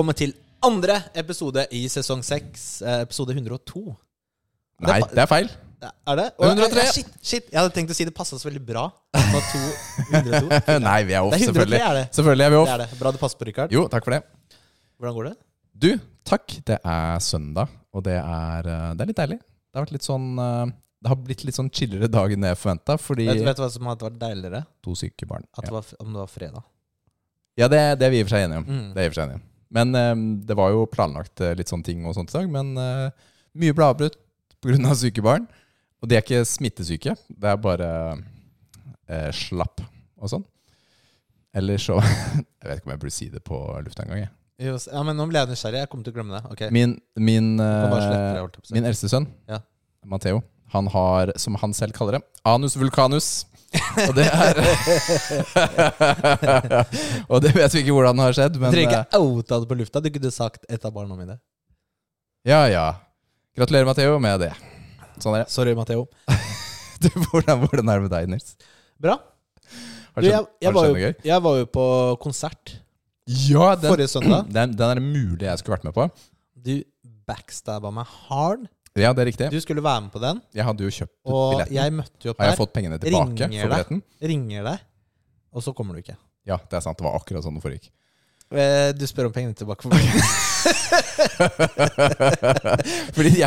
Velkommen til andre episode i sesong 6, eh, episode 102. Nei, det er feil. Er det? 103. eh, Shit, shit, jeg hadde tenkt å si det passa så veldig bra. Det var to, 102. Nei, vi er off, Det er 103 selvfølgelig. er det. Selvfølgelig er vi Det off. er det. Bra det passer på, Rikard. Jo, takk for det. Hvordan går det? Du, takk. Det er søndag, og det er, eh, det er litt deilig. Det har vært litt sånn eh, Det har blitt litt sånn chillere dag enn jeg forventa, Vet, vet du hva som hadde vært deiligere? to syke barn. At det Ja, var, om det var fredag. ja det, det er vi i og for seg enige om. Mm. Det er i for seg enige om. Men eh, det var jo planlagt eh, litt sånne ting og sånt i dag, men eh, mye ble avbrutt pga. syke barn. Og de er ikke smittesyke, det er bare eh, slapp og sånn. Eller så Jeg vet ikke om jeg burde si det på lufta engang. Ja, men nå ble jeg nysgjerrig. Jeg kommer til å glemme det. Okay. Min, min, det, eh, min eldste sønn, Ja. Matteo, han har, som han selv kaller det, anus vulcanus. Og det er Og det vet vi ikke hvordan det har skjedd, Du men trenger eh, ikke outa det på lufta. Du kunne sagt et av barna mine. ja, ja. Gratulerer, Matteo, med det. Sånn er det. Sorry, Matheo. Hvordan, hvordan er det med deg, Nils? Bra. Har Du, jeg, skjedd, jeg, har det skjedd noe gøy? jeg var jo på konsert Ja, den, forrige søndag. den, den er det mulig jeg skulle vært med på. Du backstabba meg hard. Ja, det er riktig. Du skulle være med på den, Jeg hadde jo kjøpt og billetten. jeg møtte jo opp der. Har jeg fått pengene tilbake Ringer for deg. Ringer deg, og så kommer du ikke. Ja, det er sant. Det var akkurat sånn det foregikk. Eh, Du spør om pengene tilbake. For meg.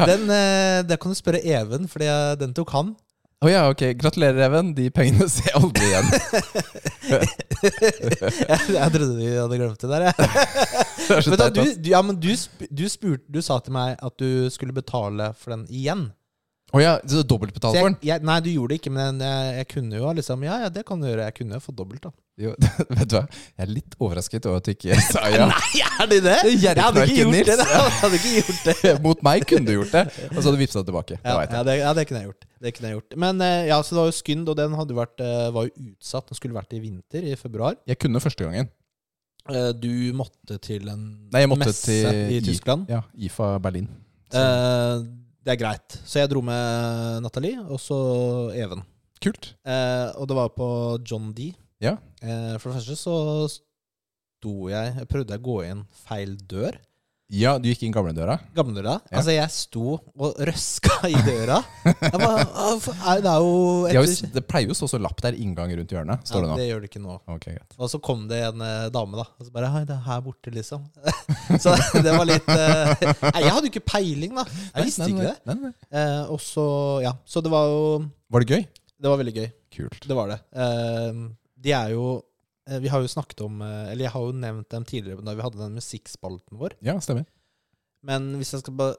Den, eh, det kan du spørre Even, for den tok han. Å ja, ok. Gratulerer, Even. De pengene ser jeg aldri igjen. jeg, jeg trodde du hadde glemt det der. Jeg. Men da, du, du, ja, men du, du, spurte, du sa til meg at du skulle betale for den igjen. Å ja, så du dobbeltbetalte for den? jeg, nei, du gjorde det ikke, men jeg, jeg kunne jo liksom Ja, ja, det kan du gjøre. Jeg kunne jo fått dobbelt, da. Jo, vet du hva? Jeg er litt overrasket over at du ikke sa ja. Nei, er det det? Det Jeg hadde ikke gjort det. Jeg hadde ikke gjort det. Mot meg kunne du gjort det, og så hadde du vippsa det tilbake. Ja, det, ja, det, ja, det kunne gjort. Det kunne jeg gjort. Men eh, ja, så det var jo Skynd, og den vært, eh, var jo utsatt. Den skulle vært i vinter, i februar. Jeg kunne første gangen. Eh, Du måtte til en Nei, jeg måtte messe til i Tyskland. Ja, IFA Berlin. Så, Eh, Det er greit. Så jeg dro med Nathalie, og så Even. kult. Eh, og det var på John D. Ja. Eh, for det første så sto jeg Jeg prøvde å gå inn feil dør. Ja, du gikk inn gamledøra. Gamledøra. Ja. Altså, jeg sto og røska i døra. Jeg bare, «Ah, for- er- det er jo etter- det pleier jo å stå så lapp der inngang rundt hjørnet, står det ja, nå. det gjør det ikke nå. Ok, greit. Og så kom det en eh, dame, da. Og så bare Hei, det er her borte, liksom. så det var litt eh, Nei, jeg hadde jo ikke peiling, da. Jeg visste Nei, ikke det. nei, nei. Eh, og så Ja. Så det var jo Var det gøy? Det var veldig gøy. Kult. Det var det. Eh, de er jo Vi har jo snakket om eh, Eller jeg har jo nevnt dem tidligere da vi hadde den musikkspalten vår. Ja, stemmer. Men hvis jeg skal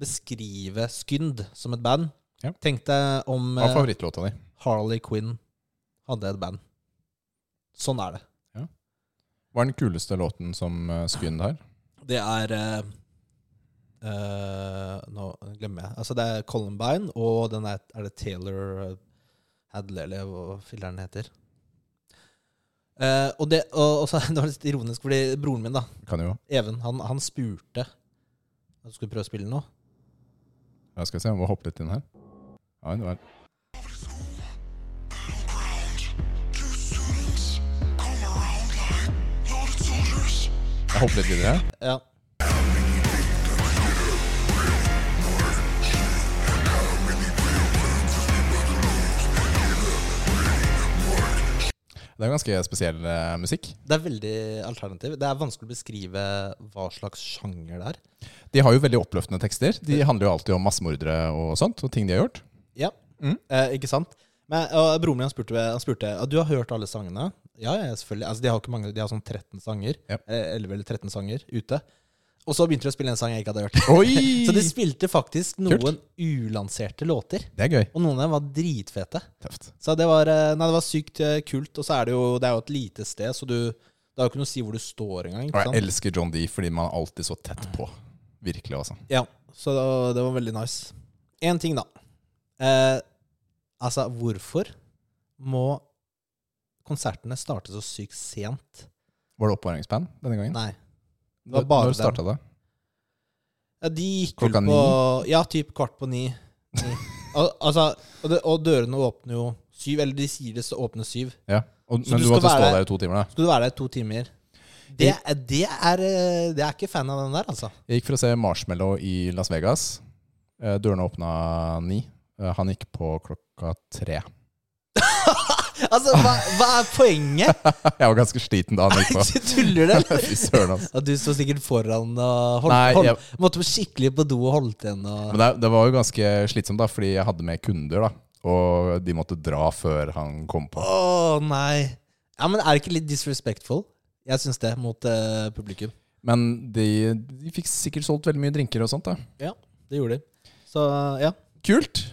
beskrive Skynd som et band Ja. Tenk deg om Hva er eh, favorittlåta di? Harley Quinn hadde et band. Sånn er det. Hva er den kuleste låten som Skynd har? Det er uh, eh, Nå glemmer jeg. Altså, det er Columbine, og den er, er det Taylor eh, Hadley, eller hva filleren heter. Eh, og det, og, og så, det var litt ironisk, fordi broren min, da, Kan jo Even, han, han spurte at du skulle prøve å spille nå. Ja, skal vi se, jeg må hoppe litt inn her. Ja, det var Jeg hopper litt videre. Ja. Det er ganske spesiell uh, musikk. Det er veldig alternativ. Det er vanskelig å beskrive hva slags sjanger det er. De har jo veldig oppløftende tekster. De handler jo alltid om massemordere og sånt, og ting de har gjort. Ja, Mm. eh, ikke sant? Men og Broren min han spurte, han spurte Du har hørt alle sangene? Ja, ja, selvfølgelig. Altså, de har ikke mange, de har sånn 13 sanger. Ja. Eh, 11 eller 13 sanger ute. Og så begynte de å spille en sang jeg ikke hadde hørt. Oi! Så de spilte faktisk noen Kult. ulanserte låter. Det er gøy. Og noen av dem var dritfete. Tøft. Så det var, eh, nei, det var sykt eh, kult. Og så er det jo Det er jo et lite sted, så du Det er jo ikke noe å si hvor du står engang. Og jeg elsker John D fordi man er alltid så tett på. Virkelig, altså. Ja, så det var, det var veldig nice. Én ting, da. Eh, altså, hvorfor må konsertene starte så sykt sent? Var det oppvarmingsband denne gangen? Nei. Det var bare Når starta det? Ja, de gikk vel Klokka på Ja, typ kvart på ni. ni. Al altså, og, det, og dørene åpner jo syv, eller de sier det så åpner syv. Ja. Og, men du du, måtte stå der- der i to timer, da? Skulle du være der i to timer? Det, det, er, eh, det er ikke fan av den der, altså. Jeg gikk for å se Marshmallow i Las Vegas. Eh, Dørene åpna ni. Eh, Han gikk på klokka tre. Altså, hva, hva er poenget? Jeg var ganske sliten da han gikk på. Du tuller det? Fy søren, altså. Ja, du sto sikkert foran og holdt, Nei, holdt, måtte skikkelig på do og holdt igjen. Og... Men det, det var jo ganske slitsomt, da, fordi jeg hadde med kunder. da Og de måtte dra før han kom på. Å nei. Ja, men Er det ikke litt disrespectful? Jeg syns det, mot eh, publikum. Men de, de fikk sikkert solgt veldig mye drinker og sånt. da Ja, det gjorde de. Så ja. Kult.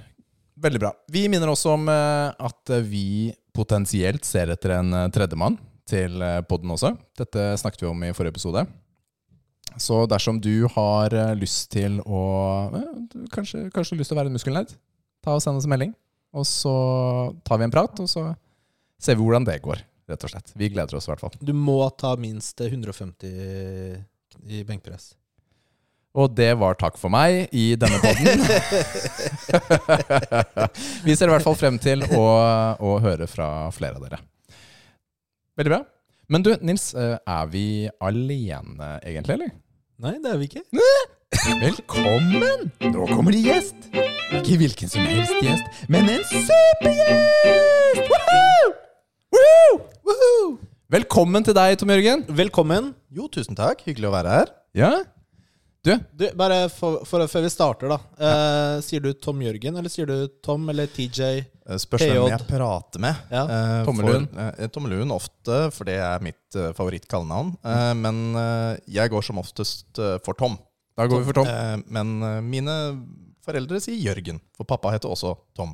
Veldig bra. Vi minner også om eh, at vi potensielt ser etter en eh, tredjemann til eh, podden også. Dette snakket vi om i forrige episode. Så dersom du har eh, lyst til å Kanskje, kanskje lyst til å være en muskelnerd, ta og send oss en melding. Og så tar vi en prat, og så ser vi hvordan det går, rett og slett. Vi gleder oss i hvert fall. Du må ta minst 150 i benkpress. Og det var takk for meg i denne podden. Vi ser i hvert fall frem til å, å høre fra flere av dere. Veldig bra. Men du, Nils, eh, er vi alene egentlig, eller? Nei, det er vi ikke. Velkommen! Nå kommer det gjest. Ikke hvilken som helst gjest, men en supergjest! Woohoo! Woohoo! Woohoo! Velkommen til deg, Tom Jørgen. Velkommen. Jo, tusen takk. Hyggelig å være her. Ja? Du, Du, bare for, for, Før vi starter, da. Eh, sier du Tom Jørgen, eller sier du Tom eller TJ? Eh, Spørs hvem jeg prater med. Ja. Eh, Tommelun. For, eh, Tommelun ofte, for det er mitt uh, favorittkallenavn. Mm. men eh, jeg går som oftest eh, for Tom. da går vi for Tom. Eh, men eh, mine foreldre sier Jørgen, for pappa heter også Tom.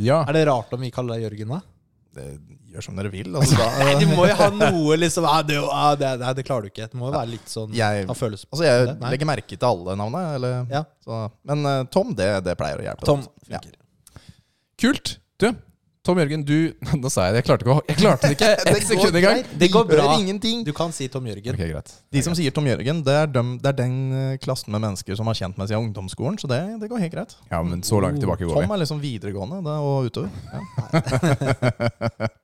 Ja. Er det rart om vi kaller deg Jørgen, da? Det, gjør som dere vil. Altså, da, Nei, du må jo ha noe liksom ah, det, ah, det, det klarer du ikke. Det må jo være litt sånn jeg, altså, jeg legger merke til alle navnene. Eller, Ja. så, men eh, Tom, det, det pleier å hjelpe. Tom altså. Ja. funker. Kult. Du, Tom Jørgen, du Nå sa jeg det. Jeg klarte, ikke jeg klarte det ikke ett sekund engang. Det går bra. Ingenting. Du kan si Tom Jørgen. Okay, greit. De som sier Tom Jørgen, det er, dem, det er den eh, klassen med mennesker som har kjent meg siden ungdomsskolen. Så det, det går helt greit. Ja, men så langt tilbake går vi. Tom er liksom videregående da, og utover. Ja.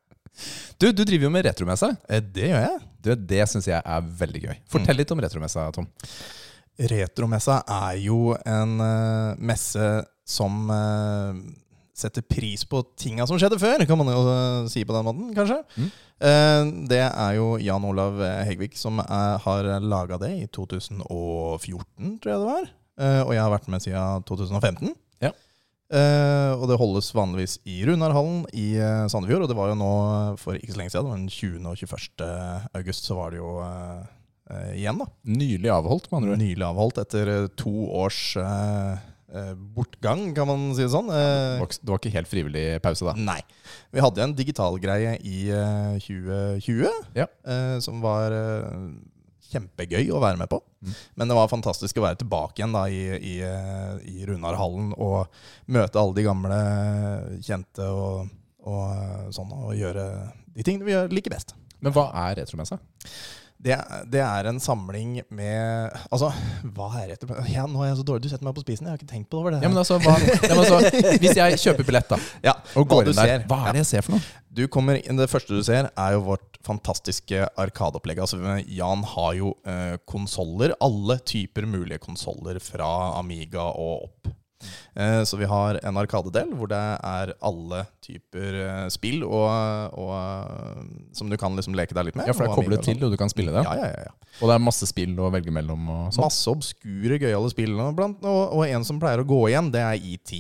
Du, du driver jo med retromesse. Eh, Det gjør jeg. Du, det syns jeg er veldig gøy. Fortell litt om retromessa, Tom. Retromessa er jo en uh, messe som eh, setter pris på tinga som skjedde før, kan man jo eh, si på den måten, kanskje. Mm. Eh, det er jo Jan Olav Hegvik som er, har laga det i 2014, tror jeg det var. Eh, og jeg har vært med siden 2015. Ja. Eh, og det holdes vanligvis i Runarhallen i eh, Sandefjord. Og det var jo nå for ikke så lenge siden, men den 20. og 21. august, så var det jo eh, eh, igjen, da. Nylig avholdt, med andre ord. Nylig avholdt etter eh, to års eh, eh, bortgang, kan man si det sånn. Det Eh, var, det var ikke helt frivillig pause, da. nei. Vi hadde en digital greie i eh, 2020 Ja. eh, som var eh, kjempegøy å være med på. Mm. Men det var fantastisk å være tilbake igjen da i, i, eh, i Runarhallen og møte alle de gamle kjente og, og eh, sånn, og gjøre de tingene vi gjør liker best. Men hva er retromessa? Det, det er en samling med Altså, hva er det? Ja, nå er jeg så dårlig. Du setter meg på spisen. Jeg har ikke tenkt på det. Ja, men altså, hva, ja, men altså, hvis jeg kjøper billett, da, Ja, og går inn der, ser. hva er det jeg ser for noe? Du kommer Det første du ser, er jo vårt fantastiske arkadeopplegg. Altså, Jan har jo eh, konsoller. Alle typer mulige konsoller fra Amiga og opp. Eh, så vi har en arkadedel hvor det er alle typer eh, spill og, og, eh, som du kan liksom leke deg litt med. Ja, for det er koblet til, og du kan spille det. Ja, ja, ja, ja. Og det er masse spill å velge mellom og sånn. Masse obskure, gøyale spill. Og, blant, og, og en som pleier å gå igjen, det er ET.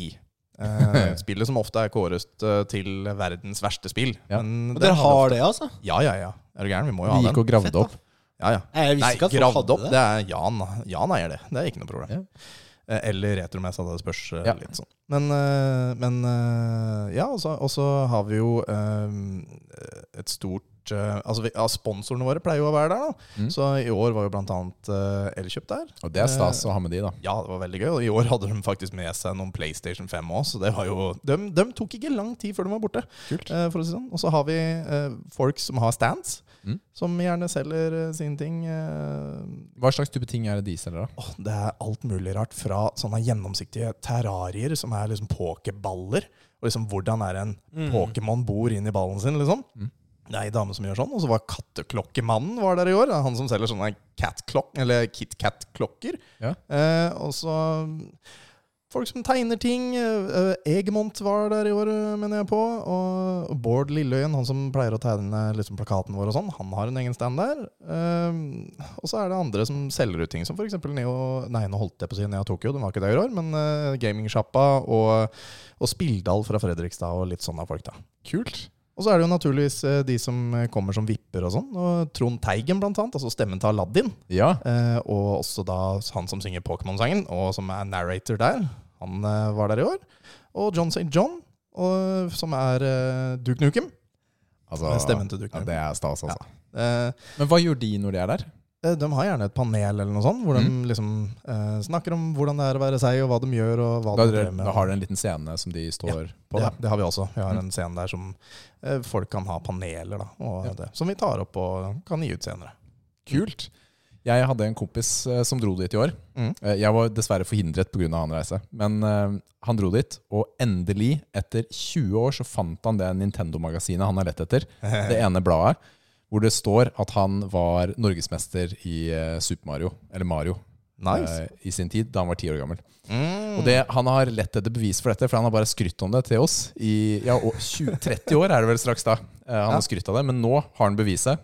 Eh, spillet som ofte er kåret til verdens verste spill. Ja. Men Og dere har det, altså? Ja, ja, ja. Er du gæren? Vi må jo ha Vi gikk og gravde Fett, opp. Ja, ja. Jeg visste Nei, ikke at folk hadde opp, det. det er Jan. Jan eier det. Det er ikke noe problem. Ja. Eh, Eller retromessa, det spørs eh, Ja. litt sånn. Men, eh, men ja, og så- har vi jo et stort Altså, vi, ja, Sponsorene våre pleier jo å være der, da. Mm. Så i år var jo annet uh, Elkjøp der. Og det er stas å ha med de, da. Ja, det var veldig gøy. Og i år hadde de faktisk med seg noen PlayStation 5 òg, så det var jo de, de tok ikke lang tid før de var borte. Kult. for å si sånn. Og så har vi folk som har stands, Mm. som gjerne selger eh, sine ting. eh, Hva slags type ting er det de selger, da? Oh, det er alt mulig rart. Fra sånne gjennomsiktige terrarier som er liksom pokerballer. Og liksom hvordan er en Mm. Pokémon bor inn i ballen sin, liksom. Mm. Det er ei dame som gjør sånn. Og så var Katteklokkemannen var der i år. Han som selger sånne cat-klokk, eller KitKat-klokker. Ja. Eh, og så folk som tegner ting. Egmont Egemont var der i år, eh, mener jeg på. Og Bård Lilleøyen, han som pleier å tegne liksom, plakaten vår og sånn, han har en egen stand der. Eh, og så er det andre som selger ut ting, som f.eks. Neo Nei, nå holdt jeg på å si Neo Tokyo, den var ikke der i år, men Gamingsjappa og, og Spilldal fra Fredrikstad og litt sånne folk, da. Kult. Og så er det jo naturligvis eh, de som eh, kommer som vipper og sånn. Og Trond Teigen, blant annet, altså stemmen til Aladdin. Ja. Eh, og også da han som synger Pokémon-sangen, og som er narrator der. Han eh, var der i år. Og John St. John, og, som er uh, Duke Nukem. Altså, Stemmen til Duke ja, Nukem. det er stas, altså. Eh, Men hva gjør de når de er der? Uh, de har gjerne et panel eller noe sånt, hvor Mm. de liksom uh, snakker om hvordan det er å være seg, og hva de gjør, og hva Da, de med. da har dere en liten scene som de står på? det, Da. det har vi også. Vi har Mm. en scene der som folk kan ha paneler, da, og Ja. det, som vi tar opp og kan gi ut senere. Kult. Jeg hadde en kompis eh, som dro dit i år. Mm. Eh, Jeg var dessverre forhindret pga. han reise, men uh, han dro dit. Og endelig, etter 20 år, så fant han det Nintendo-magasinet han har lett etter. Det ene bladet hvor det står at han var norgesmester i Super Mario, eller Mario, Nice. uh, i sin tid, da han var ti år gammel. Mm. Og det, Han har lett etter bevis for dette, for han har bare skrytt om det til oss. I ja, 20, 30 år er det vel straks da. Han Ja. har skrytt av det, men nå har han beviset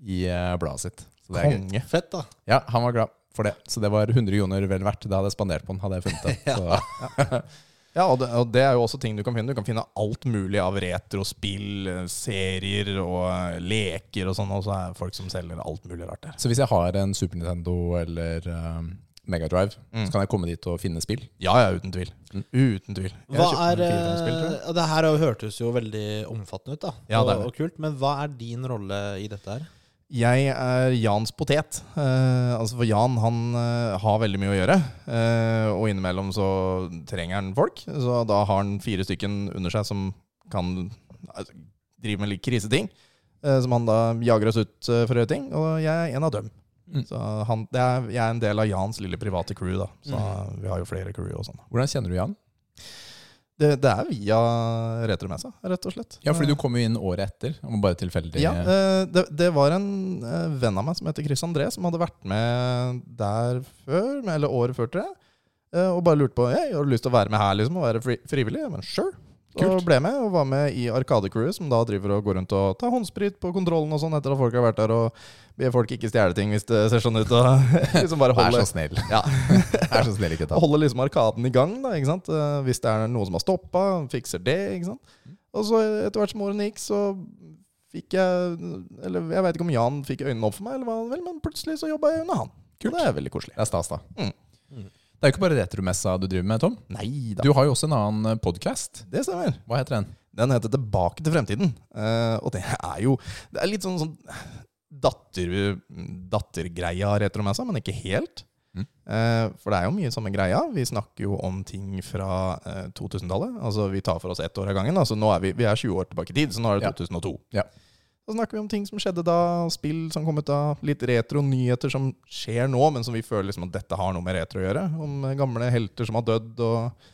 i bladet sitt. Så det er gøy. Fett, da. Ja, han var glad for det. Så det var 100 joner vel verdt. Det hadde jeg spandert på han, hadde jeg funnet det. Så, Ja, og det, og det er jo også ting du kan finne. Du kan finne alt mulig av retrospill, eh, serier og eh, leker og sånn. Og så er det folk som selger alt mulig rart der. så hvis jeg har en Super Nintendo eller um, Megadrive, Mm. så kan jeg komme dit og finne spill. Ja, ja, uten tvil. Mm. Uten tvil. Jeg Hva er eh, Det her hørtes jo veldig omfattende ut, da. Ja, og, det er det. og kult. Men hva er din rolle i dette her? Jeg er Jans potet. Eh, altså For Jan han eh, har veldig mye å gjøre. Eh, og innimellom så trenger han folk. Så da har han fire stykken under seg som kan altså, drive med litt kriseting. Eh, som han da jager oss ut eh, for å gjøre ting. Og jeg er en av dem. Mm. Så han, det er, jeg er en del av Jans lille private crew. da Så Mm. vi har jo flere crew og sånn. Hvordan kjenner du Jan? Det, det er via retromessa, rett og slett. Ja, fordi du kom jo inn året etter. Om bare tilfeldig Ja, eh, det, det var en eh, venn av meg som heter Chris André, som hadde vært med der før, eller året før, tror jeg. eh, Og bare lurte på hey, har du lyst til å være med her liksom, og være fri, frivillig. Men sure. Og ble med, og var med i Arkadecrewet, som da driver og går rundt og tar håndsprit på kontrollen og sånn etter at folk har vært der, og ber folk ikke stjele ting hvis det ser sånn ut. Og liksom bare Vær holde, så snill. ja, Vær så snill, ikke ta. holde liksom Arkaden i gang, da, ikke sant? Eh, Hvis det er noe som har stoppa, fikser det, ikke sant. Og så etter hvert som årene gikk, så fikk jeg Eller jeg veit ikke om Jan fikk øynene opp for meg, eller hva men plutselig så jobba jeg under han. Kult. Det er veldig koselig. Det er stas, da. Mm. Det er jo ikke bare retromessa du driver med, Tom. Nei da. Du har jo også en annen podkast. Det stemmer. Hva heter den? Den heter Tilbake til fremtiden. Uh, og det er jo Det er litt sånn, sånn datter, dattergreia retromessa, men ikke helt. Mm. Uh, for det er jo mye samme greia. Vi snakker jo om ting fra uh, 2000-tallet. Altså Vi tar for oss ett år av gangen. Altså nå er vi, vi er 20 år tilbake i tid, så nå er det Ja. 2002. Ja. Så snakker vi om ting som skjedde da, spill som kom ut da, litt retro-nyheter som skjer nå, men som vi føler liksom at dette har noe med retro å gjøre. Om eh, gamle helter som har dødd, og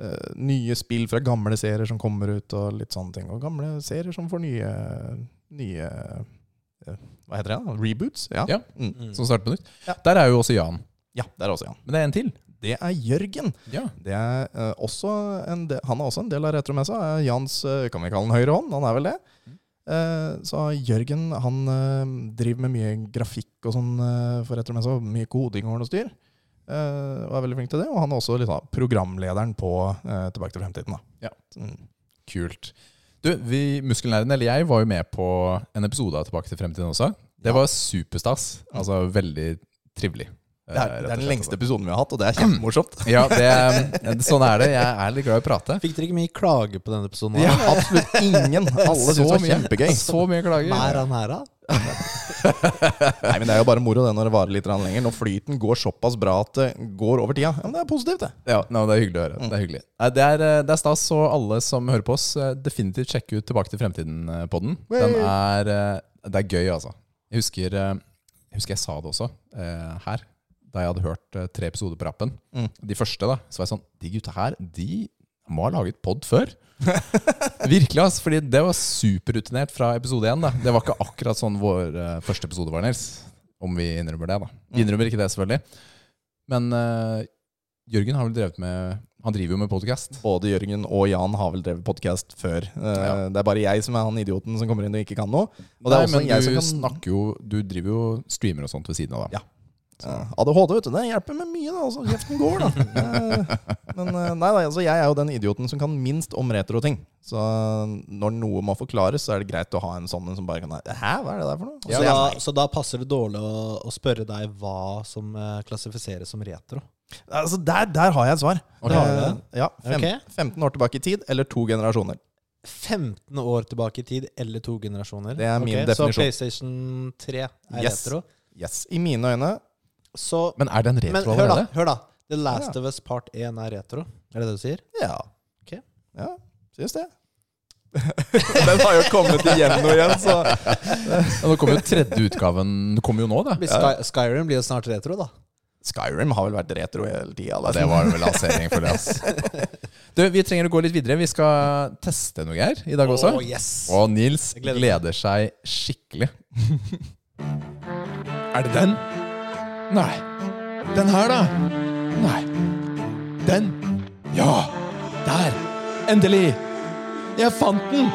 uh, nye spill fra gamle serier som kommer ut, og litt sånne ting. Og gamle serier som får nye, nye uh, Hva heter det? Reboots? Ja. Ja. Mm. Mm. Som starter på nytt. Ja. Der er jo også Jan. ja, der er også Jan. Men det er en til. Det er Jørgen. Ja. Det er uh, også en del, han er også en del av Retromessa. Jans kan vi kalle han høyre hånd? Han er vel det. Eh, så Jørgen han eh, driver med mye grafikk og sånn eh, for Retromessa. så Mye koding og styr. Og er veldig flink til det. Og han er også sånn programlederen på Tilbake til fremtiden. Da. Ja. Mm. Kult. Du, vi Muskelnerdene, eller jeg, var jo med på en episode av Tilbake til fremtiden også. Det var superstas. Altså veldig trivelig. Det, er, eh, det er den lengste episoden vi har hatt, og det er kjempemorsomt. Ja, det, sånn er det. Jeg er litt glad i å prate. Fikk dere ikke mye klage på denne episoden? Ja, absolutt ingen. Alle syntes det var kjempegøy. Så mye klager. Mer enn her, da? Nei, men Det er jo bare moro det når det varer litt lenger. Når flyten går såpass bra at det går over tida. Ja, men Det er positivt, det. Ja, no, Det er hyggelig å høre. Det er hyggelig. Det er, eh, det er stas, og alle som hører på oss, eh, definitivt sjekk ut Tilbake til fremtiden-podden. Den er Det er gøy, altså. Jeg husker jeg, husker jeg sa det også eh, her, da jeg hadde hørt eh, tre episoder på rappen. Mm. De første, da. Så var jeg sånn De gutta her, de må ha laget pod før. Virkelig, altså. Fordi det var superrutinert fra episode én. Det var ikke akkurat sånn vår uh, første episode var, Nils. Om vi innrømmer det, da. Vi innrømmer ikke det, selvfølgelig. Men uh, Jørgen har vel drevet med Han driver jo med podcast. Både Jørgen og Jan har vel drevet podkast før. Ja. Det er bare jeg som er han idioten som kommer inn og ikke kan noe. Nei, er også men jeg du som kan jo Du driver jo streamer og sånt ved siden av, da. Ja. Eh, ADHD, vet du. Det hjelper med mye, da. Altså, kjeften går, da. Eh, Men eh, nei da, altså, jeg er jo den idioten som kan minst om retro-ting. Så når noe må forklares, så er det greit å ha en sånn som bare kan Hæ, hva er det der for noe? Er da, jeg- så da passer det dårlig å, å spørre deg hva som eh, klassifiseres som retro. altså, der, der har jeg et svar. Ok. Eh, Har du det? Ja, fem, okay. 15 år tilbake i tid, eller to generasjoner. 15 år tilbake i tid eller to generasjoner. Det er min okay, definisjon. Så PlayStation 3 er Yes. retro. Yes, I mine øyne Så, Men er den retro men hør da, hør da. The Last Ja. of Us Part 1 er retro. Er det det du sier? Ja. Ok. Ja, syns det. Den har jo kommet igjen og igjen, så Ja, nå kommer jo tredje utgaven kommer jo nå, da. Sky, Skyrim blir jo snart retro, da. Skyrim har vel vært retro hele tida. Ja, det var vel lansering for det. ass. Du, Vi trenger å gå litt videre. Vi skal teste noe her i dag også. Oh, yes! Og Nils gleder gleder seg skikkelig. er det den? Nei. Den her, da? Nei. Den? Ja! Der! Endelig! Jeg fant den!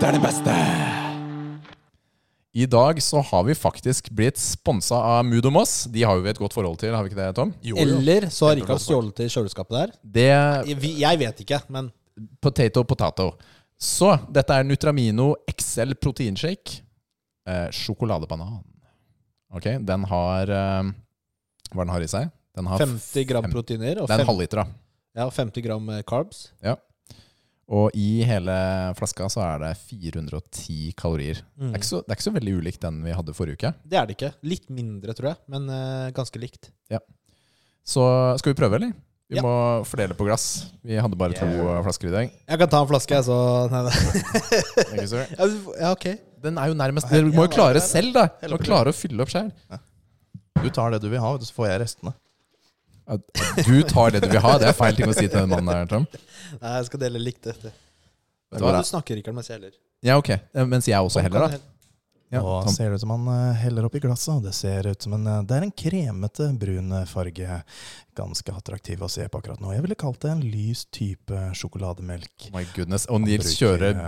Det er det beste! I dag så har vi faktisk blitt sponsa av Mood og Moss. De har jo vi et godt forhold til, har vi ikke det, Tom? Eller så har Rikard stjålet til kjøleskapet der. Det jeg vet ikke, men Potato, potato. Så dette er Nutramino XL proteinshake. Eh, sjokoladebanan. Ok, den har eh, Hva den har i seg? Den har 50 gram fem- proteiner og Det er en halvliter, da. ja, 50 gram carbs. carbs. Og i hele flaska så er det 410 kalorier. Det, er ikke så, det er ikke så veldig ulikt den vi hadde forrige uke. Det er det ikke. Litt mindre, tror jeg, men uh, ganske likt. Så skal vi prøve, eller? Vi Ja. må fordele på glass. Vi hadde bare to flasker i dag. Jeg kan ta en flaske, jeg, så nei, nei. Thank you, sir. Ja, ok. Den er jo nærmest Dere må jo klare selv, da. Du må klare å fylle opp sjøl. Du tar det du vil ha, og så får jeg restene. Du tar det du vil ha. Det er feil ting å si til den mannen der, Tom. Nei, jeg skal dele likt. Dette. Vet du hva? du snakker, Rikard, mens jeg heller. Ja, ok. Mens jeg også heller, da. Ja, og Tom. ser det ut som han eh, heller oppi glasset. Det ser ut som en eh, Det er en kremete brun eh, farge. Ganske attraktiv å se på akkurat nå. Jeg ville kalt det en lys type sjokolademelk. Oh my goodness. Og Nils kjører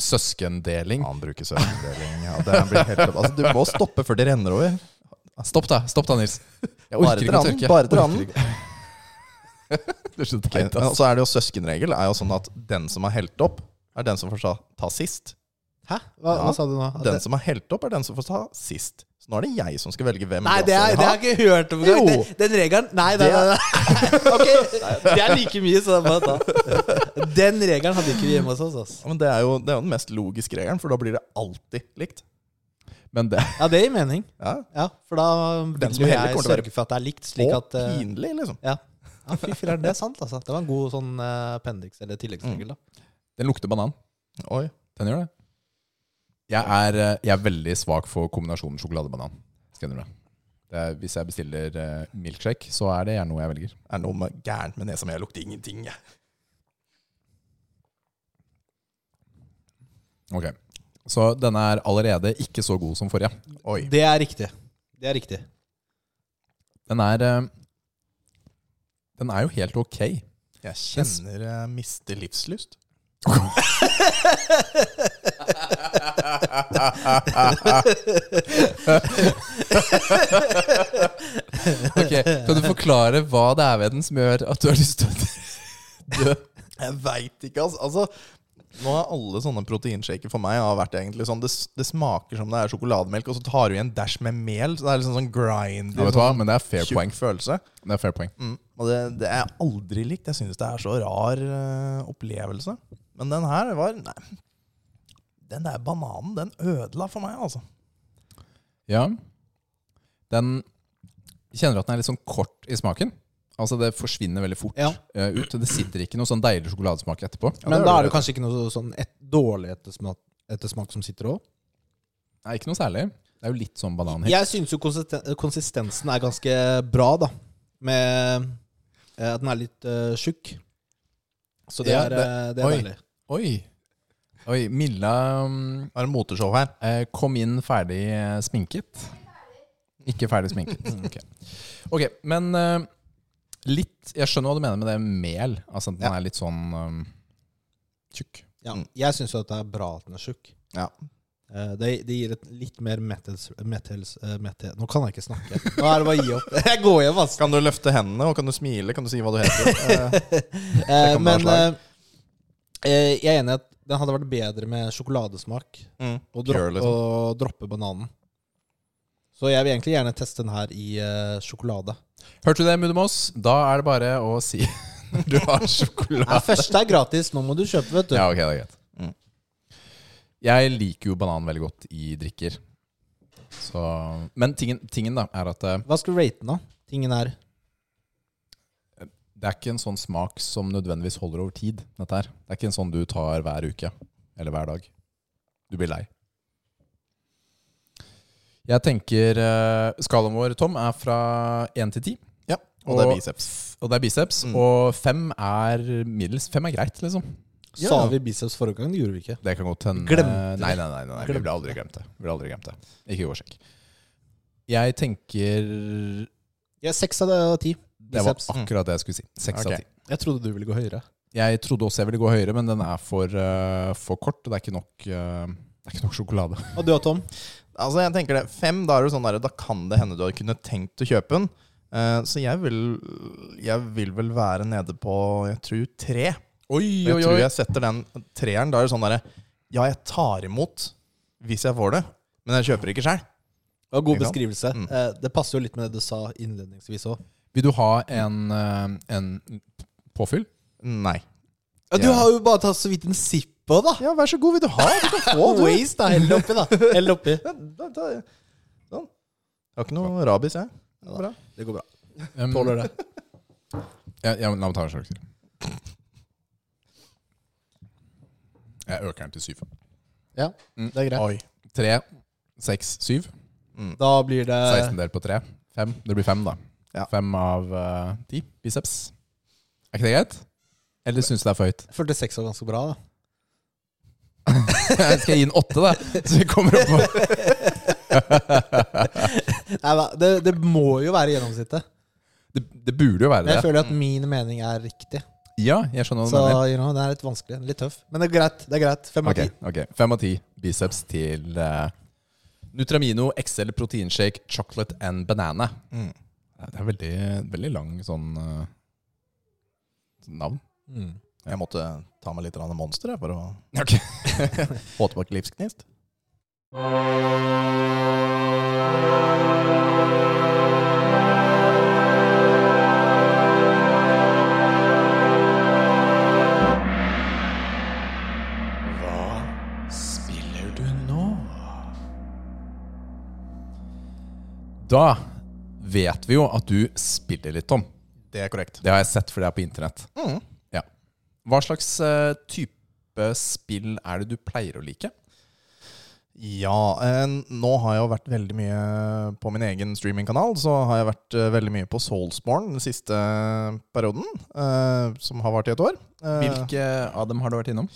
søskendeling. Han bruker søskendeling. Ja, det blir helt altså, Du må stoppe før det renner over. Stopp, da. Stopp da, Nils. Jeg orker ikke å tørke. bare tranen. ikke. Det er så teit, men ass. så er det jo søskenregel er jo sånn at den som har helt opp, er den som får ta, sist. Hæ? Hva, Ja, hva sa du nå? Den som har helt opp, er den som får ta sist. Så nå er det jeg som skal velge hvem Nei, det, er, det har jeg ikke hørt om. Jo. Den, den regelen Nei, nei, nei. nei. Ok, det er like mye, så det er bare å ta. Den regelen hadde ikke vi hjemme hos oss. ass. Ja, men det er, jo, det er jo den mest logiske regelen, for da blir det alltid likt. Men det, Ja, det gir mening. Ja. Ja, For da Den vil som jo jeg å være sørge for at det er likt, slik Og at uh... pinlig, liksom. Ja, ja fy filler'n, det er sant, altså. Det var en god sånn uh, appendix, eller tilleggsregel, da. den lukter banan. Oi. Den gjør det. Jeg er, eh, jeg er veldig svak for kombinasjonen sjokoladebanan. Skal jeg. Det er, hvis jeg bestiller eh, milkshake, så er det gjerne noe jeg velger. Det Er noe med gærent med nesa mi? Jeg lukter ingenting, jeg. Ok. Så denne er allerede ikke så god som forrige. Oi. Det er riktig. Det er riktig. Den er eh, Den er jo helt ok. Jeg kjenner jeg mister livslyst. Ok, Kan du forklare hva det er ved den som gjør at du har lyst til å dø? Jeg veit ikke, altså. altså. Nå har alle sånne proteinshaker for meg har vært egentlig sånn Det, det smaker som det er sjokolademelk, og så tar du i en dash med mel. Så det er liksom sånn grind. Ja, vet du hva? Men det er fair poeng. følelse. Det er fair poeng. Mm. Og det, det er aldri likt. Jeg syns det er så rar uh, opplevelse. Men den her var Nei. Den der bananen, den ødela for meg, altså. Ja. Den Kjenner du at den er litt sånn kort i smaken? Altså Det forsvinner veldig fort Ja. eh, ut. og Det sitter ikke noe sånn deilig sjokoladesmak etterpå. Men da er det kanskje ikke noe sånn et, dårlig ettersmak, ettersmak som sitter òg? Nei, ikke noe særlig. Det er jo litt sånn bananhit. Jeg syns jo konsistensen er ganske bra, da. Med eh, at den er litt uh, tjukk. Så det Ja, er, det- det er oi. deilig. Oi. Oi, Milla mm, er en moteshow her. eh, kom inn ferdig eh, sminket. Ikke ferdig sminket. Ok, Ok, men eh, litt Jeg skjønner hva du mener med det mel. Altså at den Ja. er litt sånn um, tjukk. Ja. Mm. Jeg syns jo at det er bra at den er tjukk. Ja. Eh, Det, det gir et litt mer metals, metals, eh, mete, Nå kan jeg ikke snakke. Nå er det bare å gi opp. Jeg går hjem, ass. Kan du løfte hendene, og kan du smile? Kan du si hva du heter? Eh, Eh, kan men eh, eh, jeg er enig i at den hadde vært bedre med sjokoladesmak. mm. Og, dro liksom. og droppe bananen. Så jeg vil egentlig gjerne teste den her i eh, sjokolade. Hørte du det, Mudemås? Da er det bare å si når du har Nei, sjokolade. første er gratis, nå må du kjøpe, vet du. Ja, ok, det er greit. Mm. Jeg liker jo banan veldig godt i drikker. Så, men tingen, tingen da er at eh, Hva skal du rate den, da? Tingen er det er ikke en sånn smak som nødvendigvis holder over tid. Dette her. Det er ikke en sånn du tar hver uke eller hver dag. Du blir lei. Jeg tenker uh, Skalaen vår, Tom, er fra 1 til 10. Ja, og det er biceps. Og det er biceps. Mm. Og fem er middels. Fem er greit, liksom. Ja. Sa vi biceps forrige gang? Det gjorde vi ikke. Det kan godt hende Glemte Nei, nei, nei, nei, nei. vi ble aldri glemt det. Vi ble aldri glemt det. Ikke gå og sjekk. Jeg tenker Ja, Seks av det og ti. Det var Biceps. akkurat det jeg skulle si. Seks av Ok. ti. Jeg trodde du ville gå høyere. Jeg trodde også jeg ville gå høyere, men den er for, eh, for kort. Og det er ikke nok, eh, det er ikke nok sjokolade. Og du og Tom? Altså, jeg tenker det Fem, da er det sånn der, Da kan det hende du hadde kunnet tenkt å kjøpe den. Eh, så jeg vil, jeg vil vel være nede på Jeg tror tre. Oi, jeg tror jeg setter den treeren. Da er det sånn derre Ja, jeg tar imot hvis jeg får det, men jeg kjøper ikke sjøl. Det var god Ikke sant? beskrivelse. Mm. Eh, Det passer jo litt med det du sa innledningsvis òg. Vil du ha en, eh, en påfyll? Nei. Ja, du har jo bare tatt så vidt en sipp på, da. Ja, vær så god, vil du ha? Du kan få. Waste, da. Hell oppi, da. Hell oppi. Da, da, sånn. Jeg har ikke noe rabies, jeg. Det går bra. Det går bra. Um, Tåler det. Ja, ja, la meg ta en sjanse. til. Jeg øker den til syv. Ja, Mm. det er greit. Oi. Tre, seks, syv. Da blir det 16 delt på tre. Fem. Det blir fem, da. Ja. Fem av eh, ti biceps. Er ikke det greit? Eller syns du det er for høyt? Jeg følte seks var ganske bra, da. Skal jeg gi den åtte, da? Så vi kommer opp på Nei, da, det, det må jo være gjennomsnittet. Det, det burde jo være det. Men jeg føler at min mening er riktig. Ja, jeg skjønner Så you know, det er litt vanskelig. Litt tøff. Men det er greit. Det er greit. Fem av ti. ok. Fem av ti biceps til uh, Nutramino XL proteinshake chocolate and banana. Mm. Det er veldig, veldig lang sånn uh, navn. Mm. Jeg måtte ta meg litt monster jeg, for å Ok. få tilbake livsgnist. Hva spiller du nå? Da vet vi jo at du spiller litt, Tom. Det er korrekt. Det har jeg sett, for det er på internett. Mm. Hva slags uh, type spill er det du pleier å like? Ja, eh, nå har jeg jo vært veldig mye på min egen streamingkanal. Så har jeg vært eh, veldig mye på Soulsborne den siste perioden, eh, som har vart i et år. Eh, Hvilke av dem har du vært innom?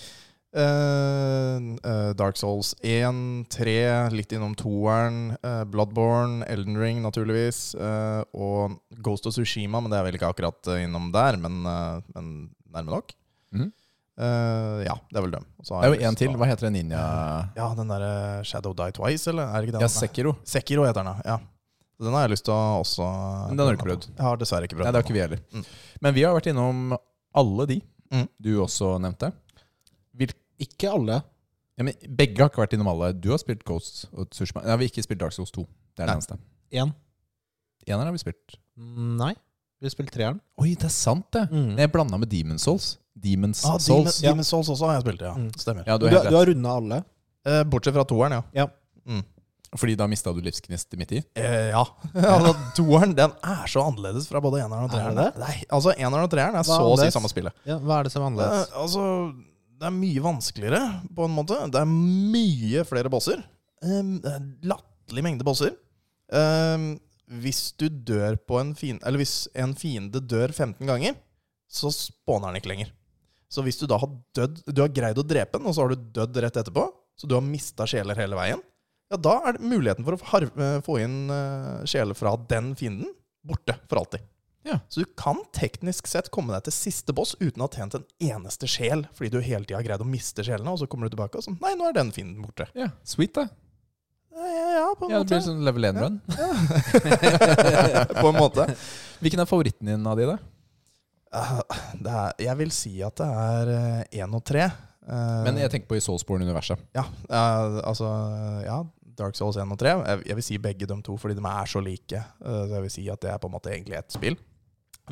Eh, Dark Souls 1, 3, litt innom toeren, uh, Bloodborne, Elden Ring naturligvis, uh, og Ghost of Tsushima, men det er vel ikke akkurat innom der, men, men nærme nok. Mm. Ja, det er vel dem. Så har Det er jo en til. Hva heter det? Ninja Ja, den derre Shadow Die Twice, eller? Er det ikke den? Ja? Sekiro. Sekiro heter den, ja. Den har jeg lyst til å også Men den har du ikke prøvd? Jeg har dessverre ikke prøvd Nei, det har ikke vi heller. Mm. Men vi har vært innom alle de Mm. du også nevnte. Vil, Ikke alle. Ja, men begge har ikke vært innom alle. Du har spilt Ghost og Tsushima. Nei, vi har ikke spilt Dark Souls 2. Det er det Nei. eneste. Én. Eneren har vi spilt. Nei. Vi har spilt treeren. Oi, det er sant, det! Mm. Jeg blanda med Demon Souls. Demons Ah, Demon, Souls. ja. Demon's Souls også har jeg spilt, ja. Mm. Stemmer. Ja, du Du, er du, helt har rett. runda alle. Eh, bortsett fra toeren, ja. Ja. Mm. Fordi da mista du livsgnist midt i? Eh, ja. altså, toeren den er så annerledes fra både eneren og Er treeren. det det? Nei, altså, eneren og treeren er Hva så å si annerledes? samme spillet. Ja, hva er det som er Eh, annerledes? altså, det er mye vanskeligere, på en måte. Det er mye flere bosser. Um, Latterlig mengde bosser. Um, hvis du dør på en fiende Eller hvis en fiende dør 15 ganger, så spåner han ikke lenger. Så hvis du da har dødd Du har greid å drepe den, og så har du dødd rett etterpå, så du har mista sjeler hele veien, ja, da er det muligheten for å eh, få inn eh, sjeler fra den fienden borte for alltid. Ja. Så du kan teknisk sett komme deg til siste boss uten å ha tjent en eneste sjel, fordi du hele tida har greid å miste sjelene, og så kommer du tilbake og sånn Nei, nå er den fienden borte. Ja, Sweet, da. Ja, ja på en Ja, det blir sånn level 1-run. Ja. på en måte. Hvilken er favoritten din av de, da? Eh, Det er, jeg vil si at det er én og tre. Eh, Men jeg tenker på i Soulsborne-universet. Ja, eh, altså Ja, Dark Souls 1 og 3. Jeg, jeg vil si begge de to, fordi de er så like. Eh, så jeg vil si at det er på en måte egentlig ett spill.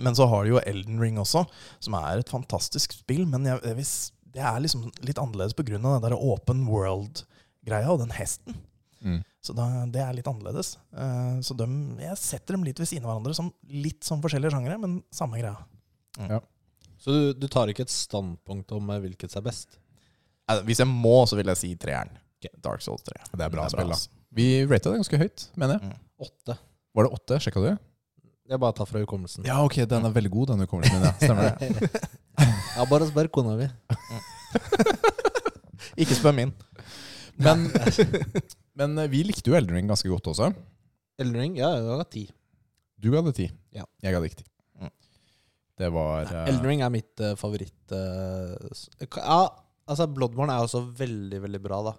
Men så har du jo Elden Ring også, som er et fantastisk spill. Men jeg, jeg det er liksom litt annerledes pga. den der open world-greia og den hesten. Mm. Så da, det er litt annerledes. Uh, så de, jeg setter dem litt ved siden av hverandre som litt som forskjellige sjangere, men samme greia. Så du, du tar ikke et standpunkt om eh, hvilket som er best? Eh, Hvis jeg må, så vil jeg si treeren. Dark Souls 3. Det er bra spill, da. Vi rata det ganske høyt, mener jeg. Åtte. Var det åtte? Sjekka du? Jeg bare tar fra hukommelsen. Ja, ok, den er veldig god, den hukommelsen min. Ja. Stemmer det. ja, bare spør kona mi. Ikke spør min. Men, men eh, vi likte jo Eldring ganske godt også. Eldring? Ja, jeg hadde ti. Du hadde ti. Ja. Jeg hadde det ikke ti. Mm. Det var eh, Eldring er mitt uh, favoritt uh, Ja, altså Bloodborne er også veldig, veldig bra, da.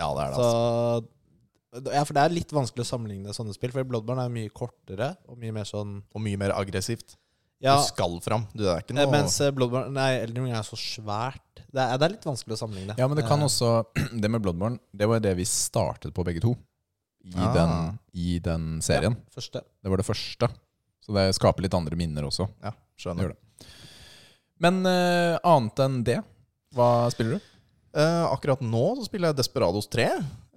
Ja, det er det. Altså. Ja, for det er litt vanskelig å sammenligne sånne spill. For Bloodborne er mye kortere og mye mer sånn Og mye mer aggressivt. Ja, Du skal fram. Du, det er ikke eh, noe mens eh, Bloodborne Nei, Elden Ring er så svært. Det er, det er litt vanskelig å sammenligne. Ja, men det kan Eh, også Det med Bloodborne, det var det vi startet på begge to. I, Ah. den, i den serien. Ja, første. Det var det første. Så det skaper litt andre minner også. Ja, skjønner. det. Men uh, annet enn det, hva spiller du? Eh, akkurat nå så spiller jeg Desperados 3,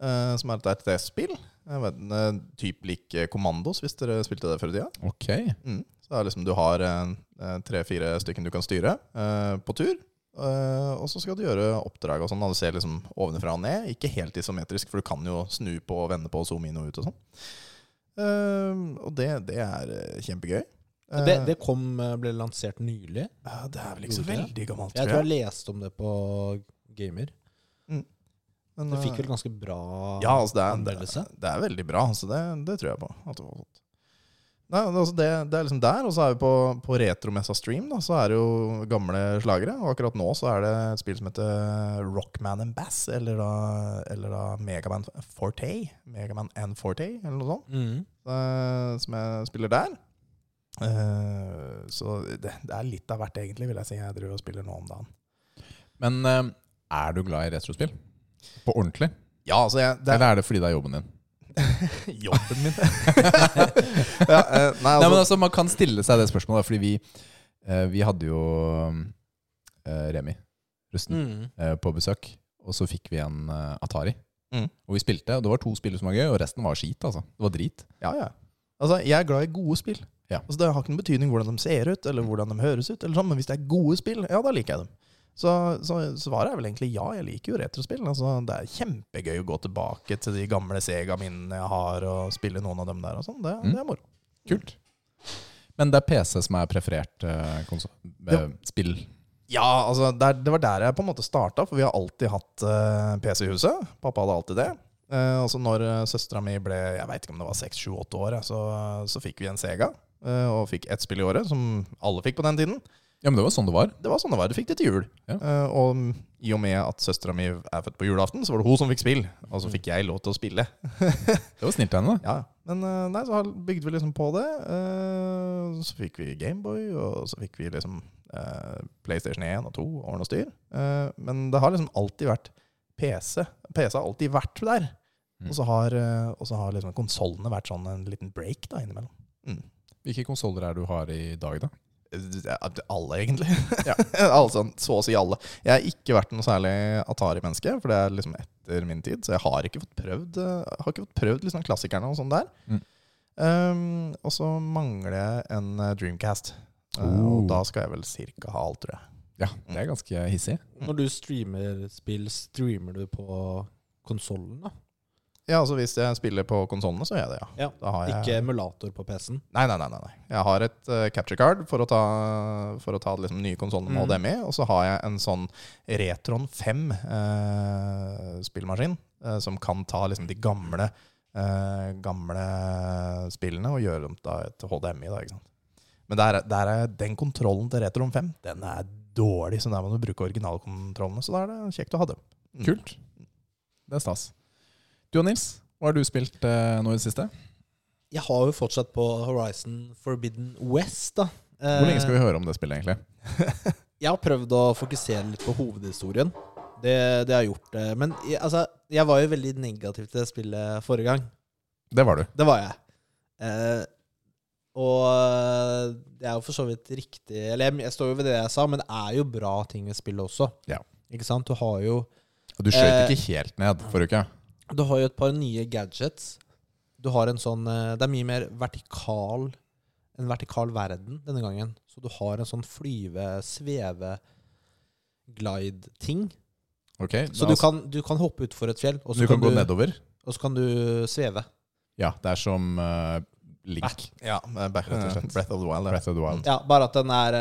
uh, som er et RTS-spill. Uh, typ lik Kommandos, Commandos, hvis dere spilte det før i tida. Okay. Mm. Så det er liksom du har tre-fire stykker du kan styre eh, på tur. eh, og så skal du gjøre oppdrag og sånn. Du ser liksom ovenfra og ned. Ikke helt isometrisk, for du kan jo snu på og vende på og zoome inn og ut og sånn. Eh, og det, det er eh, kjempegøy. Eh, Det, det kom, eh, ble lansert nylig. ja, det er vel ikke så veldig gammelt, Jeg tror jeg leste om det på Gamer. Men, Det fikk eh, vel ganske bra Ja, altså det, er, det, er, det er veldig bra. så det, det tror jeg på. At det, var fått. Nei, altså det, det er liksom der, og så er vi på, på Retromessa Stream. Da, så er det jo gamle slagere. Og akkurat nå så er det et spill som heter Rockman and Bass, eller da, eller da Megaman Forte. Megaman and Forte, eller noe sånt. Mm. eh, som jeg spiller der. Uh, så det, det er litt av hvert, egentlig, vil jeg si. Jeg driver og spiller nå om dagen. Men eh, er du glad i retrospill? På ordentlig? Ja, altså jeg, det er Eller er det fordi det er jobben din? jobben min. ja, eh, nei, Nei, altså, men altså, Man kan stille seg det spørsmålet, fordi vi, eh, vi hadde jo eh, Remi Rusten Mm. på besøk. Og så fikk vi en Atari. Mm. Og vi spilte, og det var to spill som var gøy, og resten var skit. altså. Det var drit. Ja, ja. Altså, jeg er glad i gode spill. Ja. Altså, det har ikke noen betydning hvordan de ser ut, eller hvordan de høres ut, eller sånn, men hvis det er gode spill, ja, da liker jeg dem. Så, så svaret er vel egentlig ja, jeg liker jo retrospill. Altså, det er kjempegøy å gå tilbake til de gamle Sega-minnene jeg har, og spille noen av dem der og sånn. Det, Mm. det er moro. Kult. Men det er PC som er preferert uh, spill. Ja, altså, der, det var der jeg på en måte starta, for vi har alltid hatt eh, PC i huset. Pappa hadde alltid det. Uh, og så når uh, søstera mi ble jeg vet ikke om det var seks, sju, åtte år, så, så fikk vi en Sega. og fikk ett spill i året, som alle fikk på den tiden. Ja, men det var sånn det var. Det var sånn det var. Du fikk det til jul. Ja. Uh, og i og med at søstera mi er født på julaften, så var det hun som fikk spill. Og så fikk jeg lov til å spille. Det var snilt av henne. Ja, Men uh, nei, så bygde vi liksom på det. Uh, så fikk vi Gameboy, og så fikk vi liksom PlayStation 1 og 2, ordn og styr. Men det har liksom alltid vært PC. PC har alltid vært der. Mm. Og så har, har liksom konsollene vært sånn en liten break da innimellom. Hvilke konsoller er det du har i dag, da? Alle, egentlig. altså, så å si alle. Jeg har ikke vært noe særlig Atari-menneske, for det er liksom etter min tid. Så jeg har ikke fått prøvd eh, Har ikke fått prøvd liksom klassikerne og sånn der. Mm. Um, og så mangler jeg en eh, Dreamcast. Oh. og da skal jeg vel cirka ha alt, tror jeg. Ja, det er ganske hissig. Når du streamer spill, streamer du på konsollen, da? Ja, altså Hvis jeg spiller på konsollene, så gjør jeg det, ja. Ja. Jeg... Ikke emulator på PC-en. Nei, nei, nei, nei. Jeg har et uh, capture card for å ta, for å ta liksom, nye konsoller med Mm. HDMI. Og så har jeg en sånn Retron 5-spillmaskin som kan ta liksom, de gamle, eh, gamle spillene og gjøre dem da til HDMI. Da? Men der, er- der er den kontrollen til Retron 5 Den er dårlig, så der må du bruke originalkontrollene. Så da er det kjekt å ha dem. Mm. Kult. Det er stas. Du og Nils, hva har du spilt eh, nå i det siste? Jeg har jo fortsatt på Horizon Forbidden West, da. Hvor lenge skal vi høre om det spillet, egentlig? Jeg har prøvd å fokusere litt på hovedhistorien. Det, det har jeg gjort. eh, Men jeg, altså, jeg var jo veldig negativ til det spillet forrige gang. Det var du. Det var jeg. Eh, og eh, det er jo for så vidt riktig Eller jeg, jeg står jo ved det jeg sa, men det er jo bra ting ved spillet også. Ja. Ikke sant? Du har jo Og du skjøt Eh, ikke helt ned forrige uke. Du har jo et par nye gadgets. Du har en sånn eh, Det er mye mer vertikal En vertikal verden denne gangen. Så du har en sånn flyve, sveve glide-ting. Ok, Så du kan, du kan hoppe utfor et fjell, og så du kan, kan gå du, nedover? og så kan du sveve. Ja, det er som uh, Link. Ja, back, uh. Breath of the Wild. Breath of the Wild. Ja, bare at den er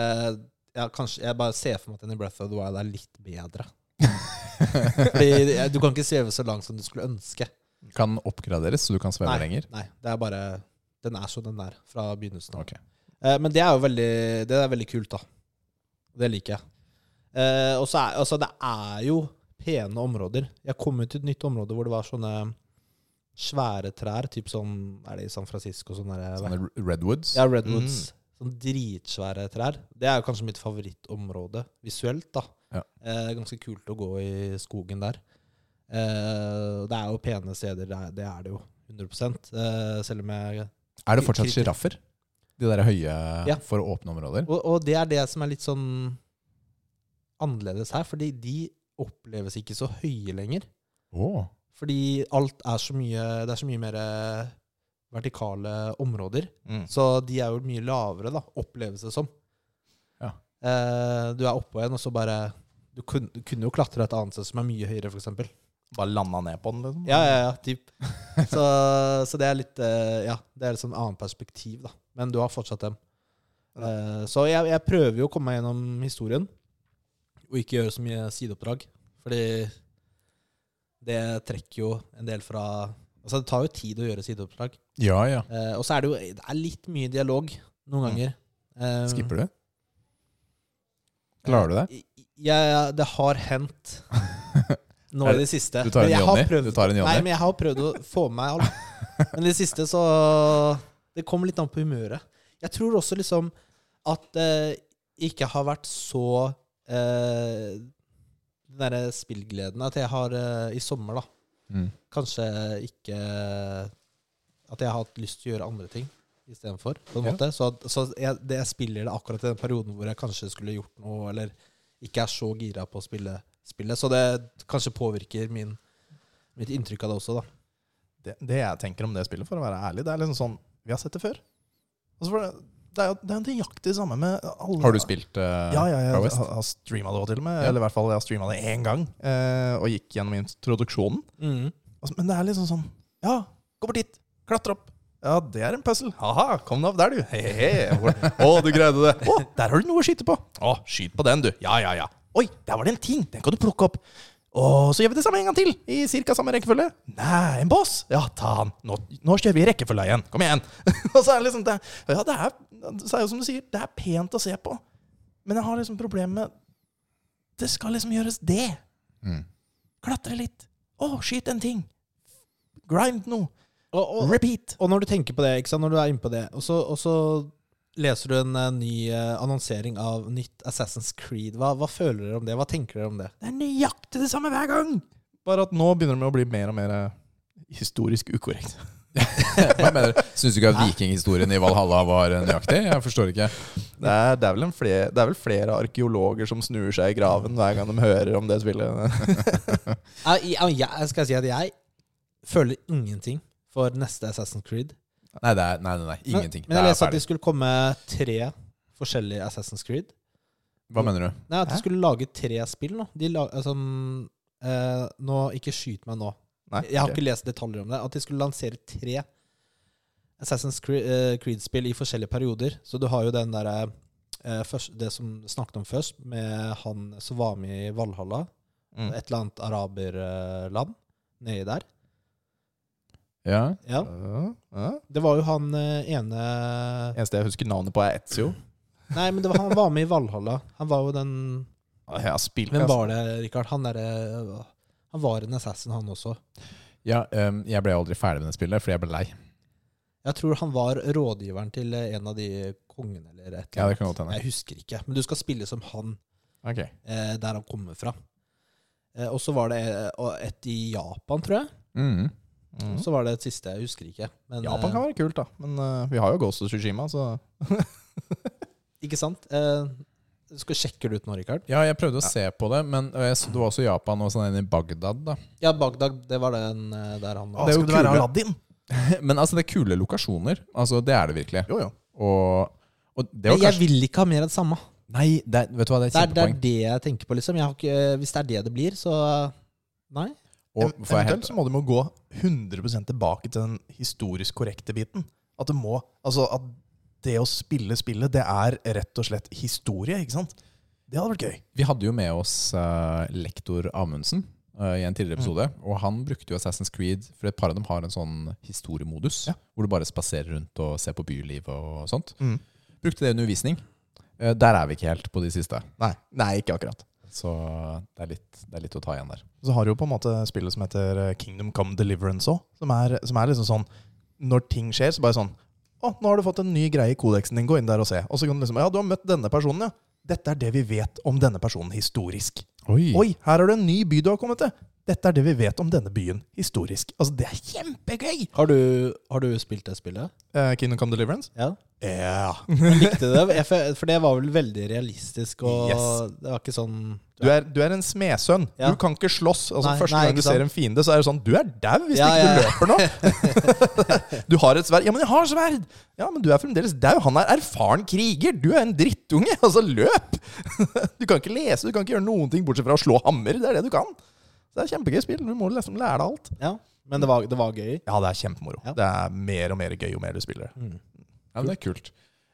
ja, kanskje, Jeg bare ser for meg at den i Breath of the Wild er litt bedre. Fordi Du kan ikke sveve så langt som du skulle ønske. Kan oppgraderes, så du kan sveve Nei. lenger? Nei, det er bare Den er som den er fra begynnelsen av. Ok. Eh, men det er jo veldig Det er veldig kult, da. Det liker jeg. Eh, og så er altså, det er jo pene områder. Jeg kom ut til et nytt område hvor det var sånne svære trær, typ sånn Er det i San Francisco? Sånne der, Sånne redwoods? ja, redwoods. Sånn dritsvære trær. Det er kanskje mitt favorittområde visuelt, da. Ja. Eh, ganske kult å gå i skogen der. Eh, det er jo pene steder, det er det, er det jo. 100 eh, Selv om jeg Er det fortsatt sjiraffer? De der høye Ja. for åpne områder? Og, og det er det som er litt sånn annerledes her, fordi de oppleves ikke så høye lenger. Oh. Fordi alt er så mye Det er så mye mer vertikale områder. Mm. Så de er jo mye lavere, da, oppleves det som. Ja. Eh, du er oppå igjen, og så bare du kun, du kunne jo klatre et annet sted som er mye høyere, f.eks. Bare landa ned på den, liksom? Ja, ja, ja, typ. Så, så det er litt eh, Ja, det er et sånn annet perspektiv, da. Men du har fortsatt dem. Eh, så jeg, jeg prøver jo å komme meg gjennom historien, og ikke gjøre så mye sideoppdrag. Fordi det trekker jo en del fra Altså, det tar jo tid å gjøre sideoppslag. Ja, ja. Eh, og så er det jo det er litt mye dialog noen Mm. ganger. Eh, Skipper du? Klarer du det? Ja, ja, det har hendt nå i det- siste. Du tar en Johnny? prøvd- Du tar en Johnny? Nei, men jeg har prøvd å få med meg alt. Men i det siste så Det kommer litt an på humøret. Jeg tror også liksom at det ikke har vært så eh, Den derre spillgleden at jeg har eh, i sommer, da Mm. Kanskje ikke At jeg har hatt lyst til å gjøre andre ting istedenfor. Ja. Så, at- så jeg, det jeg spiller det akkurat i den perioden hvor jeg kanskje skulle gjort noe, eller ikke er så gira på å spille spillet. Så det kanskje påvirker min, mitt inntrykk av det også, da. Det, det jeg tenker om det spillet, for å være ærlig, det er liksom sånn Vi har sett det før. Altså for det, det er jo det er nøyaktig samme med alle Har du spilt uh, Ja, ja, jeg West? har, har streama det til og med. Ja. Eller i hvert fall jeg har streama det én gang. Eh, og gikk gjennom introduksjonen. Mm. men det er liksom sånn Ja, gå bort dit. Klatre opp. Ja, det er en puzzle. Haha, kom deg opp der, du. He-he. Å, du greide det. Å, der har du noe å skyte på. Å, skyt på den, du. Ja, ja, ja. Oi, der var det en ting. Den kan du plukke opp. Å, så gjør vi det samme en gang til. I cirka samme rekkefølge. Nei, en boss. Ja, ta han. Nå, nå kjører vi rekkefølga igjen. Kom igjen. og så er det liksom det, Ja, det er, så er jo som du sier, det er pent å se på. Men jeg har liksom problemer med Det skal liksom gjøres det. Mm. Klatre litt. Å, skyt en ting. Grind noe. Og, og, Repeat. og når du tenker på det, ikke sant? når du er inne på det, og så, og så leser du en uh, ny uh, annonsering av nytt Assassin's Creed, hva, hva føler dere om det? Hva tenker dere om det? Det er nøyaktig det samme hver gang. Bare at nå begynner det å bli mer og mer eh, historisk ukorrekt. Hva mener du? Syns du ikke at vikinghistorien i Valhalla var nøyaktig? Jeg forstår ikke. Det er, det, er vel en flere, det er vel flere arkeologer som snur seg i graven hver gang de hører om det spillet. Jeg, jeg, jeg skal si at jeg føler ingenting for neste Assassin's Creed. Nei, er, nei, nei, nei ingenting. Men, men jeg leste at det skulle komme tre forskjellige Assassin's Creed. Hva mener du? Nei, at de skulle lage tre spill nå. De la, altså, eh, nå Ikke skyt meg nå. Nei, Jeg har ikke lest detaljer om det. At de skulle lansere tre Assassin's eh, Creed-spill i forskjellige perioder. Så du har jo den derre eh, Det som snakket om først, med han som var med i Valhalla. Mm. Et eller annet araberland nedi der. Ja. Ja. Ja. Det var jo han eh, ene Eneste jeg husker navnet på, er Etzio. Nei, men det var, han var med i Valhalla. Han var jo den Ja, Jeg har spilt Hvem var det, Rikard? Han derre Han var en assassin, han også. ja ehm, jeg ble aldri ferdig med det spillet fordi jeg ble lei. Jeg tror han var rådgiveren til eh, en av de kongene eller et Ja, det kan godt hende. Jeg husker ikke. Men du skal spille som han Ok. eh, der han kommer fra. Eh, og så var det eh, og et i Japan, tror jeg. Mhm. Mm. Så var det et siste, jeg husker ikke. Men, Japan kan eh, være kult, da. Men uh, vi har jo Ghost of Tsushima, så Ikke sant? Uh, skal sjekke det ut nå, Rikard. Ja, jeg prøvde å se på det, men så, det var også Japan og sånn en i Bagdad, da. Ja, Bagdad, det var den der han var. Det Skal det være. Aladdin? Men altså, det er kule lokasjoner. Altså, det er det virkelig. Jo, jo. Og, og det var jeg kanskje vil ikke ha mer av det samme. Nei, det vet du hva, det er et kjempepoeng. det er det jeg tenker på, liksom. Jeg har ikke, hvis det er det det blir, så Nei. Og Eventuelt så må du må gå 100% tilbake til den historisk korrekte biten. At det må Altså at det å spille spillet, det er rett og slett historie, ikke sant? Det hadde vært gøy. Vi hadde jo med oss uh, lektor Amundsen uh, i en tidligere episode. Og han brukte jo Assassin's Creed, for et par av dem har en sånn historiemodus. Ja. Hvor du bare spaserer rundt og ser på bylivet og sånt. Mm. Brukte det under undervisning. Uh, der er vi ikke helt på de siste. Nei, nei, ikke akkurat. Så det er litt, det er litt å ta igjen der. Så har du jo på en måte spillet som heter eh, Kingdom Come Deliverance òg. Som, som er liksom sånn Når ting skjer, så bare sånn Å, nå har du fått en ny greie i kodeksen din. Gå inn der og se. Og så kan du liksom Ja, du har møtt denne personen, ja. Dette er det vi vet om denne personen historisk. Oi! Oi, her er det en ny by du har kommet til. Dette er det vi vet om denne byen historisk. Altså, det er kjempegøy! Har du, har du spilt det spillet? Eh, Kingdom Come Deliverance? Ja. Ja. Jeg likte det, for- det var vel veldig realistisk, og Yes. det var ikke sånn Du er, du er en smedsønn. Ja. Du kan ikke slåss. Altså, Nei, første nei, gang du sant. ser en fiende, så er det sånn Du er dau hvis Ja, ikke ja, du ja. løper nå. du har et sverd. Ja, men jeg har sverd! Ja, men du er fremdeles dau. Han er erfaren kriger. Du er en drittunge. Altså, løp! du kan ikke lese, du kan ikke gjøre noen ting bortsett fra å slå hammer. Det er det du kan. Så det er kjempegøy spill. Du må liksom lære deg alt. Ja, men det var, det var gøy. Ja, det er kjempemoro. Ja. Det er mer og mer gøy jo mer du spiller. Mm. Ja, men det er kult.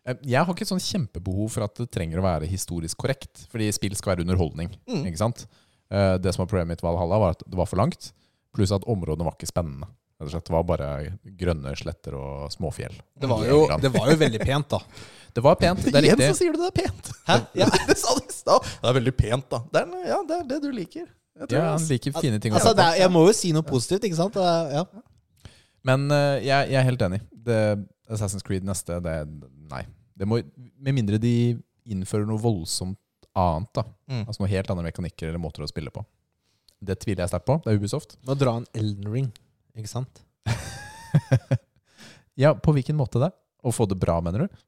Eh, Jeg har ikke et sånn kjempebehov for at det trenger å være historisk korrekt. Fordi spill skal være underholdning. Mm. Ikke sant? Eh, Det som var problemet mitt med Valhalla, var at det var for langt. Pluss at områdene var ikke spennende. Det var bare grønne sletter og småfjell. Det var, jo, det var jo veldig pent, da. Det var pent. Det er Igjen så riktig. sier du det er pent. Hæ? Ja. det sa du i stad. Det er veldig pent, da. Det er, ja, det er det du liker. Ja, han liker fine ting Altså, er, jeg må jo si noe positivt, ikke sant? Ja. Men uh, jeg, jeg er helt enig. Det, Assassin's Creed neste, det Nei. Det må, med mindre de innfører noe voldsomt annet. da Mm. Altså Noe helt andre mekanikker eller måter å spille på. Det tviler jeg sterkt på. Det er Ubisoft. Må dra en Elden Ring, ikke sant? Ja, På hvilken måte det? Å få det bra, mener du?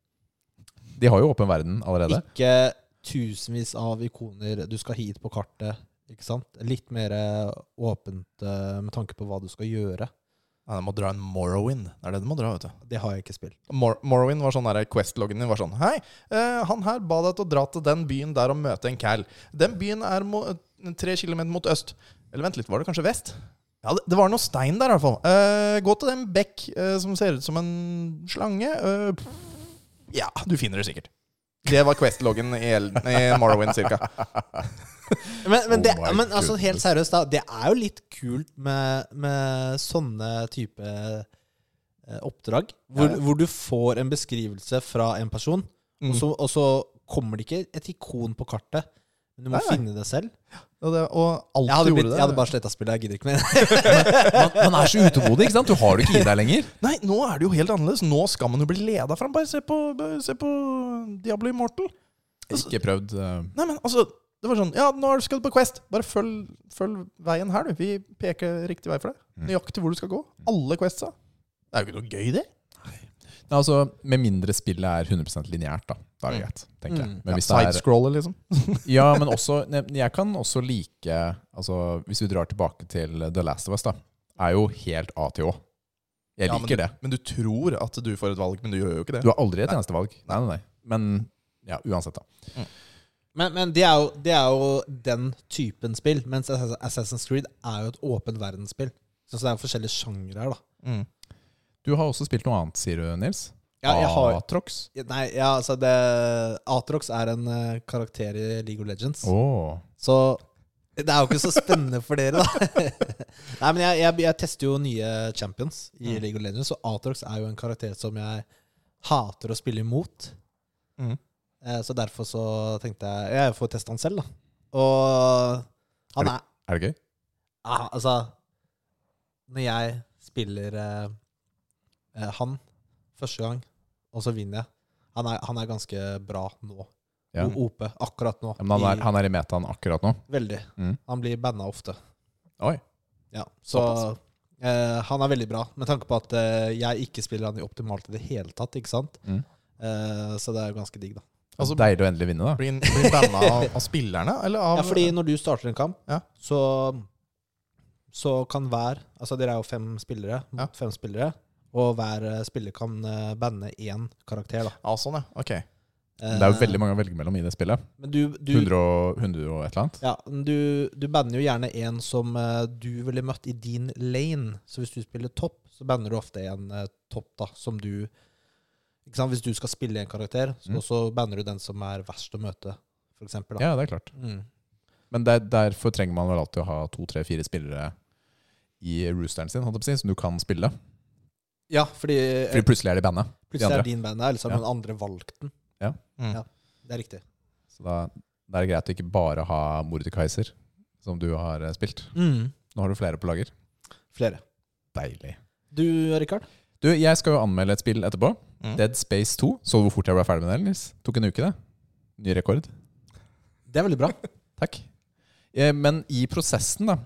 De har jo åpen verden allerede. Ikke tusenvis av ikoner du skal hit på kartet, ikke sant? Litt mer eh, åpent eh, med tanke på hva du skal gjøre. Ja, du må dra en Morrowind. Det er det du må dra, vet du. Det har jeg ikke spilt. Mor Morrowind var sånn der Quest-loggen din var sånn Hei, uh, han her ba deg til å dra til den byen der og møte en cal. Den byen er tre kilometer mot øst. Eller vent litt, var det kanskje vest? Ja, det, det var noe stein der, i hvert fall. Uh, gå til den bekk uh, som ser ut som en slange. Eh, ja, du finner det sikkert. Det var Quest-loggen i, i Morrowind, cirka. Men, men, det, Oh men altså, helt seriøst, da. Det er jo litt kult med, med sånne type eh, oppdrag. Hvor, Ja. hvor du får en beskrivelse fra en person, Mm. og, så, og så kommer det ikke et ikon på kartet. Men du må Nei, nei. finne det selv. Og, det, og alt Jeg hadde, du blitt, gjorde jeg hadde bare sletta spillet. Jeg gidder ikke mer. Man, man er så utålmodig, ikke sant? Du har det ikke i deg lenger. Nei, nå er det jo helt annerledes. Nå skal man jo bli leda fram. Bare se på, se på Diablo Immortal. Ikke prøvd. uh... Nei, men altså Det var sånn Ja, nå skal du på Quest. Bare følg, følg veien her, du. Vi peker riktig vei for deg. Mm. Nøyaktig hvor du skal gå. Alle Questsa. Det er jo ikke noe gøy, det. Nei, altså, Med mindre spillet er 100 lineært, da. Da er det Mm. greit, tenker jeg. Mm. Men Ja, hvis det er Sidescroller, liksom. Ja, men også ne- Jeg kan også like Altså, Hvis vi drar tilbake til The Last of Us, da, er jo helt A til Å. Jeg Ja, men liker det. Men du tror at du får et valg, men du gjør jo ikke det. Du har aldri et eneste valg. Nei, nei, nei. Men ja, uansett, da. Men, men det, er jo, det er jo den typen spill. Mens Assassin's Creed er jo et åpen verdensspill. Så det er forskjellige sjangre her, da. Mm. Du har også spilt noe annet, sier du, Nils? Atrox? nei, ja, altså det Atrox er en eh, karakter i League of Legends. Oh. Så det er jo ikke så spennende for dere, da. Nei, men jeg, jeg, jeg tester jo nye champions i Mm. League of Legends, og Atrox er jo en karakter som jeg hater å spille imot. Mm. Eh, Så derfor så tenkte jeg Jeg får teste han selv, da. Og han er Er det gøy? ah, Altså Når jeg spiller eh, eh, han første gang, og så vinner jeg Han er, han er ganske bra nå. Ja. OP akkurat nå. Men han er, I- han er i metaen akkurat nå. Veldig. Mm. Han blir banna ofte. Oi. Ja, så eh, han er veldig bra, med tanke på at eh, jeg ikke spiller han i optimalt i det hele tatt. ikke sant? Mm. Eh, så det er jo ganske digg, da. Altså, Deilig å endelig vinne, da. Blir han banna av, av spillerne, eller av Ja, fordi når du starter en kamp, Ja. så, så kan hver Altså dere er jo fem spillere mot Ja. fem spillere, og hver eh, spiller kan eh, banne én karakter, da. Ja, sånn, ja. Ok. Eh, Det er jo veldig mange å velge mellom i det spillet. Men du, du, 100 og, 100 og et eller annet. ja, du, du banner jo gjerne en som eh, du ville møtt i din lane. Så hvis du spiller topp, så banner du ofte en eh, topp da, som du ikke sant? Hvis du skal spille en karakter, så, Mm. så banner du den som er verst å møte, for eksempel. Da. Ja, det er klart. Mm. Men der, derfor trenger man vel alltid å ha to, tre, fire spillere i roosteren sin, som du kan spille. Ja, fordi, eh, Fordi plutselig er det bandet. plutselig de er din band der, eller så har Ja. noen andre valgt den. Mm. Ja. Det er riktig. Så da, da er det greit å ikke bare ha Mordekaiser, som du har eh, spilt. Mm. Nå har du flere på lager. Flere. Deilig. Du, Rikard? Du, jeg skal jo anmelde et spill etterpå. Mm. Dead Space 2. Så du hvor fort jeg ble ferdig med det? Nils? Tok en uke, det. Ny rekord. Det er veldig bra. Takk. Eh, Men i prosessen, da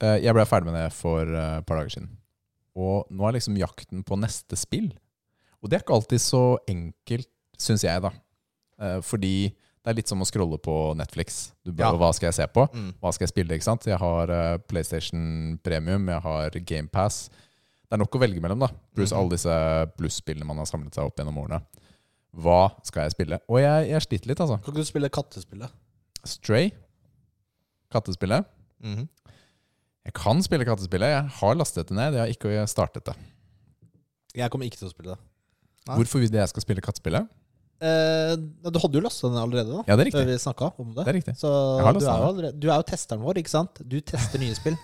eh, Jeg ble ferdig med det for et par dager siden. Og nå er liksom jakten på neste spill. Og det er ikke alltid så enkelt, syns jeg, da. Eh, Fordi det er litt som å scrolle på Netflix. Du bør, Ja. Hva skal jeg se på? Mm. Hva skal jeg spille? ikke sant? Jeg har eh, PlayStation Premium, jeg har GamePass. Det er nok å velge mellom, da. Pluss Mhm. alle disse plusspillene man har samlet seg opp gjennom årene. Hva skal jeg spille? Og jeg, jeg sliter litt, altså. Kan ikke du spille kattespillet? Stray. Kattespillet. Mhm. Jeg kan spille kattespillet. Jeg har lastet det ned. Jeg har ikke startet det. Jeg kommer ikke til å spille det. Nei. Hvorfor vil jeg skal spille kattespillet? Eh, du hadde jo lasta den allerede, da. Ja, det er riktig. vi om det. Det er riktig. Så du er, jo allerede, du er jo testeren vår, ikke sant? Du tester nye spill.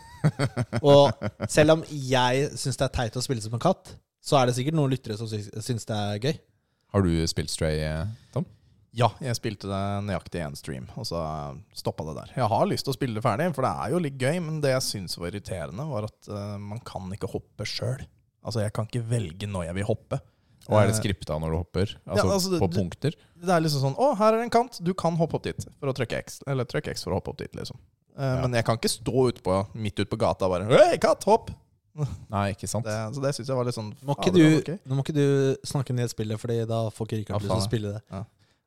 Og selv om jeg syns det er teit å spille som en katt, så er det sikkert noen lyttere som sy- syns det er gøy. Har du spilt Stray, eh, Tom? Ja, jeg spilte det nøyaktig i én stream, og så stoppa det der. Jeg har lyst til å spille det ferdig, for det er jo litt gøy, men det jeg syns var irriterende, var at uh, man kan ikke hoppe sjøl. Altså, jeg kan ikke velge når jeg vil hoppe. Og er det Eh, skripta når du hopper? Altså, Ja, altså, det- på punkter? Det er liksom sånn Å, her er en kant. Du kan hoppe opp dit for å trykke X. Eller trykke X for å hoppe opp dit, liksom. Uh, Ja. Men jeg kan ikke stå ut på, midt ute på gata og bare Hei, katt, hopp! Nei, ikke sant? Det, så det syns jeg var litt sånn Må ikke fader, du, okay. nå må ikke du snakke ned spillet, Fordi da får ikke Rikard lyst til å spille det. Ja.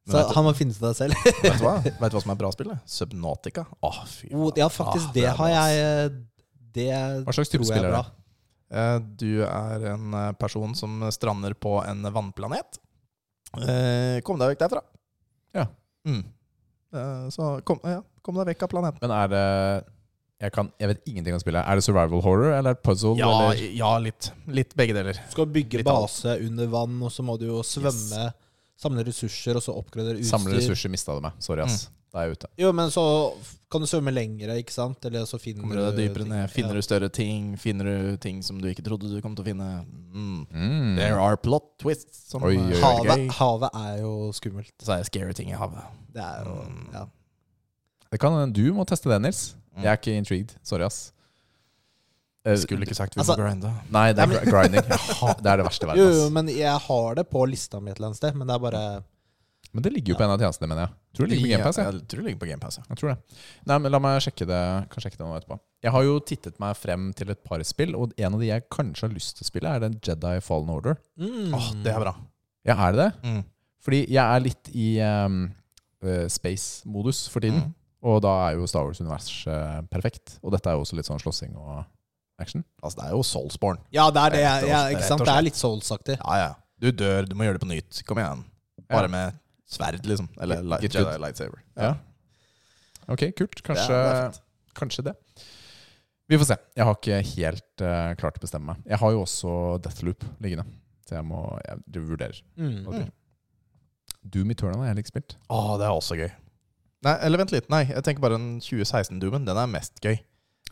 Så du- han må finne det selv. Vet du hva Vet du hva som er bra spill? Subnautica. Åh, fy Oh, ja, faktisk, Ah, det det har jeg Det Hva slags tror jeg er bra. Eh, Du er en eh, person som strander på en vannplanet. Eh, Kom deg vekk derfra. Ja. Mm. Eh, Så kom, ja, kom deg vekk av planeten. Men er det jeg, kan, jeg vet ingenting om spillet. Er det survival horror eller puzzle? Ja, eller? ja litt. Litt begge deler. Du skal bygge Litt alt. base under vann, og så må du jo svømme, samle ressurser, og så oppgradere utstyr. Samle ressurser mista du meg. Sorry, ass. Mm. Da er jeg ute. Jo, men så kan du svømme lengre, ikke sant? Eller så finner Kommer du deg dypere ned, finner Ja. du større ting, finner du ting som du ikke trodde du kom til å finne. Mm. Mm. There are plot twists. Som Oi, eh, oi, er Havet, havet er jo skummelt. Så er det scary ting i havet. Det er jo Mm. ja. Det kan, du må teste det, Nils. Mm. Jeg er ikke intrigued. Sorry, ass. Eh, Skulle ikke sagt vi Altså- må grinde. Nei, det er grinding. Har, Det er det verste i verden. jo, jo, men jeg har det på lista mi et eller annet sted. Men det er bare Men det ligger jo på en av tjenestene, mener jeg. Tror det ligger på GamePass. Jeg. jeg tror det ligger på GamePass. Ja. jeg tror det. Nei, men La meg sjekke det Kan sjekke det nå etterpå. Jeg har jo tittet meg frem til et par spill, og en av de jeg kanskje har lyst til å spille, er den Jedi Fallen Order. mm. Åh, det er bra. Ja, er det det? Mm. Fordi jeg er litt i um, eh, space-modus for tiden. Mm. Og da er jo Star Wars-univers perfekt. Og dette er jo også litt sånn slåssing og action. Altså, det er jo Soulsborne. Ja, det er det. Rett Ja, ikke sant? Det er litt Souls-aktig. Ja, ja. Du dør, du må gjøre det på nytt. Kom igjen. Ja. Bare med sverd, liksom. Eller light, Jedi good. lightsaber. Ja. Ok, kult. Kanskje det. Kanskje det. Vi får se. Jeg har ikke helt uh, klart å bestemme meg. Jeg har jo også Deathloop liggende, så jeg må jeg driver vurderer. Mm. Okay. Doom Eternal har jeg ikke spilt. Å, det er også gøy. Nei, eller vent litt. Nei, jeg tenker bare den 2016-doomen. Den er mest gøy.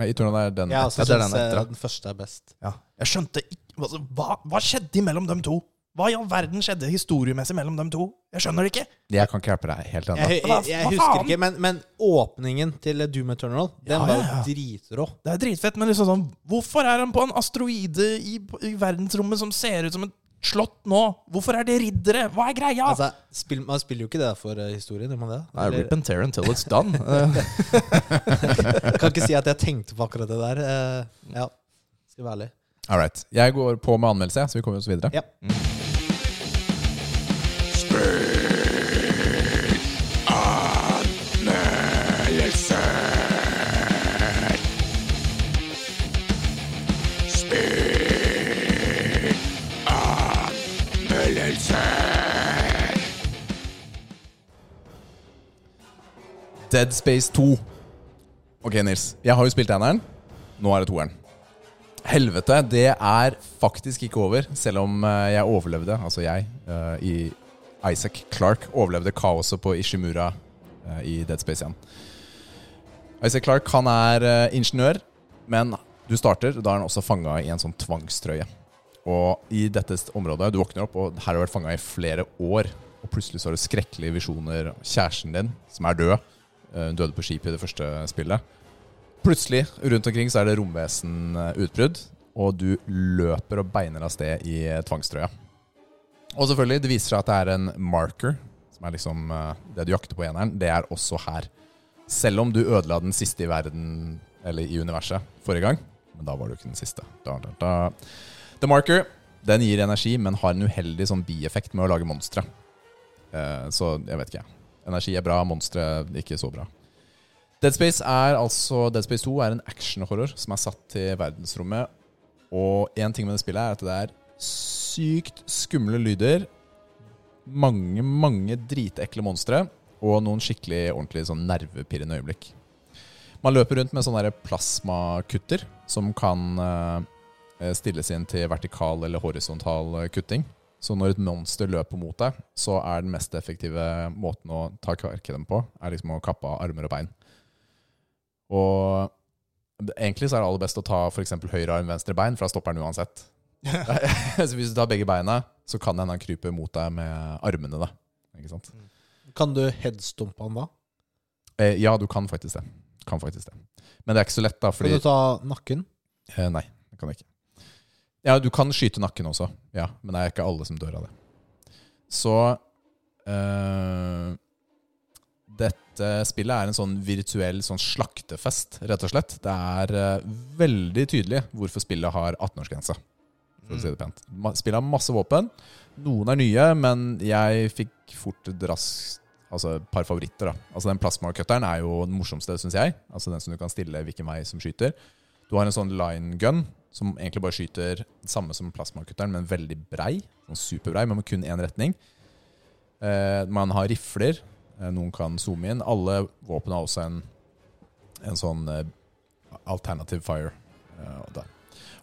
Eternal er den Jeg også Ja, det jeg syns den etter, den første er best. Ja. Jeg skjønte ikke altså, hva, hva skjedde mellom dem to? Hva i all verden skjedde historiemessig mellom dem to? Jeg skjønner det ikke. Jeg kan ikke hjelpe deg helt ennå. Jeg, jeg, jeg husker ikke, men, men åpningen til Doom Eternal, den Ja, var jo ja. dritrå. Det er dritfett, men liksom sånn Hvorfor er han på en asteroide i, i verdensrommet som ser ut som et slott nå? Hvorfor er det riddere? Hva er greia? Altså, spill, man spiller jo ikke det for uh, historien, gjør man det? Nei, Eller- rip and tear until it's done. Kan ikke si at jeg tenkte på akkurat det der. Uh, ja, skal være ærlig. All right. Jeg går på med anmeldelse, så vi kommer oss videre. Ja. Dead Space 2. Ok, Nils. Jeg har jo spilt eneren. Nå er det toeren. Helvete, det er faktisk ikke over, selv om eh, jeg overlevde, altså jeg, eh, i Isaac Clark, overlevde kaoset på Ishimura eh, i Dead Space 1. Isaac Clark han er ingeniør, men du starter, da er han også fanga i en sånn tvangstrøye. Og i dette området, du våkner opp, og her har du vært fanga i flere år. Og plutselig så har du skrekkelige visjoner. Kjæresten din, som er død, hun døde på skipet i det første spillet. Plutselig, rundt omkring, så er det romvesenutbrudd, og du løper og beiner av sted i eh, tvangstrøya. Og selvfølgelig, det viser seg at det er en marker, som er liksom eh, det du jakter på i eneren. Det er også her. Selv om du ødela den siste i verden, eller i universet, forrige gang. Men da var du ikke den siste. Da, da, da. The Marker den gir energi, men har en uheldig sånn bieffekt med å lage monstre. Eh, så jeg vet ikke. Energi er bra, monstre ikke så bra. Dead Space er altså Dead Space 2 er en actionhorror som er satt til verdensrommet. Og én ting med det spillet er at det er sykt skumle lyder. Mange, mange dritekle monstre. Og noen skikkelig ordentlig sånn nervepirrende øyeblikk. Man løper rundt med sånne plasmakutter som kan eh, stilles inn til vertikal eller horisontal eh, kutting. Så når et monster løper mot deg, så er den mest effektive måten å ta kverke dem på, er liksom å kappe av armer og bein. Og egentlig så er det aller best å ta f.eks. høyre arm, venstre bein, for da stopper den uansett. så hvis du tar begge beina, så kan hende han kryper mot deg med armene. da. Ikke sant? Kan du headstumpe han da? Eh, ja, du kan faktisk det. Kan faktisk det. Men det er ikke så lett, da, Kan du ta nakken? eh, Nei, det kan jeg ikke. Ja, du kan skyte nakken også, ja, men det er ikke alle som dør av det. Så eh, Dette spillet er en sånn virtuell sånn slaktefest, rett og slett. Det er eh, veldig tydelig hvorfor spillet har 18-årsgrense, Mm. si Spillet har masse våpen. Noen er nye, men jeg fikk fort raskt Altså et par favoritter. da Altså Den plasmakutteren er jo den morsomste, syns jeg. Altså Den som du kan stille hvilken vei som skyter. Du har en sånn line gun som egentlig bare skyter det samme som plasmakutteren, men veldig brei. Sånn superbrei, men med kun én retning. Eh, man har rifler. Eh, noen kan zoome inn. Alle våpen har også en, en sånn eh, alternative fire. Eh.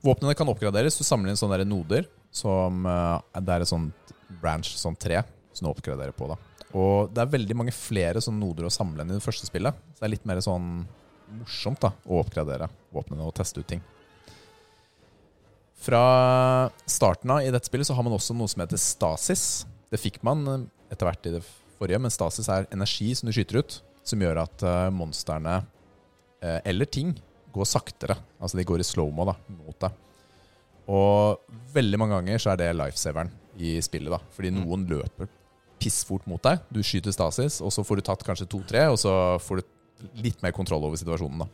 Våpnene kan oppgraderes. Du samler inn sånne der noder. Som, eh, det er et sånt branch, sånn tre, som du oppgraderer på. da Og det er veldig mange flere sånne noder å samle enn i det første spillet. Så det er litt mer sånn morsomt da å oppgradere våpnene og teste ut ting. Fra starten av i dette spillet så har man også noe som heter stasis. Det fikk man eh, etter hvert i det forrige, men stasis er energi som du skyter ut, som gjør at eh, monstrene eh, eller ting går saktere. Altså de går i slow-mo da, mot deg. Og veldig mange ganger så er det lifesaveren i spillet, da. Fordi noen løper pissfort mot deg. Du skyter stasis, og så får du tatt kanskje to-tre, og så får du litt mer kontroll over situasjonen, da.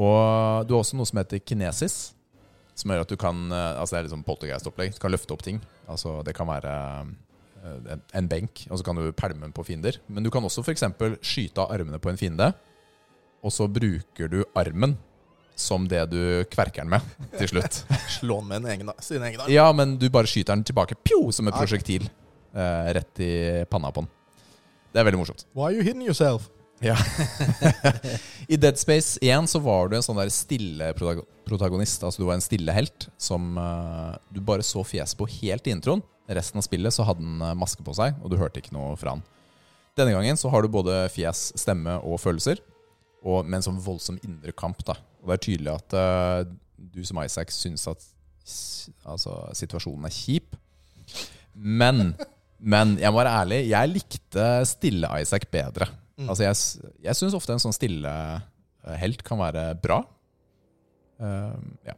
Og du har også noe som heter kinesis, som gjør at du kan eh, Altså det er liksom poltergeist-opplegg. Du kan løfte opp ting. Altså Det kan være eh, en, en benk, og så kan du pælme den på fiender. Men du kan også f.eks. skyte av armene på en fiende, og så bruker du armen som det du kverker den med til slutt. Slå den med en egen, sin egen arm. Ja, men du bare skyter den tilbake pjo, som et prosjektil. Eh, rett i panna på den. Det er veldig morsomt. Why are you hitting yourself? Ja. I Dead Space 1 så var du en sånn der stille protagonist. Altså du var en stille helt som uh, du bare så fjeset på helt i introen. Resten av spillet så hadde han eh, maske på seg, og du hørte ikke noe fra han. Denne gangen så har du både fjes, stemme og følelser, og med en sånn voldsom indre kamp. da. Og det er tydelig at uh, du som Isaac syns at altså, situasjonen er kjip. Men, men jeg må være ærlig, jeg likte stille Isaac bedre. Altså jeg jeg syns ofte en sånn stille eh, helt kan være bra. Uh, ja.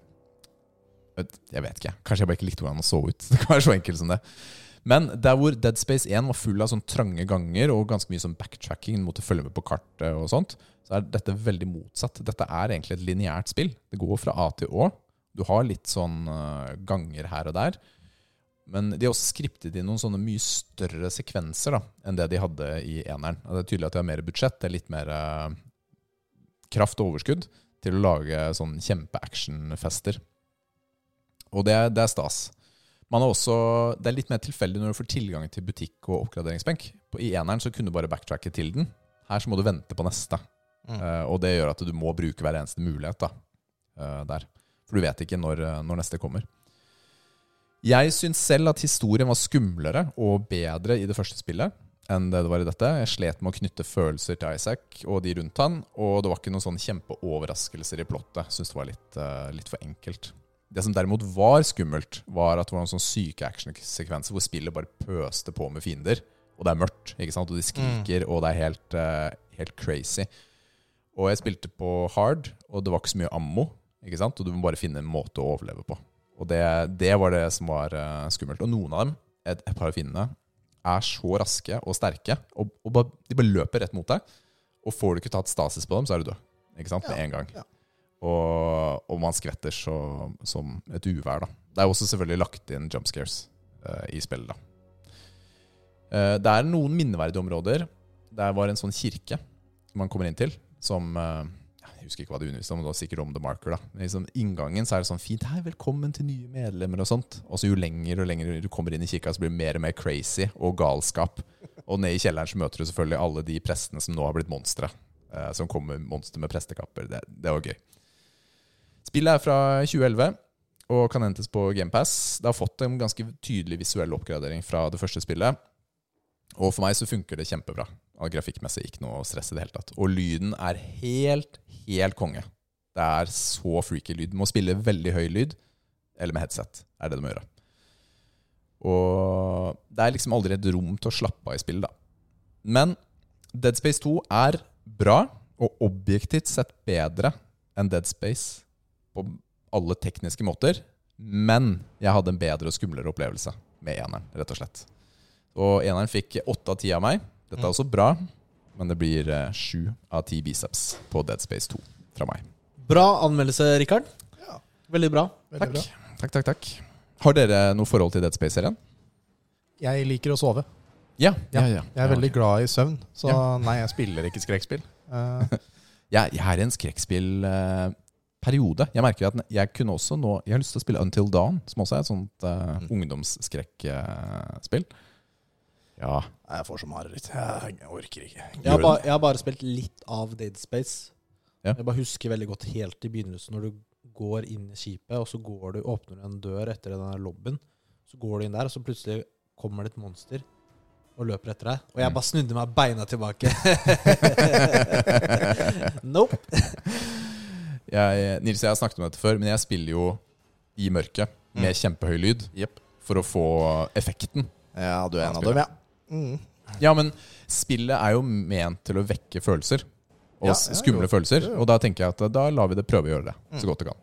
Jeg vet ikke. Kanskje jeg bare ikke likte hvordan han så ut. Det kan være så enkelt som det. Men der hvor Dead Space 1 var full av sånn trange ganger og ganske mye sånn backtracking, måtte følge med på kartet og sånt, så er dette veldig motsatt. Dette er egentlig et lineært spill. Det går fra A til Å. Du har litt sånn eh, ganger her og der. Men de har også skriptet inn noen sånne mye større sekvenser da, enn det de hadde i eneren. Og det er tydelig at de har mer budsjett, det er litt mer eh, kraft og overskudd til å lage sånn kjempeactionfester. Og det, det er stas. Man er også, det er litt mer tilfeldig når du får tilgang til butikk og oppgraderingsbenk. I eneren så kunne du bare backtracke til den. Her så må du vente på neste. Mm. Uh, og det gjør at du må bruke hver eneste mulighet da, uh, der. For du vet ikke når, eh, når neste kommer. Jeg syns selv at historien var skumlere og bedre i det første spillet enn det det var i dette. Jeg slet med å knytte følelser til Isaac og de rundt han, og det var ikke noen sånne kjempeoverraskelser i plottet. Syns det var litt, uh, litt for enkelt. Det som derimot var skummelt, var at det var noen sånne syke actionsekvenser hvor spillet bare pøste på med fiender, og det er mørkt, ikke sant? og de skriker, og det er helt, uh, helt crazy. Og jeg spilte på hard, og det var ikke så mye ammo, ikke sant? og du må bare finne en måte å overleve på. Og det, det var det som var eh, skummelt. Og noen av dem, et, et par av finnene, er så raske og sterke, og, og bare, de bare løper rett mot deg. Og får du ikke tatt stasis på dem, så er du død. Ikke sant? Med Ja, en gang. ja. Og, og man skvetter så, som et uvær. da. Det er også selvfølgelig lagt inn jump scares uh, i spillet. da. Uh, det er noen minneverdige områder. Der var en sånn kirke man kommer inn til, som eh, Jeg husker ikke hva det underviste om, men det var sikkert om The Marker. da. Men liksom, inngangen så er det sånn fint Hei, velkommen til nye medlemmer og sånt. Og så jo lenger og lenger du kommer inn i kirka, så blir det mer og mer crazy og galskap. Og nede i kjelleren så møter du selvfølgelig alle de prestene som nå har blitt monstre. eh, som kommer monstre med prestekapper. Det, det var gøy. Spillet er fra 2011 og kan hentes på GamePass. Det har fått en ganske tydelig visuell oppgradering fra det første spillet. Og for meg så funker det kjempebra. Grafikkmessig ikke noe stress i det hele tatt. Og lyden er helt, helt konge. Det er så freaky lyd. Du må spille veldig høy lyd, eller med headset. er det du må gjøre. Og det er liksom aldri et rom til å slappe av i spillet, da. Men Dead Space 2 er bra, og objektivt sett bedre enn Dead Space på alle tekniske måter. Men jeg hadde en bedre og skumlere opplevelse med eneren, rett og slett. Og eneren fikk åtte av ti av meg. Dette er også bra, men det blir eh, sju av ti biceps på Dead Space 2 fra meg. Bra anmeldelse, Rikard. Ja. Veldig bra. Veldig Takk. bra. Takk, takk, takk. Har dere noe forhold til Dead Space-serien? Jeg liker å sove. Ja. Ja, ja, ja. Jeg er veldig okay. glad i søvn, så Ja. nei, jeg spiller ikke skrekkspill. Uh. Jeg, jeg er i en skrekkspillperiode. jeg merker at jeg kunne også nå Jeg har lyst til å spille Until Dawn, som også er et sånt uh, Mm. ungdomsskrekkspill. Ja. nei, jeg får så mareritt. Jeg orker ikke. Jeg har, ba, jeg har bare spilt litt av Dead Space. Ja. Jeg bare husker veldig godt helt i begynnelsen, når du går inn i skipet, og så går du, åpner du en dør etter den lobbyen. Så går du inn der, og så plutselig kommer det et monster og løper etter deg. Og jeg Mm. bare snudde meg beina tilbake. nope. Jeg, Nils jeg har snakket om dette før, men jeg spiller jo i mørket med Mm. kjempehøy lyd yep. for å få effekten. Ja, du er en av dem, ja. Mm. Ja, men spillet er jo ment til å vekke følelser. Og Ja, skumle jo. følelser. Og da tenker jeg at da lar vi det prøve å gjøre det så Mm. godt det kan.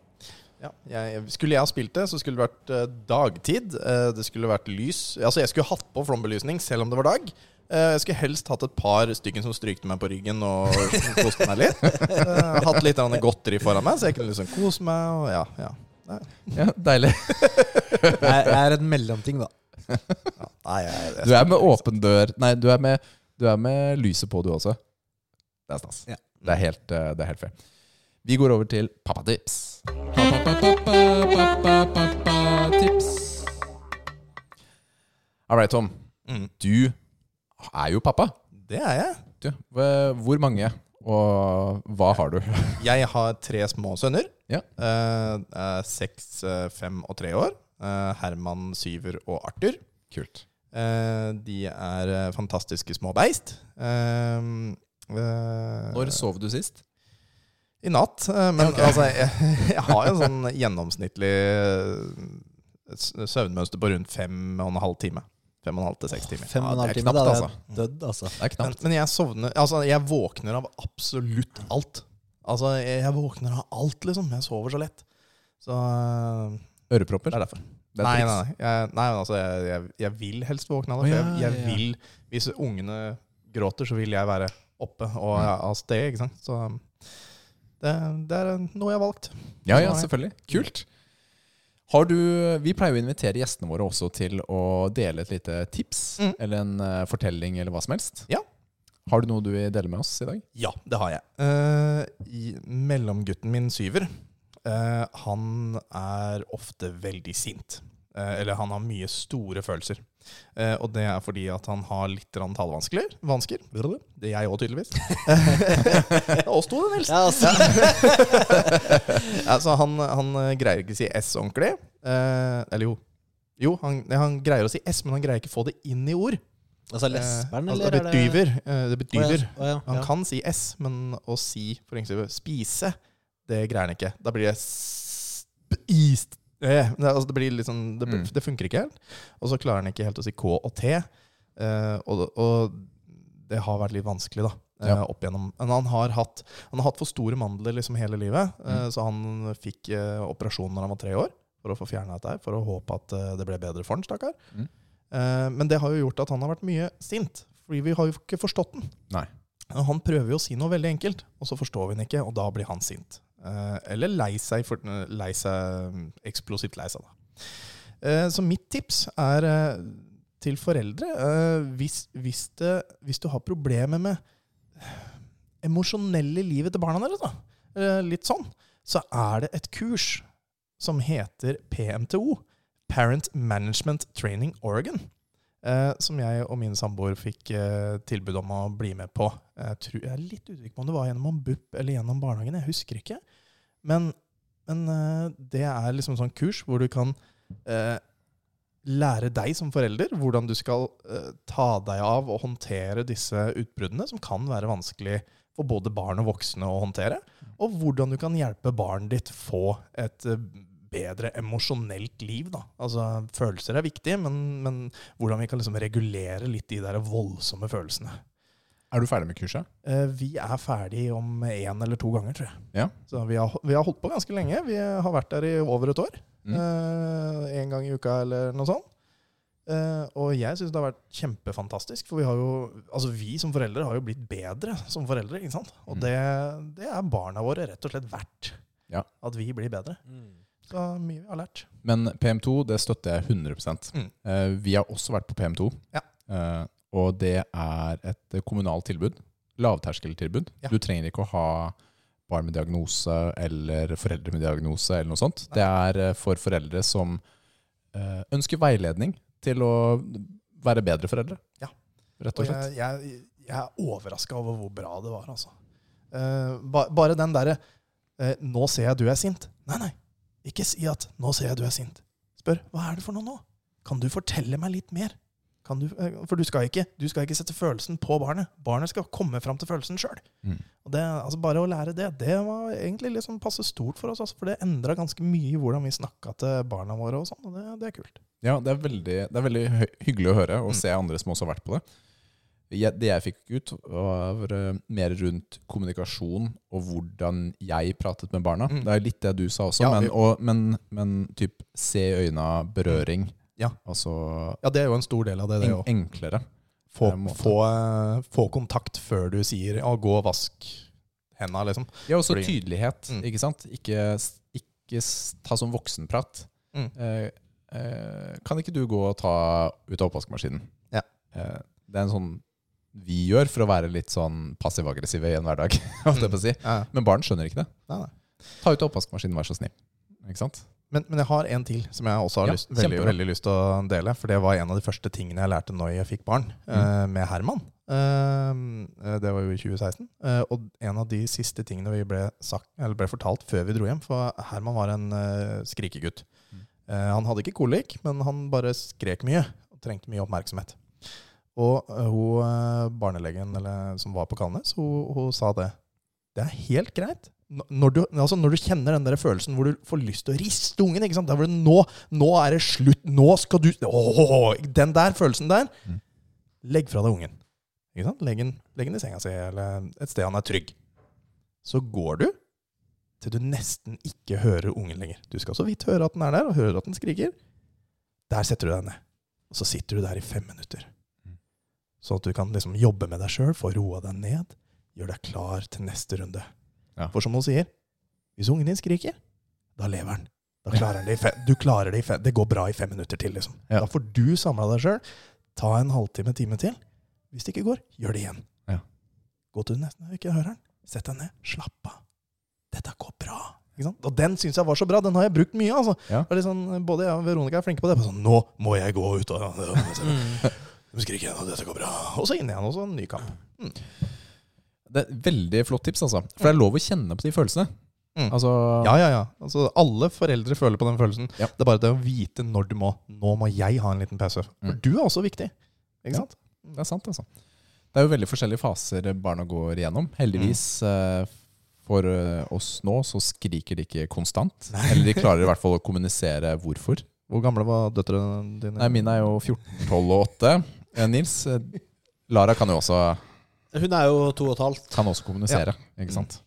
Ja, jeg, skulle jeg ha spilt det, så skulle det vært eh, dagtid. Eh, det skulle vært lys. Altså, jeg skulle hatt på flombelysning selv om det var dag. Eh, jeg skulle helst hatt et par stykker som strykte meg på ryggen og koste meg litt. Eh, hatt litt godteri foran meg, så jeg kunne liksom kose meg. Og ja, ja. Ja, Deilig. Jeg, jeg er en mellomting, da. Nei, jeg, jeg, Du er med åpen dør Nei, du er med, du er med lyset på, du også. Det er stas. Ja. Det, er helt, eh, det er helt fair. Vi går over til pappatips. Tips. All right, Tom. Mm. Du er jo pappa. Det er jeg. du. Hvor mange, og hva har du? Jeg har tre små sønner. Ja. Eh, eh, seks, eh, fem og tre år. Eh, Herman, Syver og Arthur. Kult. Eh, de er eh, fantastiske små beist. Når sov du sist? I natt. Men okay. altså, jeg, jeg har jo sånn gjennomsnittlig søvnmønster på rundt fem og en halv time. Fem og en halv til seks timer. Fem og en halv time, det er knapt, hadde Død, altså. Det er Men, knapt. men jeg sovner Altså, jeg våkner av absolutt alt. Altså, jeg, jeg våkner av alt, liksom. Jeg sover så lett. Så Ørepropper? det er derfor. Det er nei, nei, nei. Jeg, nei, altså, jeg, jeg, jeg vil helst våkne av det. For jeg, jeg vil Hvis ungene gråter, så vil jeg være oppe og av sted, ikke sant. Så det, det er noe jeg har valgt. Ja, ja, selvfølgelig. Kult. Har du, vi pleier å invitere gjestene våre også til å dele et lite tips, Mm. eller en uh, fortelling, eller hva som helst. Ja. Har du noe du vil dele med oss i dag? Ja, det har jeg. Uh, i, mellomgutten min, Syver, eh, han er ofte veldig sint. Eh, eller han har mye store følelser. Uh, og det er fordi at han har litt talevansker. Vansker. Det er jeg òg, tydeligvis. Oss to, det, helst. Ja, altså. altså, han, han greier ikke å si S ordentlig. Eh, eller jo. Jo, han, han greier å si S, men han greier ikke å få det inn i ord. altså lesberen, Eh, altså, eller? det betyver. det betyver. Oh, ja. Han ja. kan si S, men å si for eksempel spise, det greier han ikke. Da blir det spist. Eh, det, altså det blir sånn det, Mm. det funker ikke helt. Og så klarer han ikke helt å si K og T. Eh, og, og det har vært litt vanskelig, da. eh, Ja. Opp igjennom. Men han har hatt, han har hatt for store mandler liksom hele livet. eh, Mm. Så han fikk eh, operasjon når han var tre år, for å få fjerna dette her. For å håpe at det ble bedre for han, stakkar. Mm. Men det har jo gjort at han har vært mye sint. Fordi vi har jo ikke forstått den. Nei. Han prøver jo å si noe veldig enkelt, og så forstår vi den ikke, og da blir han sint. Eh, eller lei seg, for, lei seg eksplosivt lei seg, da. Eh, så mitt tips er eh, til foreldre hvis, hvis, det, hvis du har problemer med emosjonelle livet til barna deres, da, litt sånn, så er det et kurs som heter PMTO, Parent Management Training Oregon. Eh, som jeg og min samboer fikk eh, tilbud om å bli med på. Jeg, tror, jeg er litt usikker på om det var gjennom BUP eller gjennom barnehagen. Jeg husker ikke. Men, men eh, det er liksom sånn kurs hvor du kan eh, lære deg som forelder hvordan du skal eh, ta deg av og håndtere disse utbruddene, som kan være vanskelig for både barn og voksne å håndtere. Og hvordan du kan hjelpe barnet ditt få et eh, bedre emosjonelt liv. Da. Altså, følelser er viktig, men, men hvordan vi kan liksom regulere litt de der voldsomme følelsene. Er du ferdig med kurset? Eh, vi er ferdig om én eller to ganger, tror jeg. Ja. Så vi har, vi har holdt på ganske lenge. Vi har vært der i over et år. Mm. Eh, en gang i uka eller noe sånt. Eh, og jeg syns det har vært kjempefantastisk. For vi har jo, altså vi som foreldre har jo blitt bedre som foreldre. ikke sant? Og Mm. det, det er barna våre rett og slett verdt. Ja. At vi blir bedre. Mm. Så mye vi har lært. Men PM2, det støtter jeg 100 Mm. Eh, Vi har også vært på PM2. Ja. Eh, og det er et kommunalt tilbud. Lavterskeltilbud. Ja. Du trenger ikke å ha barn med diagnose eller foreldre med diagnose eller noe sånt. Det er eh, for foreldre som eh, ønsker veiledning til å være bedre foreldre. Ja. Rett Og og slett. jeg, jeg, jeg er overraska over hvor bra det var, altså. Uh, ba, bare den derre uh, 'Nå ser jeg du er sint'. Nei, nei. Ikke si at 'nå ser jeg du er sint'. Spør 'hva er det for noe nå'? Kan du fortelle meg litt mer? Kan du, eh, for du skal, ikke, du skal ikke sette følelsen på barnet. Barnet skal komme fram til følelsen sjøl. Mm. Altså bare å lære det, det var egentlig liksom passe stort for oss. Altså, for det endra ganske mye i hvordan vi snakka til barna våre. og sånn, og det, det er kult. Ja, det er veldig, det er veldig hyggelig å høre og Mm. se andre som også har vært på det. Det jeg fikk ut, var eh, mer rundt kommunikasjon og hvordan jeg pratet med barna. Mm. Det er litt det du sa også, Ja, men, og, men, men typ se i øynene, berøring. Ja. Altså Ja, det er jo en stor del av det, det en, enklere. Få, eh, få, eh, få kontakt før du sier 'å, 'gå og vask henda', liksom. Ja, også Fordi- tydelighet, Mm. ikke sant? Ikke, ikke ta sånn voksenprat. Mm. Eh, eh, kan ikke du gå og ta ut av oppvaskmaskinen? Ja. Eh, det er en sånn vi gjør for å være litt sånn passiv-aggressive i en hverdag. å si. Ja. Men barn skjønner ikke det. Nei, nei. Ta ut oppvaskmaskinen, vær så snill. Ikke sant? Men, men jeg har en til som jeg også har Ja, lyst, veldig, veldig lyst til å dele. For det var en av de første tingene jeg lærte når jeg fikk barn, Mm. uh, med Herman. Eh, det var jo i 2016. Uh, og en av de siste tingene vi ble, sagt, eller ble fortalt før vi dro hjem For Herman var en eh, skrikegutt. Mm. Eh, han hadde ikke kolik, men han bare skrek mye og trengte mye oppmerksomhet. Og eh, hun eh, barnelegen eller, som var på Kalnes, hun, hun sa det. Det er helt greit. Når du, altså når du kjenner den der følelsen hvor du får lyst til å riste ungen ikke sant? Der hvor det, nå, nå er det slutt. Nå skal du åh, Den der følelsen der. Mm. Legg fra deg ungen. Ikke sant? Legg den, legg den i senga si, eller et sted han er trygg. Så går du til du nesten ikke hører ungen lenger. Du skal så vidt høre at den er der, og høre at den skriker. Der setter du deg ned. Og så sitter du der i fem minutter. Mm. Så at du kan liksom jobbe med deg sjøl, få roa deg ned, gjør deg klar til neste runde. Ja. For som hun sier, hvis ungen din skriker, da lever han. Da klarer den det fem, du klarer det i fem, det går bra i fem minutter til. liksom. Ja. Da får du samla deg sjøl. Ta en halvtime, time til. Hvis det ikke går, gjør det igjen. Ja. Gå til nesten ikke hører den. Sett deg ned. Slapp av. Dette går bra. Og den syns jeg var så bra. Den har jeg brukt mye. altså. Ja. Sånn, både jeg og Veronica er flinke på det. Sånn, Nå må jeg gå ut og Mm. De skriker igjen, at dette går bra. Og så inn igjen, og så en ny kamp. Det er veldig flott tips, altså. For det er lov å kjenne på de følelsene. Mm. Altså, Ja, ja, ja. Altså, alle foreldre føler på den følelsen. Ja. Det er bare det å vite når du må. Nå må jeg ha en liten pause. For Mm. du er også viktig. Ikke Ja. sant? Det er sant, altså. Det er jo veldig forskjellige faser barna går igjennom. Heldigvis Mm. for eh, oss nå så skriker de ikke konstant. Eller de klarer i hvert fall å kommunisere hvorfor. Hvor gamle var døtrene dine? Nei, Mine er jo 14, 12 og 8. Eh, Nils, eh, Lara kan jo også, Hun er jo to og et halvt. kan også kommunisere, ikke sant?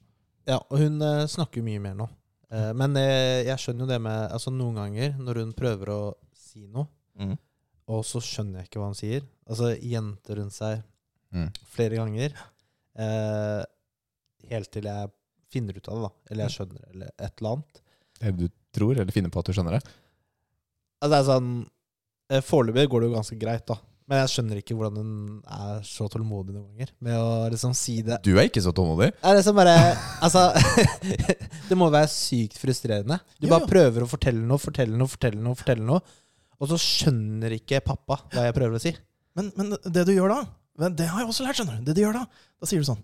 Ja, og hun eh, snakker mye mer nå. Men jeg skjønner jo det med Altså Noen ganger når hun prøver å si noe, Mm. og så skjønner jeg ikke hva hun sier. Altså jenter hun seg Mm. flere ganger. Eh, helt til jeg finner ut av det, da. Eller jeg skjønner eller et eller annet. Eller du tror, eller finner på at du skjønner det. Altså, det er sånn Foreløpig går det jo ganske greit, da. Men jeg skjønner ikke hvordan hun er så tålmodig noen ganger med å liksom si det. Du er ikke så tålmodig. Er det bare Altså Det må være sykt frustrerende. Du bare prøver å fortelle noe, fortelle noe, fortelle noe, fortelle noe, og så skjønner ikke pappa hva jeg prøver å si. Men, men det du gjør da, det har jeg også lært, skjønner du. Det du gjør da, da sier du sånn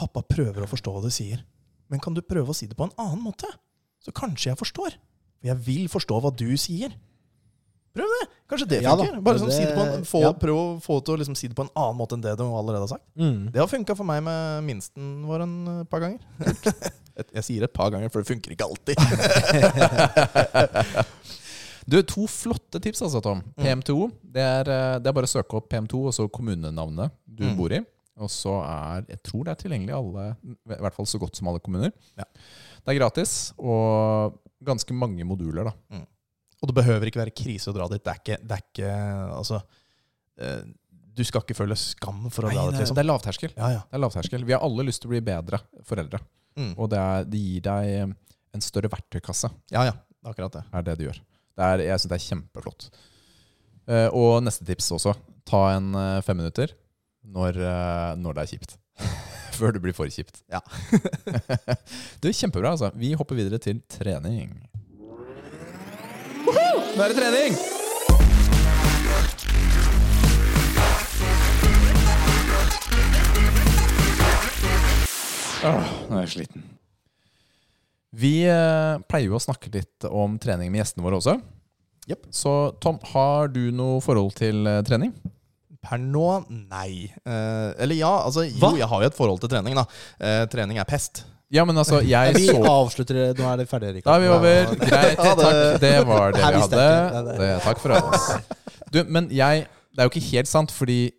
Pappa prøver å forstå hva du sier, men kan du prøve å si det på en annen måte? Så kanskje jeg forstår. For jeg vil forstå hva du sier. Prøv det! Kanskje det Ja. Bare men det, si det på en, få, ja. Prøv å få til å liksom si det på en annen måte enn det du allerede har sagt. Det har funka for meg med minsten vår en eh, par ganger. Et- jeg sier et par ganger, for det funker ikke alltid. Du, To flotte tips, altså, Tom. Mm. PM2. Det er, eh, det er bare å søke opp PM2 og så kommunenavnet du Mm. bor i. Og så er Jeg tror det er tilgjengelig i alle, i hvert fall så godt som alle kommuner. Ja. Det er gratis, og ganske mange moduler, da. Og det behøver ikke være krise å dra dit. Det er ikke, det er ikke Altså eh, Du skal ikke føle skam for å Nei, dra det, dit, liksom. det er lavterskel. Ja, ja. Det er lavterskel. Vi har alle lyst til å bli bedre foreldre. Mm. Og det, er, det gir deg eh, en større verktøykasse, ja, ja. Akkurat det. er det du gjør. Det er, jeg syns det er kjempeflott. Eh, og neste tips også. Ta en fem minutter når, når det er kjipt. Før det blir for kjipt. Ja. du, Kjempebra. altså. Vi hopper videre til trening. Nå er det trening! Åh, nå er jeg sliten. Vi eh, pleier jo å snakke litt om trening med gjestene våre også. Yep. Så Tom, har du noe forhold til eh, trening? Per nå, nei. Eh, eller ja, altså jo, Hva? jeg har jo et forhold til trening, da. Eh, trening er pest. Ja, men altså, jeg Vi så avslutter det. Nå er det ferdig, Rikard. Da er vi over. Greit. Takk. Det var det vi hadde. Det, takk for oss. Du, men jeg Det er jo ikke helt sant, fordi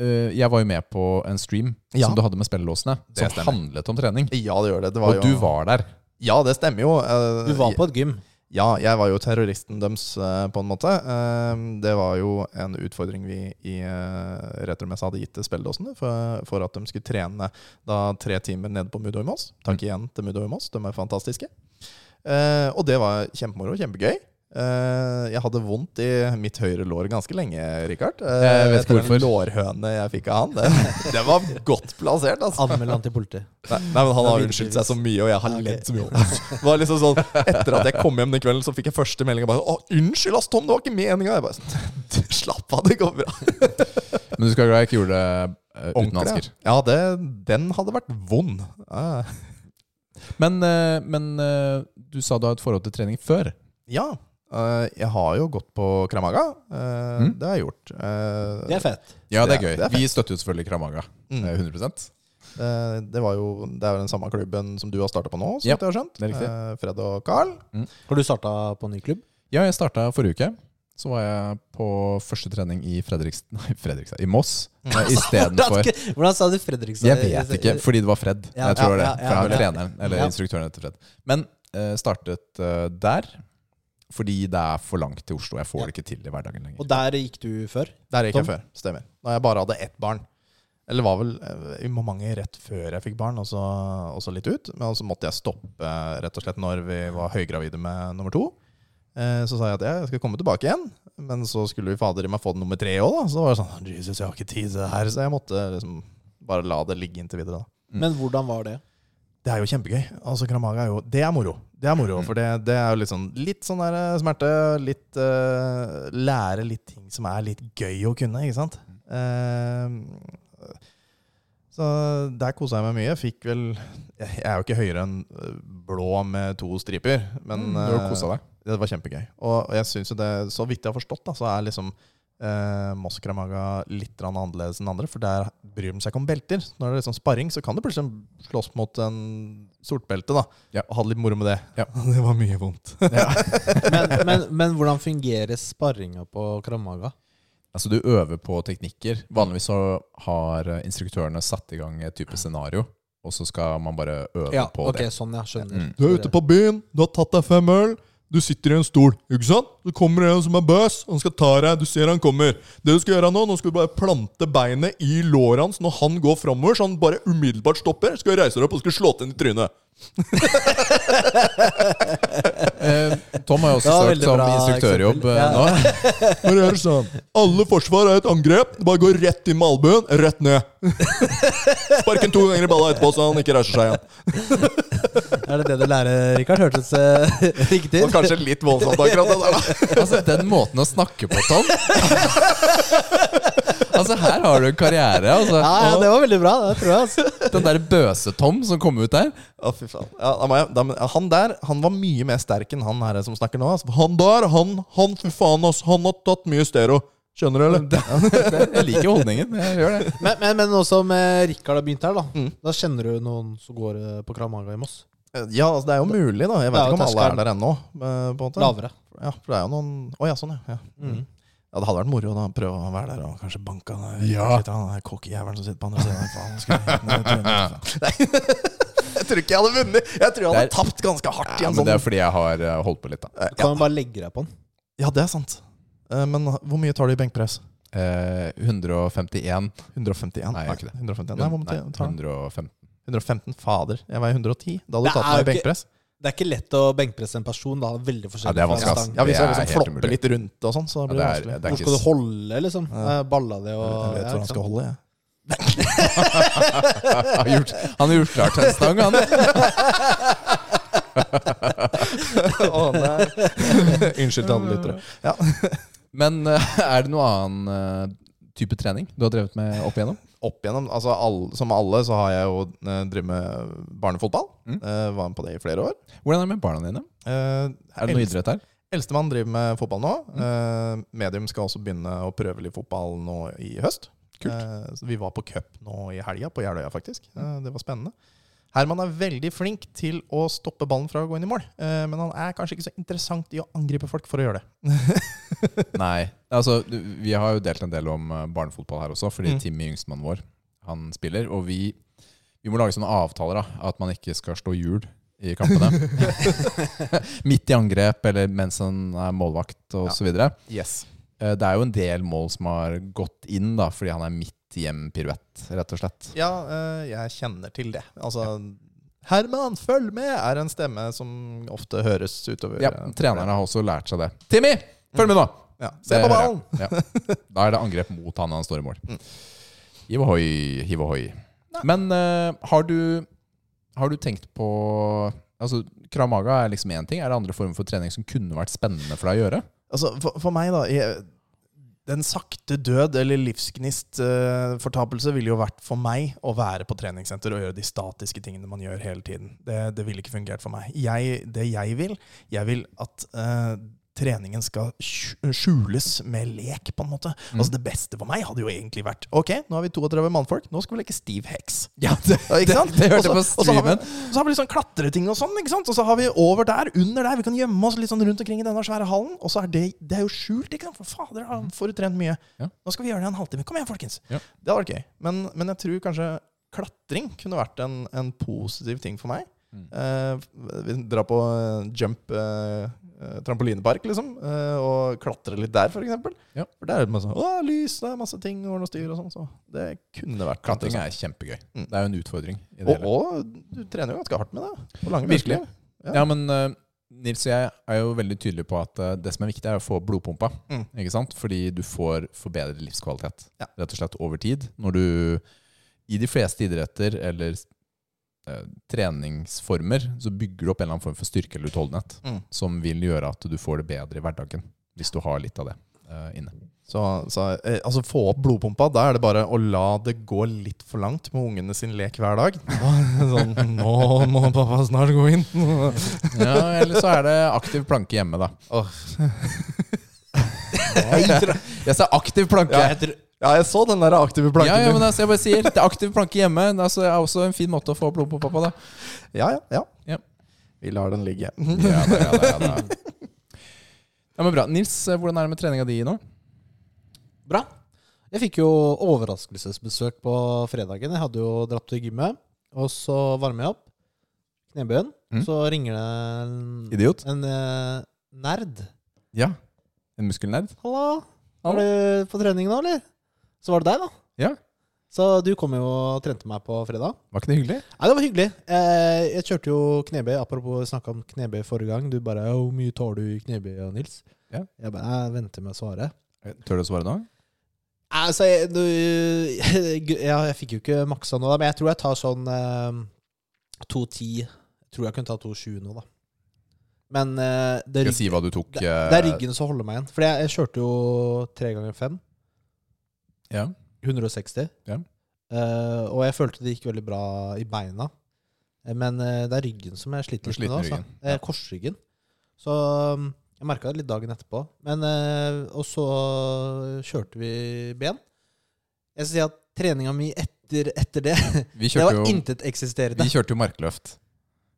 øh, jeg var jo med på en stream Ja. som du hadde med spillelåsene, som handlet om trening. Ja, det gjør det. det var Og du var der. Ja, det stemmer jo. Uh, Du var på et gym. Ja, jeg var jo terroristen deres, eh, på en måte. Eh, Det var jo en utfordring vi i uh, Retromessa hadde gitt til spilledåsene for, for at de skulle trene da tre timer nede på Mudo i Moss. Takk igjen til Mudo i Moss, de er fantastiske. Eh, og det var kjempemoro, kjempegøy. Eh, jeg hadde vondt i mitt høyre lår ganske lenge, Rikard. Eh, Jeg vet ikke etter hvorfor. lårhøne jeg fikk av han. Det, det var godt plassert, altså. Anmeld han til politiet. Nei, nei, men Han har unnskyldt seg så mye, og jeg har Ja, ledd så mye. Det var liksom sånn, Etter at jeg kom hjem den kvelden, så fikk jeg første melding. Bare, å, 'Unnskyld, ass, Tom, det var ikke meninga.' Jeg bare sånn, Slapp av, det går bra. Men du skal være glad jeg ikke gjorde det eh, uten hansker. Ja, det, den hadde vært vond. Ja. Men, eh, men eh, du sa du har et forhold til trening før. Ja, eh, jeg har jo gått på Kramaga. eh, Mm. Det har jeg gjort. Eh, Det er fett. Ja, det er gøy. det er. Vi støtter jo selvfølgelig Kramaga. Mm. eh, 100 Eh, Det var jo Det er jo den samme klubben som du har starta på nå, som Ja, jeg har skjønt. Eh, Fred og Carl. Har du starta på ny klubb? Ja, jeg starta forrige uke. Så var jeg på første trening i Fredrikstad Nei, Fredrikstad. I Moss. Mm. eh, Istedenfor Hvordan sa du Fredrikstad? Jeg vet ikke, fordi det var Fred. Ja, jeg tror ja, det. For ja, er treneren, eller Ja. instruktøren etter Fred. Men uh, startet uh, der fordi det er for langt til Oslo. Jeg får det ikke til i hverdagen lenger. Og der gikk du før? Der gikk Tom? jeg før. Stemmer. Da jeg bare hadde ett barn. Eller var vel eh, i mange rett før jeg fikk barn, og så, litt ut. Men så måtte jeg stoppe rett og slett når vi var høygravide med nummer to. Eh, Så sa jeg at jeg skal komme tilbake igjen. Men så skulle vi fader i meg få den nummer tre òg, da. Så var det sånn Jesus, jeg har ikke tid til det her. Så jeg måtte liksom bare la det ligge inntil videre. da. Men hvordan var det? Det er jo kjempegøy. Altså Kramaga er jo Det er moro. Det er moro, Mm. For det, det er jo litt sånn Litt sånn der eh, smerte. Litt uh, Lære litt ting som er litt gøy å kunne, ikke sant? Uh, så der kosa jeg meg mye. Fikk vel Jeg er jo ikke høyere enn eh, blå med to striper, men Mm, du kosa deg. det var kjempegøy. Og og jeg synes jo det, så vidt jeg har forstått, da, så er liksom eh, Moss Kramaga litt annerledes enn andre. For der bryr de seg ikke om belter. Når det er liksom sparring, så kan du plutselig slåss mot en sortbelte. da Ja. Og ha det litt moro med det. Ja. Det var mye vondt. Men, men, men hvordan fungerer sparringa på Kramaga? Altså Du øver på teknikker. Vanligvis så har eh, instruktørene satt i gang et type scenario, og så skal man bare øve Ja, på ok, det. sånn, jeg skjønner. Mm. Du er ute på byen, du har tatt deg fem øl. Du sitter i en stol, ikke sant? Så kommer en som er bøs, han skal ta deg. Du ser han kommer. Det du skal gjøre nå, nå skal du bare plante beinet i låret hans når han går framover, så han bare umiddelbart stopper. Skal reise deg opp og skal slå til ham i trynet. Eh, Tom har jo også Det søkt som instruktørjobb eh, Ja. nå. Bare gjør sånn. Alle forsvar er et angrep. Det bare går rett i malbuen, rett ned. Spark to ganger i balla etterpå, så han ikke reiser seg igjen. Er det det du lærer, Rikard? Hørtes uh, riktig ut? kanskje litt voldsomt akkurat det der. Altså, den måten å snakke på, Tom Altså, her har du en karriere. Altså. Ja, ja, det var veldig bra. Det tror jeg. Altså. Den der Bøse-Tom som kom ut der. Å, fy faen. Ja, han der han var mye mer sterk enn han her som snakker nå. Altså. Han der, han, han fy faen, ass, han har tatt mye stero. Skjønner du, eller? Jeg liker holdningen. Jeg gjør det. Men, men, men nå som eh, Rikard har begynt her, da Mm. Da kjenner du noen som går eh, på Kramaga i Moss? Ja, altså, det er jo mulig, da. Jeg vet ikke om alle er der ennå. eh, på en måte. Lavere. Ja, for det er jo noen Å ja, sånn, ja. ja. Mm. Ja, Det hadde vært moro da prøve å være der og kanskje banke han Ja. av han der kokkejævelen som sitter på andre siden. Faen, skal jeg- Nei, jeg tror- ikke jeg hadde vunnet. Jeg tror jeg hadde er- tapt ganske hardt i Ja, men sånn. det er fordi jeg har eh, holdt på litt, da. Du kan jo bare legge deg på den. Ja, det er sant. Eh, Men hvor mye tar du i benkpress? Eh, 151 151? Nei, jeg er ikke det. 151. Nei, hvor mye Nei, tar 115. 115? Fader. Jeg veier 110. Da hadde du tatt meg i benkpress. Det er ikke lett å benkpresse en person. da Veldig forskjellig Ja, det er vanskelig, stang. Ja, Hvis jeg liksom flopper umulig. litt rundt og sånn, så blir det det er, det vanskelig. Hvor skal du holde, liksom? Ja. Eh, Balla di og Jeg vet ja, hvor han skal holde, jeg. han, har gjort, han har gjort klart til en stang, han. Å, nei. Unnskyld til alle lyttere. Men eh, er det noe annen eh, type trening du har drevet med opp igjennom? Opp igjennom, altså all, Som alle så har jeg jo uh, drevet med barnefotball. Mm. Eh, var med på det i flere år. Hvordan er det med barna dine? Uh, Er det noe idrett her? Eldstemann driver med fotball nå. Eh, medium skal også begynne å prøve litt fotball nå i høst. Kult. Eh, vi var på cup nå i helga, på Jeløya faktisk. Eh, det var spennende. Herman er veldig flink til å stoppe ballen fra å gå inn i mål. eh, men han er kanskje ikke så interessant i å angripe folk for å gjøre det. Nei. Altså, vi har jo delt en del om eh, barnefotball her også, fordi Mm. Timmy, yngstemannen vår, han spiller. Og vi, vi må lage sånne avtaler, da. At man ikke skal slå hjul i kampene. Midt i angrep, eller mens han er målvakt og Ja. Yes. Eh, Det er jo en del mål som har gått inn, da, fordi han er midt i en piruett, rett og slett. Ja, eh, jeg kjenner til det. Altså Herman, følg med! er en stemme som ofte høres utover. Ja, eh, Trenerne har også lært seg det. Timmy! Følg med nå! Ja, Se på ballen! Ja. Da er det angrep mot han når han står i mål. Mm. Hiv ohoi, hiv ohoi. Men uh, har, du, har du tenkt på Altså, Krav Maga er liksom én ting. Er det andre former for trening som kunne vært spennende for deg å gjøre? Altså, for, for meg, da jeg, den sakte død eller livsgnistfortapelse ville jo vært for meg å være på treningssenter og gjøre de statiske tingene man gjør hele tiden. Det, det ville ikke fungert for meg. Jeg, det jeg vil, jeg vil at eh, treningen skal skjules med lek, på en måte. Mm. Altså Det beste for meg hadde jo egentlig vært Ok, nå har vi 32 mannfolk, nå skal vi leke Steve Hex. Ja, det, ikke sant? det hørte også, på streamen. og så har vi-. Så har vi sånn klatreting og sånn, ikke sant? Og så har vi over der, under der, vi kan gjemme oss litt sånn rundt omkring i denne svære hallen. Og så er det, det er jo skjult, ikke sant? For fader, da får du trent mye. Ja. Nå skal vi gjøre det en halvtime. Kom igjen, folkens. Ja. Det hadde vært gøy. Men, men jeg tror kanskje klatring kunne vært en, en positiv ting for meg. Mm. Eh, vi drar på eh, jump eh, trampolinepark, liksom, eh, og klatre litt der, for eksempel. Ja. For der er det masse, sånn, å, lys, det er masse ting og noe styr og sånn, så det kunne vært Klatring er kjempegøy. Mm. Det er jo en utfordring. I det og, og du trener jo ganske hardt med det. På lange Virkelig. Ja. Ja, men uh, Nils og jeg er jo veldig tydelige på at uh, det som er viktig, er å få blodpumpa. Mm. Ikke sant? Fordi du får forbedret livskvalitet Ja. rett og slett over tid. Når du i de fleste idretter eller eh, treningsformer så bygger du opp en eller annen form for styrke eller utholdenhet Mm. som vil gjøre at du får det bedre i hverdagen. Hvis du har litt av det eh, inne. Så, så eh, altså få opp blodpumpa, da er det bare å la det gå litt for langt med ungene sin lek hver dag. Sånn, nå må pappa snart gå inn. Ja, Eller så er det aktiv planke hjemme, da. Åh. Jeg sa aktiv planke. Ja, jeg, ja, jeg så den der aktive planken Ja, ja, men altså, jeg bare sier Det er aktiv planke hjemme. Det altså- er også en fin måte å få blod på. pappa. da Ja, ja, ja. Ja. Vi lar den ligge. Ja, da, ja, da, ja, da. ja, men bra. Nils, eh, hvordan er det med treninga di nå? Bra. Jeg fikk jo overraskelsesbesøk på fredagen. Jeg hadde jo dratt til gymmet, og så varmer jeg opp. Knebøyen. Mm. Så ringer det en, Idiot? en eh, nerd. Ja. En muskelnerd? Hallo. er du på trening nå, eller? Så var det deg, da. Ja. Så du kom jo og trente meg på fredag. Var ikke det hyggelig? Nei, det var hyggelig. Eh, jeg kjørte jo knebøy. Apropos snakka om knebøy forrige gang. Du bare 'Hvor mye tar du i knebøy, Nils?' Ja. Jeg bare Jeg venter med å svare. Tør du å svare nå? Altså, jeg, du, ja, jeg fikk jo ikke maksa nå, men jeg tror jeg tar sånn eh, 2.10. Jeg tror jeg kunne ta 2.20 nå, da. Men eh, det, er ryggen, si det, eh, det er ryggen som holder meg igjen. For jeg, jeg kjørte jo tre ganger fem. Ja. 160. Ja. Eh, og jeg følte det gikk veldig bra i beina. Eh, Men eh, det er ryggen som jeg sliter Du litt med sliter nå. med Altså. ryggen, Eh, ja. Korsryggen. Så um, jeg merka det litt dagen etterpå. Men, eh, og så kjørte vi ben. Jeg skal si at treninga mi etter, etter det Vi Det var kjørte jo, inteteksisterende. vi kjørte jo markløft.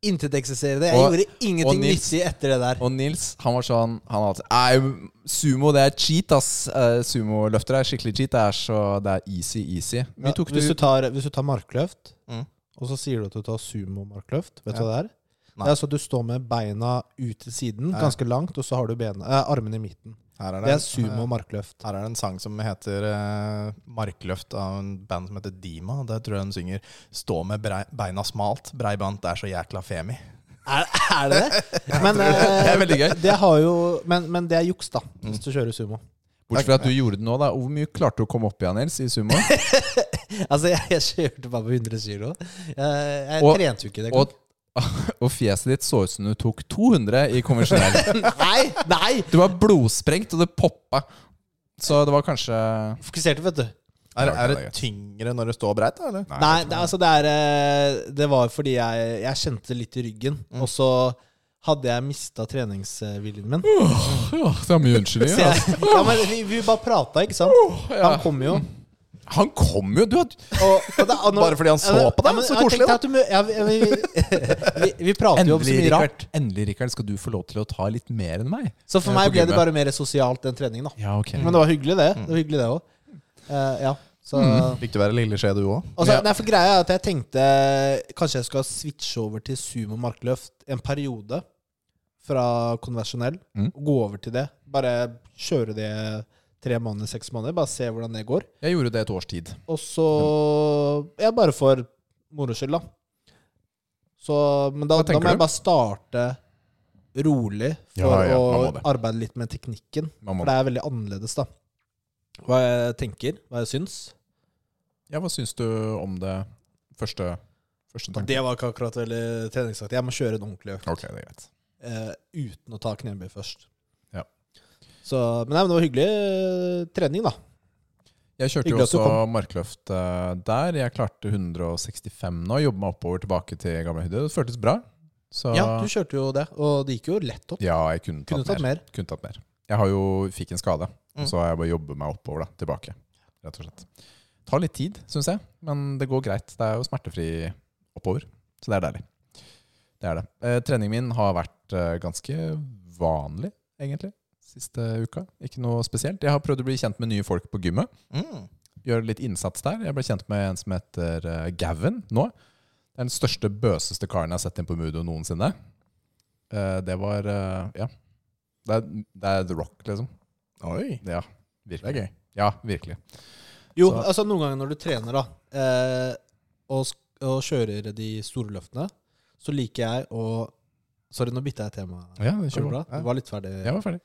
Inteteksisterende. Jeg Og- gjorde ingenting Nils- nyttig etter det der. Og Nils han var sånn Han var alltid Nei, sumo det er cheat, ass. Uh, Sumoløfter er skikkelig cheat. Det er så Det er easy, easy. Ja, tok hvis, du du tar, hvis du tar markløft, Mm. og så sier du at du tar sumo-markløft, vet du Ja. hva det er? Nei. Det er så du står med beina ut til siden, ganske langt, og så har du bena, eh, armene i midten. Her er Det er sumo-markløft. Her er det en sang som heter uh, 'Markløft' av en band som heter Dima. Der tror jeg den synger 'Stå med brei, beina smalt, breibant er så jækla femi'. Er, er det det? Men, det er veldig gøy. Det, det har jo, men, men det er juks, da, hvis Mm. du kjører sumo. Bortsett fra at du gjorde det nå, da. Hvor mye klarte du å komme opp igjen, Nils, i sumo? Altså, jeg, jeg kjørte bare på 100 kilo. Jeg, jeg Og- trente jo ikke det. Og, og fjeset ditt så ut som du tok 200 i konvensjonell. Nei! Nei! Du var blodsprengt, og det poppa. Så det var kanskje Fokuserte, vet du. Er, er det det tyngre når det står breit, da? eller? Nei, det, altså det er eh, Det var fordi jeg, jeg kjente litt i ryggen, Mm. og så hadde jeg mista treningsviljen min. Ja, det er mye Så unnskyldninger. jeg, Altså. ja, men vi, vi bare prata, ikke sant? Han kom jo. Han kom jo! Du Og, og det, og nå- Bare fordi han så på deg? Ja, Så koselig, da. du ja, vi, vi, vi, prater jo om så Endelig, mye rart. Endelig, Rikard, skal du få lov til å ta litt mer enn meg. Så for meg ble det bare mer sosialt enn trening, da. Ja, okay. Men det var hyggelig, det. Det var hyggelig det òg. ja, så Mm. Fikk du være lille skje, du òg? Altså, Ja. nei, for greia er at jeg tenkte kanskje jeg skal switche over til sumo markløft en periode. Fra konvensjonell. Mm. Og gå over til det. Bare kjøre det tre måneder, seks måneder. Bare se hvordan det går. Jeg gjorde det et års tid. Og så Ja, bare for moro skyld, da. Så, men da, da må jeg du? bare starte rolig for Ja, ja, å arbeide litt med teknikken. For det er veldig annerledes, da. Hva jeg tenker, hva jeg syns. Ja, Hva syns du om det første, første tanken? Det var ikke akkurat veldig treningsaktig. Jeg må kjøre en ordentlig økt Ok, det er greit. Uh, uten å ta knebøy først. Så, men, nei, men det var hyggelig eh, trening, da. Jeg kjørte jo også markløft eh, der. Jeg klarte 165 nå. Jobba meg oppover tilbake til gamle høyde. Det føltes bra. Så Ja, du kjørte jo det, og det gikk jo lett opp. ja, jeg kunne tatt, Kunne tatt mer. mer. Kunne tatt mer. Jeg har jo, fikk en skade, Mm. så har jeg bare jobber meg oppover da, tilbake. Rett og slett. Tar litt tid, syns jeg, men det går greit. Det er jo smertefri oppover, så det er deilig. Det er det. Eh, treningen min har vært eh, ganske vanlig, egentlig, siste uka. Ikke noe spesielt. Jeg har prøvd å bli kjent med nye folk på gymmet. Mm. Gjøre litt innsats der. Jeg ble kjent med en som heter eh, Gavin nå. Det er den største, bøseste karen jeg har sett inn på Mudo noensinne. Eh, det var eh, Ja. Det er, det er The Rock, liksom. Oi, Ja, det er gøy. Ja, virkelig. Jo, Så- altså noen ganger når du trener, da, eh, og, og kjører de store løftene, så liker jeg å Sorry, nå bytta jeg tema. Ja, det? Det var litt ferdig. Jeg var ferdig.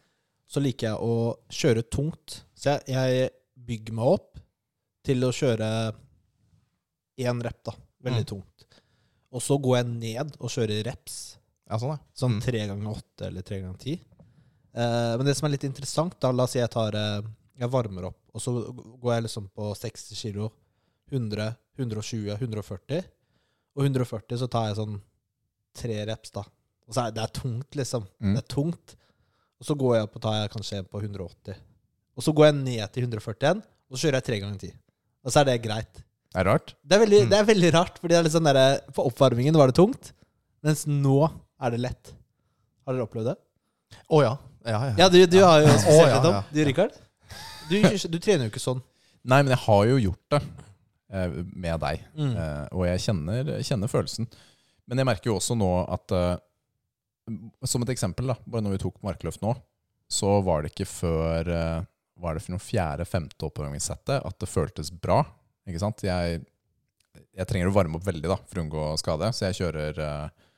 Så liker jeg å kjøre tungt. Så jeg, jeg bygger meg opp til å kjøre én rep, da. Veldig Mm. tungt. Og så går jeg ned og kjører reps. Ja, sånn, ja. Sånn Mm. tre ganger åtte eller tre ganger ti. Eh, men det som er litt interessant, da, la oss si jeg tar eh, Jeg varmer opp, og så går jeg liksom på 60 kilo. 100, 120, 140. Og 140 så tar jeg sånn tre reps, da. Og så er det er tungt, liksom. Mm. Det er tungt. Og så går jeg opp og tar jeg kanskje en på 180. Og så går jeg ned til 141, og så kjører jeg tre ganger ti. Og så er det greit. Det er rart. Det er veldig, Mm. det er veldig rart, fordi det er litt sånn der, for oppvarmingen var det tungt, mens nå er det lett. Har dere opplevd det? Å ja. Ja, ja. Ja, du, du har jo spesielt ja, litt om. Du, Rikard? Du, du trener jo ikke sånn. Nei, men jeg har jo gjort det eh, med deg. Mm. Eh, og jeg kjenner, kjenner følelsen. Men jeg merker jo også nå at eh, Som et eksempel, da, bare når vi tok markløft nå, så var det ikke før hva Var det for noe fjerde-femte oppvarmingssettet at det føltes bra. Ikke sant? Jeg, jeg trenger å varme opp veldig da, for å unngå skade, så jeg kjører eh,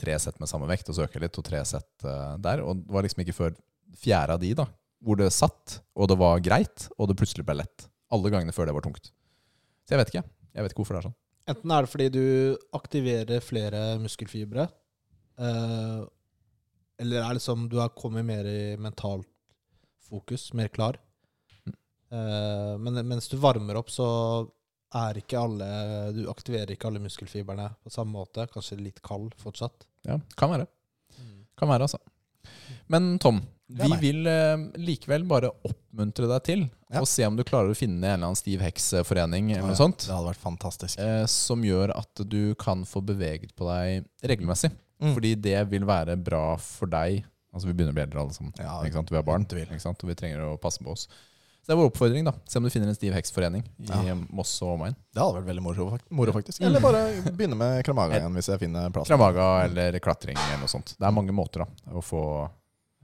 tre sett med samme vekt, og så øker litt, og tre sett eh, der. Og det var liksom ikke før fjerde av de da, hvor det satt, og det var greit, og det plutselig ble lett. Alle gangene før det var tungt. Så jeg vet ikke. Jeg vet ikke hvorfor det er sånn. Enten er det fordi du aktiverer flere muskelfibre, eh, eller er det liksom du har kommet mer i mentalt fokus, mer klar. Mm. Uh, men mens du varmer opp, så er ikke alle Du aktiverer ikke alle muskelfibrene på samme måte. Kanskje litt kald fortsatt. Ja, kan være. Kan være, altså. Men Tom, vi vil uh, likevel bare oppmuntre deg til Ja. å se om du klarer å finne en eller annen stiv heks-forening eller noe sånt, Det hadde vært fantastisk. Uh, som gjør at du kan få beveget på deg regelmessig. Mm. Fordi det vil være bra for deg. Altså Vi begynner å bli eldre alle sammen. Ja, ikke sant? Vi har barn, ikke sant? og vi trenger å passe på oss. Så det er vår oppfordring. da Se om du finner en stiv heks-forening i Ja. Moss og omegn. Det hadde vært veldig moro, moro faktisk. Eller bare begynne med kramaga igjen hvis jeg finner plass. Kramaga eller klatring eller noe sånt. Det er mange måter da å få,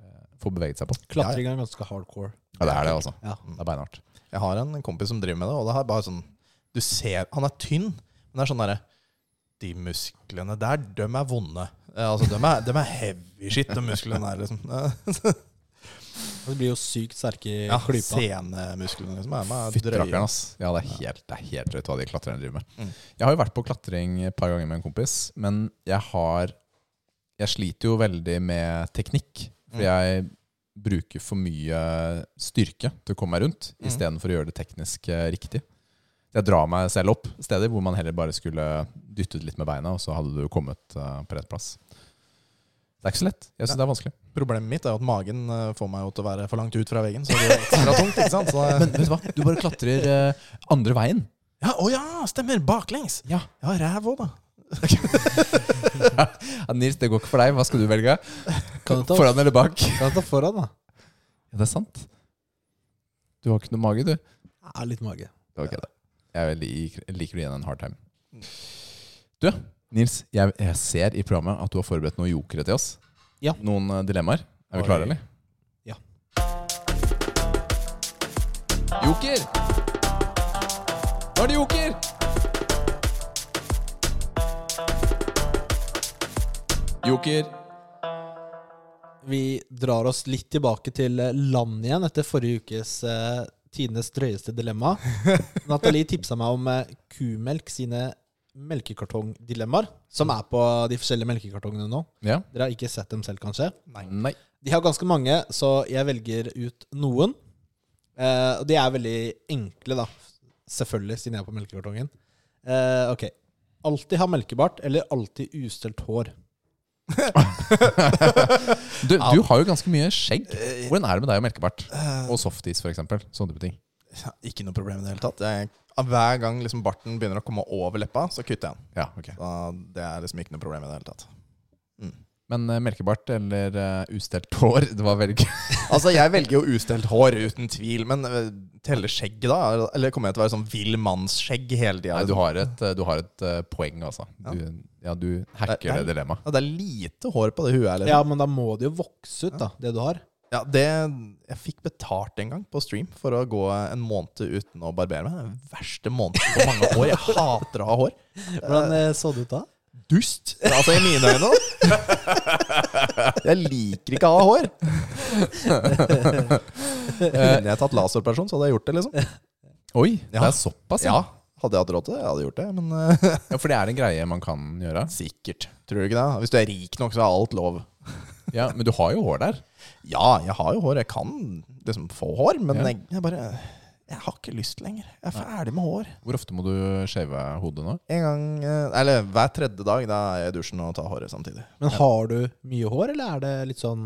eh, få beveget seg på. Klatring er ganske hardcore. Ja, det er det, altså. Ja. Det er beinhardt. Jeg har en kompis som driver med det, og det er bare sånn Du ser Han er tynn, men det er sånn derre De musklene der, dem er vonde. Eh, Altså, de er, de er heavy shit, de musklene der, liksom. De blir jo sykt sterke i Ja, klypa. Senemusklene, liksom. Er med ass. Ja, det er helt, det er helt drøyt hva de klatrerne driver med. Mm. Jeg har jo vært på klatring et par ganger med en kompis, men jeg har Jeg sliter jo veldig med teknikk. For Mm. jeg bruker for mye styrke til å komme meg rundt, Mm. istedenfor å gjøre det teknisk eh, riktig. Jeg drar meg selv opp steder hvor man heller bare skulle dyttet litt med beina, og så hadde du kommet eh, på rett plass. Det er ikke så lett. Jeg syns det er vanskelig. Problemet mitt er at magen eh, får meg jo til å være for langt ut fra veggen. Så det er ekstra tungt, ikke sant? Så, Men vet du hva? Du bare klatrer eh, andre veien. ja, å ja, stemmer! Baklengs! Ja. Ja, ræv òg, da. Ja, Nils, det går ikke for deg. Hva skal du velge? Kan du ta, Foran eller bak? kan du ta foran, da? Ja, det er sant. Du har ikke noe mage, du. Ja, litt mage. Okay, da. Jeg liker, liker du igjen en hard time. Du, Nils, jeg, jeg ser i programmet at du har forberedt noen jokere til oss. Ja. Noen eh, dilemmaer. Er vi klare, eller? Ja. Joker! Nå er det joker! Joker. Vi drar oss litt tilbake til eh, land igjen etter forrige ukes eh, tidenes drøyeste dilemma. Nathalie tipsa meg om eh, kumelk sine melkekartongdilemmaer, som er på de forskjellige melkekartongene nå. Ja. Dere har ikke sett dem selv, kanskje? Nei. De har ganske mange, så jeg velger ut noen. Eh, og de er veldig enkle, da. Selvfølgelig, siden jeg er på melkekartongen. Eh, ok. Alltid ha melkebart eller alltid ustelt hår? Du, du har jo ganske mye skjegg. Hvordan er det med deg og melkebart? Og softis, f.eks. Sånne type ting. Ja, Ikke noe problem i det hele tatt. Jeg, hver gang liksom barten begynner å komme over leppa, så kutter jeg den. Ja, okay. Så det er liksom ikke noe problem i det hele tatt. Men eh, melkebart eller uh, ustelt hår, det var veldig Altså, jeg velger jo ustelt hår, uten tvil, men uh, telle skjegget, da? Eller kommer jeg til å være sånn vill mannsskjegg hele tida? Nei, du har et, du har et uh, poeng, altså. Du, ja, du hacker Det- det det dilemmaet. Ja, det er lite hår på det huet liksom. Ja, men da må det jo vokse ut, da, det du har. Ja, det, jeg fikk betalt en gang på stream for å gå en måned uten å barbere meg. Den verste måneden på mange år. Jeg hater å ha hår. Hvordan så det ut da? Dust. Altså i mine øyne. Jeg liker ikke å ha hår. Kunne jeg tatt laseroperasjon, så hadde jeg gjort det, liksom. Oi, det er såpass, Ja, Hadde jeg hatt råd til det, jeg hadde gjort det. Men øh, Ja, For det er en greie man kan gjøre. sikkert. Tror du ikke det? Hvis du er rik nok, så er alt lov. Ja, Men du har jo hår der. Ja, jeg har jo hår. Jeg kan liksom få hår, men Ja. jeg, jeg bare Jeg har ikke lyst lenger. Jeg er ferdig med hår. Hvor ofte må du shave hodet nå? En gang, eh, eller hver tredje dag, da er jeg i dusjen og tar håret samtidig. Men har du mye hår, eller er det litt sånn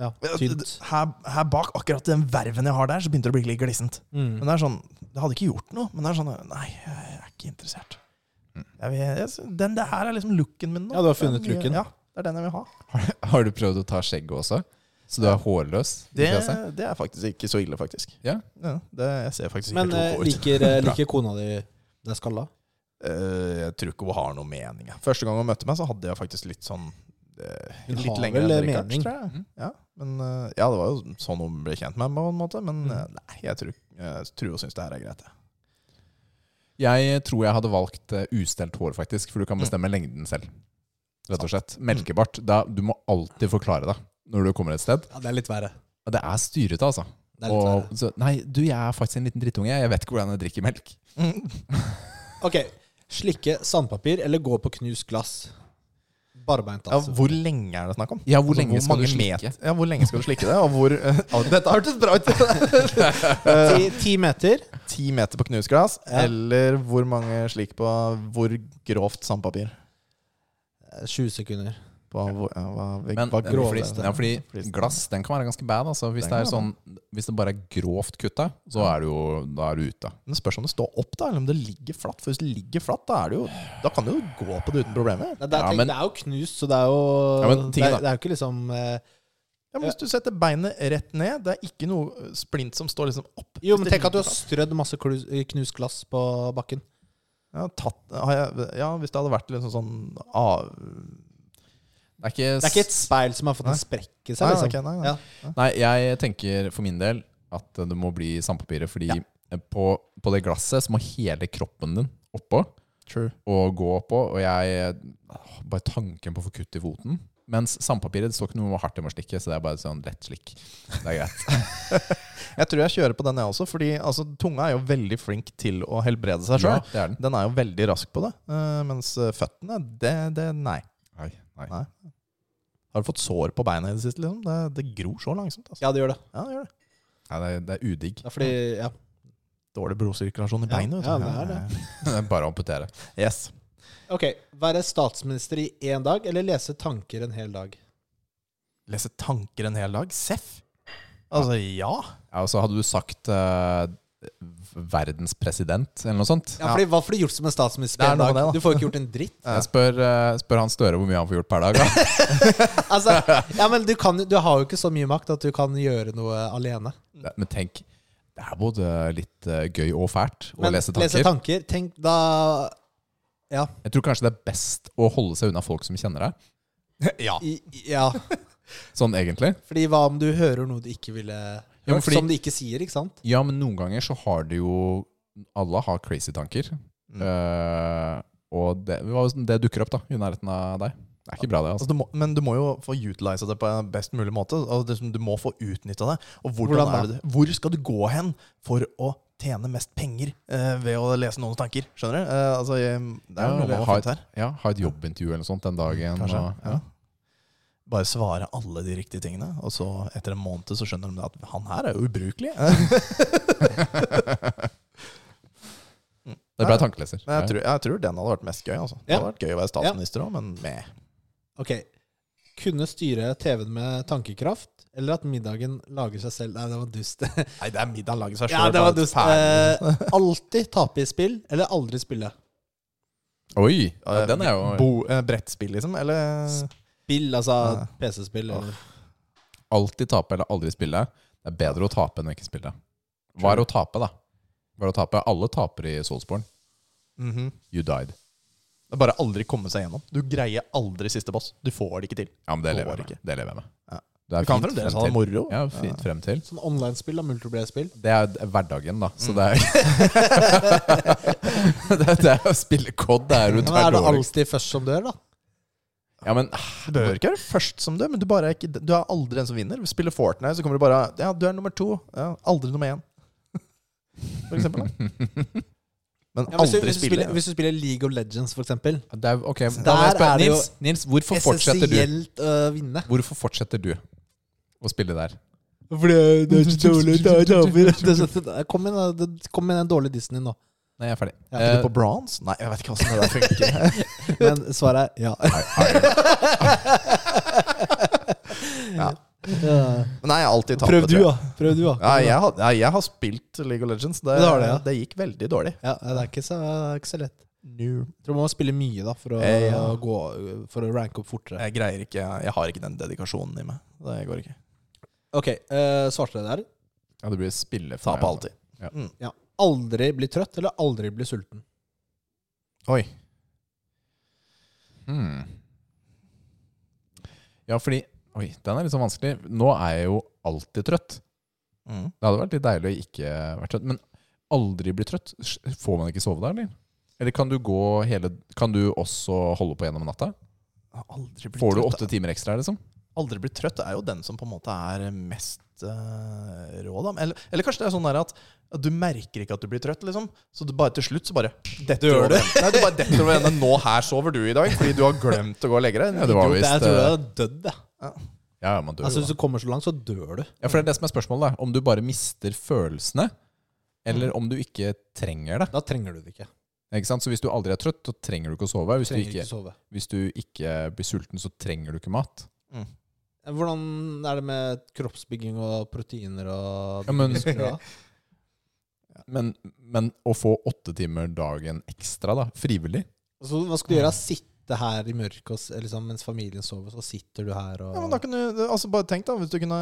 ja, tynt? Her, her bak akkurat den verven jeg har der, så begynte det å bli litt glissent. Mm. Men det er sånn Det hadde ikke gjort noe, men det er sånn Nei, jeg er ikke interessert. Mm. Jeg vil, jeg, den det her er liksom looken min nå. Ja, du har funnet looken. Ja, det er den jeg vil ha. Har du prøvd å ta skjegget også? Så du er hårløs? Det, det er faktisk ikke så ille, faktisk. Ja. det, jeg ser faktisk ikke Men eh, ut. liker, eh, liker kona di det skalla? Eh, jeg tror ikke hun har noe mening. Første gang hun møtte meg, så hadde jeg faktisk litt sånn Hun Litt har lenger vel enn mening? tror jeg. Mhm. Ja, men ja, det var jo sånn hun ble kjent med meg, på en måte. Men Mm. nei, jeg tror, jeg tror hun syns det her er greit. jeg. Tror jeg hadde valgt ustelt hår, faktisk, for du kan Mm. bestemme lengden selv. Rett og slett. Melkebart. Da, du må alltid forklare deg når du kommer et sted. Ja, det er litt verre. Det er styrete, altså. Det er litt Og, verre. så, nei, du, jeg er faktisk en liten drittunge. Jeg vet ikke hvordan jeg drikker melk. Ok, slikke sandpapir eller gå på knust glass? Barbeint, Ja, altså. hvor lenge er det snakk om? Ja, hvor Altså, lenge skal mange du slikke? met- Ja, hvor lenge skal du slikke det? Og hvor ja, Dette hørtes bra ut! Ti, ti meter? Ti meter på knusglass, Ja. eller hvor mange slik på hvor grovt sandpapir? Eh, 20 sekunder. På hvor, ja, hva, Men, hva grov grovt fordi, er ja, fordi glass den kan være ganske bad. Altså. Hvis, det er sånn, hvis det bare er grovt kutta, så er du jo da er du ute. Men spørs om det står opp, da, eller om det ligger flatt. For hvis det ligger flatt, da, er det jo, da kan du jo gå på det uten problemer. Det, det, er, Ja, men- det er jo knust, så det er jo Ja, men det, er, det er jo ikke liksom eh, Ja, men Hvis du setter beinet rett ned, det er ikke noe splint som står liksom opp. Jo, men tenk at du har strødd masse knust glass på bakken. ja, tatt, har jeg, ja, hvis det hadde vært liksom sånn ah, Det er ikke, Det er ikke et speil som har fått Nei. en sprekk i seg. Nei, Liksom. ok, nei. Ja. Nei, jeg tenker for min del at det må bli sandpapiret. Fordi Ja. på, på det glasset så må hele kroppen din oppå True. og gå oppå. Og jeg Bare tanken på å få kutt i foten. Mens sandpapiret det står ikke noe hardt i å slikke, så det er bare sånn lett slikk. Det er greit. Jeg tror jeg kjører på den, jeg også. Fordi altså, tunga er jo veldig flink til å helbrede seg sjøl. Ja, den. Den er jo veldig rask på det. Uh, mens eh, føttene, det, det Nei. Nei, nei. Har du fått sår på beina i det siste? Liksom? Det, det gror så langsomt. Altså. ja, det gjør det. Ja, det gjør det. Ja, det, er, det er udigg. Det er fordi Ja. Dårlig blodsirkulasjon i Ja, beinet. ja, det er det. Det er bare å amputere. Yes. Ok. Være statsminister i én dag eller lese tanker en hel dag? Lese tanker en hel dag? Seff. Altså, ja. Ja, og så hadde du sagt eh, verdens president, eller noe sånt. Ja, fordi Hva får du gjort som en statsminister på en dag? det, da. Du får jo ikke gjort en dritt. Jeg spør, eh, spør han Støre hvor mye han får gjort per dag. Da. Altså, ja, men du, kan, du har jo ikke så mye makt at du kan gjøre noe alene. Men tenk, det er både litt eh, gøy og fælt å Men lese tanker. Lese tanker Tenk da Ja. Jeg tror kanskje det er best å holde seg unna folk som kjenner deg. ja. I, ja. Sånn egentlig. Fordi hva om du hører noe du ikke ville? Ja, fordi- Som de ikke sier, ikke sant? Ja, men noen ganger så har det jo Alle har crazy tanker. Mm. Uh, og det, det dukker opp da i nærheten av deg. Det er ikke bra, det. Altså, altså du må, men du må jo få utilize det på en best mulig måte. Altså, det, som- du må få utnytta det. Og hvordan, Hvordan er det, hvor skal du gå hen for å tjene mest penger eh, ved å lese noens tanker. Skjønner du? Eh, altså, jeg, det er Ja, jo noe eller man ha har funnet her. Ja, ha et jobbintervju eller noe sånt den dagen. Kanskje. Og, Ja. Bare svare alle de riktige tingene, og så etter en måned så skjønner de at han her er jo ubrukelig. Det ble tankeleser. Men jeg tror, jeg tror den hadde vært mest gøy. Altså. Det hadde vært gøy å være statsminister òg, men med. Ok. Kunne styre TV-en med tankekraft, eller at middagen lager seg selv? Nei, det var dust. Nei, det er middagen lager seg sjøl. ja, det var dust. Eh, alltid tape i spill, eller aldri spille? Oi! Ja, den er jo Bo, eh, brettspill, liksom? Eller Spill, altså Ja. PC-spill. Eller. alltid tape eller aldri spille. Det er bedre å tape enn å ikke spille. Hva er å tape, da? Hva er å tape? Alle taper i Soulsborne. Mhm. You died. Det er bare aldri komme seg gjennom. Du greier aldri siste boss. Du får det ikke til. Ja, men det lever jeg med. Det lever jeg med. Ja. Det er Du kan fint fremdeles frem ha det moro. Ja, fint frem til. Sånn online-spill, da. Multiplayer-spill. Det er hverdagen, da. Mm. Så det er det, det er å spille COD. Det er du Men tar er det alltid først som dør, da? Ja, men Du behøver ikke være først som dør, men du, bare er, ikke, du er aldri en som vinner. Vi spiller Fortnite, så kommer du bare Ja, du er nummer to. Ja, aldri nummer én. For eksempel. Da. Men Ja, hvis, du, hvis, du spiller, spiller, hvis du spiller League of Legends, for eksempel. det er, okay, Der spørre er det jo Nils, Nils, hvorfor fortsetter du? Essensielt å vinne. Hvorfor fortsetter du å spille der? Fordi det, er så dårlig. Det damer. Det Kom med, den- kom med den dårlige Disney nå. Nei, jeg er ferdig. Ja, Er Eh, du på bronze? Nei, jeg vet ikke hvordan det der funker. Men svaret er ja. Ja. Ja. Men nei, jeg har alltid tapt. Prøv du, da. Prøv du, da. Ja, jeg, har, ja, jeg har spilt League of Legends. Det, det, det, ja. det gikk veldig dårlig. Ja, det er ikke så, er ikke så lett. No. Jeg tror man må spille mye da for å, jeg, ja. gå, for å ranke opp fortere. Jeg greier ikke Jeg har ikke den dedikasjonen i meg. Det går ikke. Ok, uh, svarte dere der? Ja, det blir spille Ta på alltid. Mm. Ja. Aldri bli trøtt, eller aldri bli sulten? Oi. Hmm. Ja, fordi Oi, den er litt sånn vanskelig. Nå er jeg jo alltid trøtt. Mm. Det hadde vært litt deilig å ikke være trøtt. Men aldri bli trøtt? Får man ikke sove da, eller? Eller kan du gå hele Kan du også holde på gjennom natta? Får du åtte timer ekstra, liksom? Aldri bli trøtt er jo den som på en måte er mest uh, rå, da. Eller, eller kanskje det er sånn der at, at du merker ikke at du blir trøtt, liksom. Så du bare til slutt så bare detter gjør over enden. Nei, du bare detter over ende. Nå her sover du i dag fordi du har glemt å gå og legge deg. Ja, det var visst jeg tror du eh, hadde dødd, jeg. Ja, man dør Altså, hvis du kommer så langt, så dør du. Ja, for det er det som er spørsmålet. da Om du bare mister følelsene, eller om du ikke trenger det. Da trenger du det ikke. Ikke sant? Så hvis du aldri er trøtt, så trenger du ikke å sove. Hvis du ikke, ikke sove. hvis du ikke blir sulten, så trenger du ikke mat. Mm. Hvordan er det med kroppsbygging og proteiner og Ja, men- muskler da? Men, men å få åtte timer dagen ekstra, da, frivillig Altså, hva skal du gjøre? Sitte her i mørket liksom, mens familien sover, så sitter du her og Ja, men da kan du, altså bare tenk da, Hvis du kunne,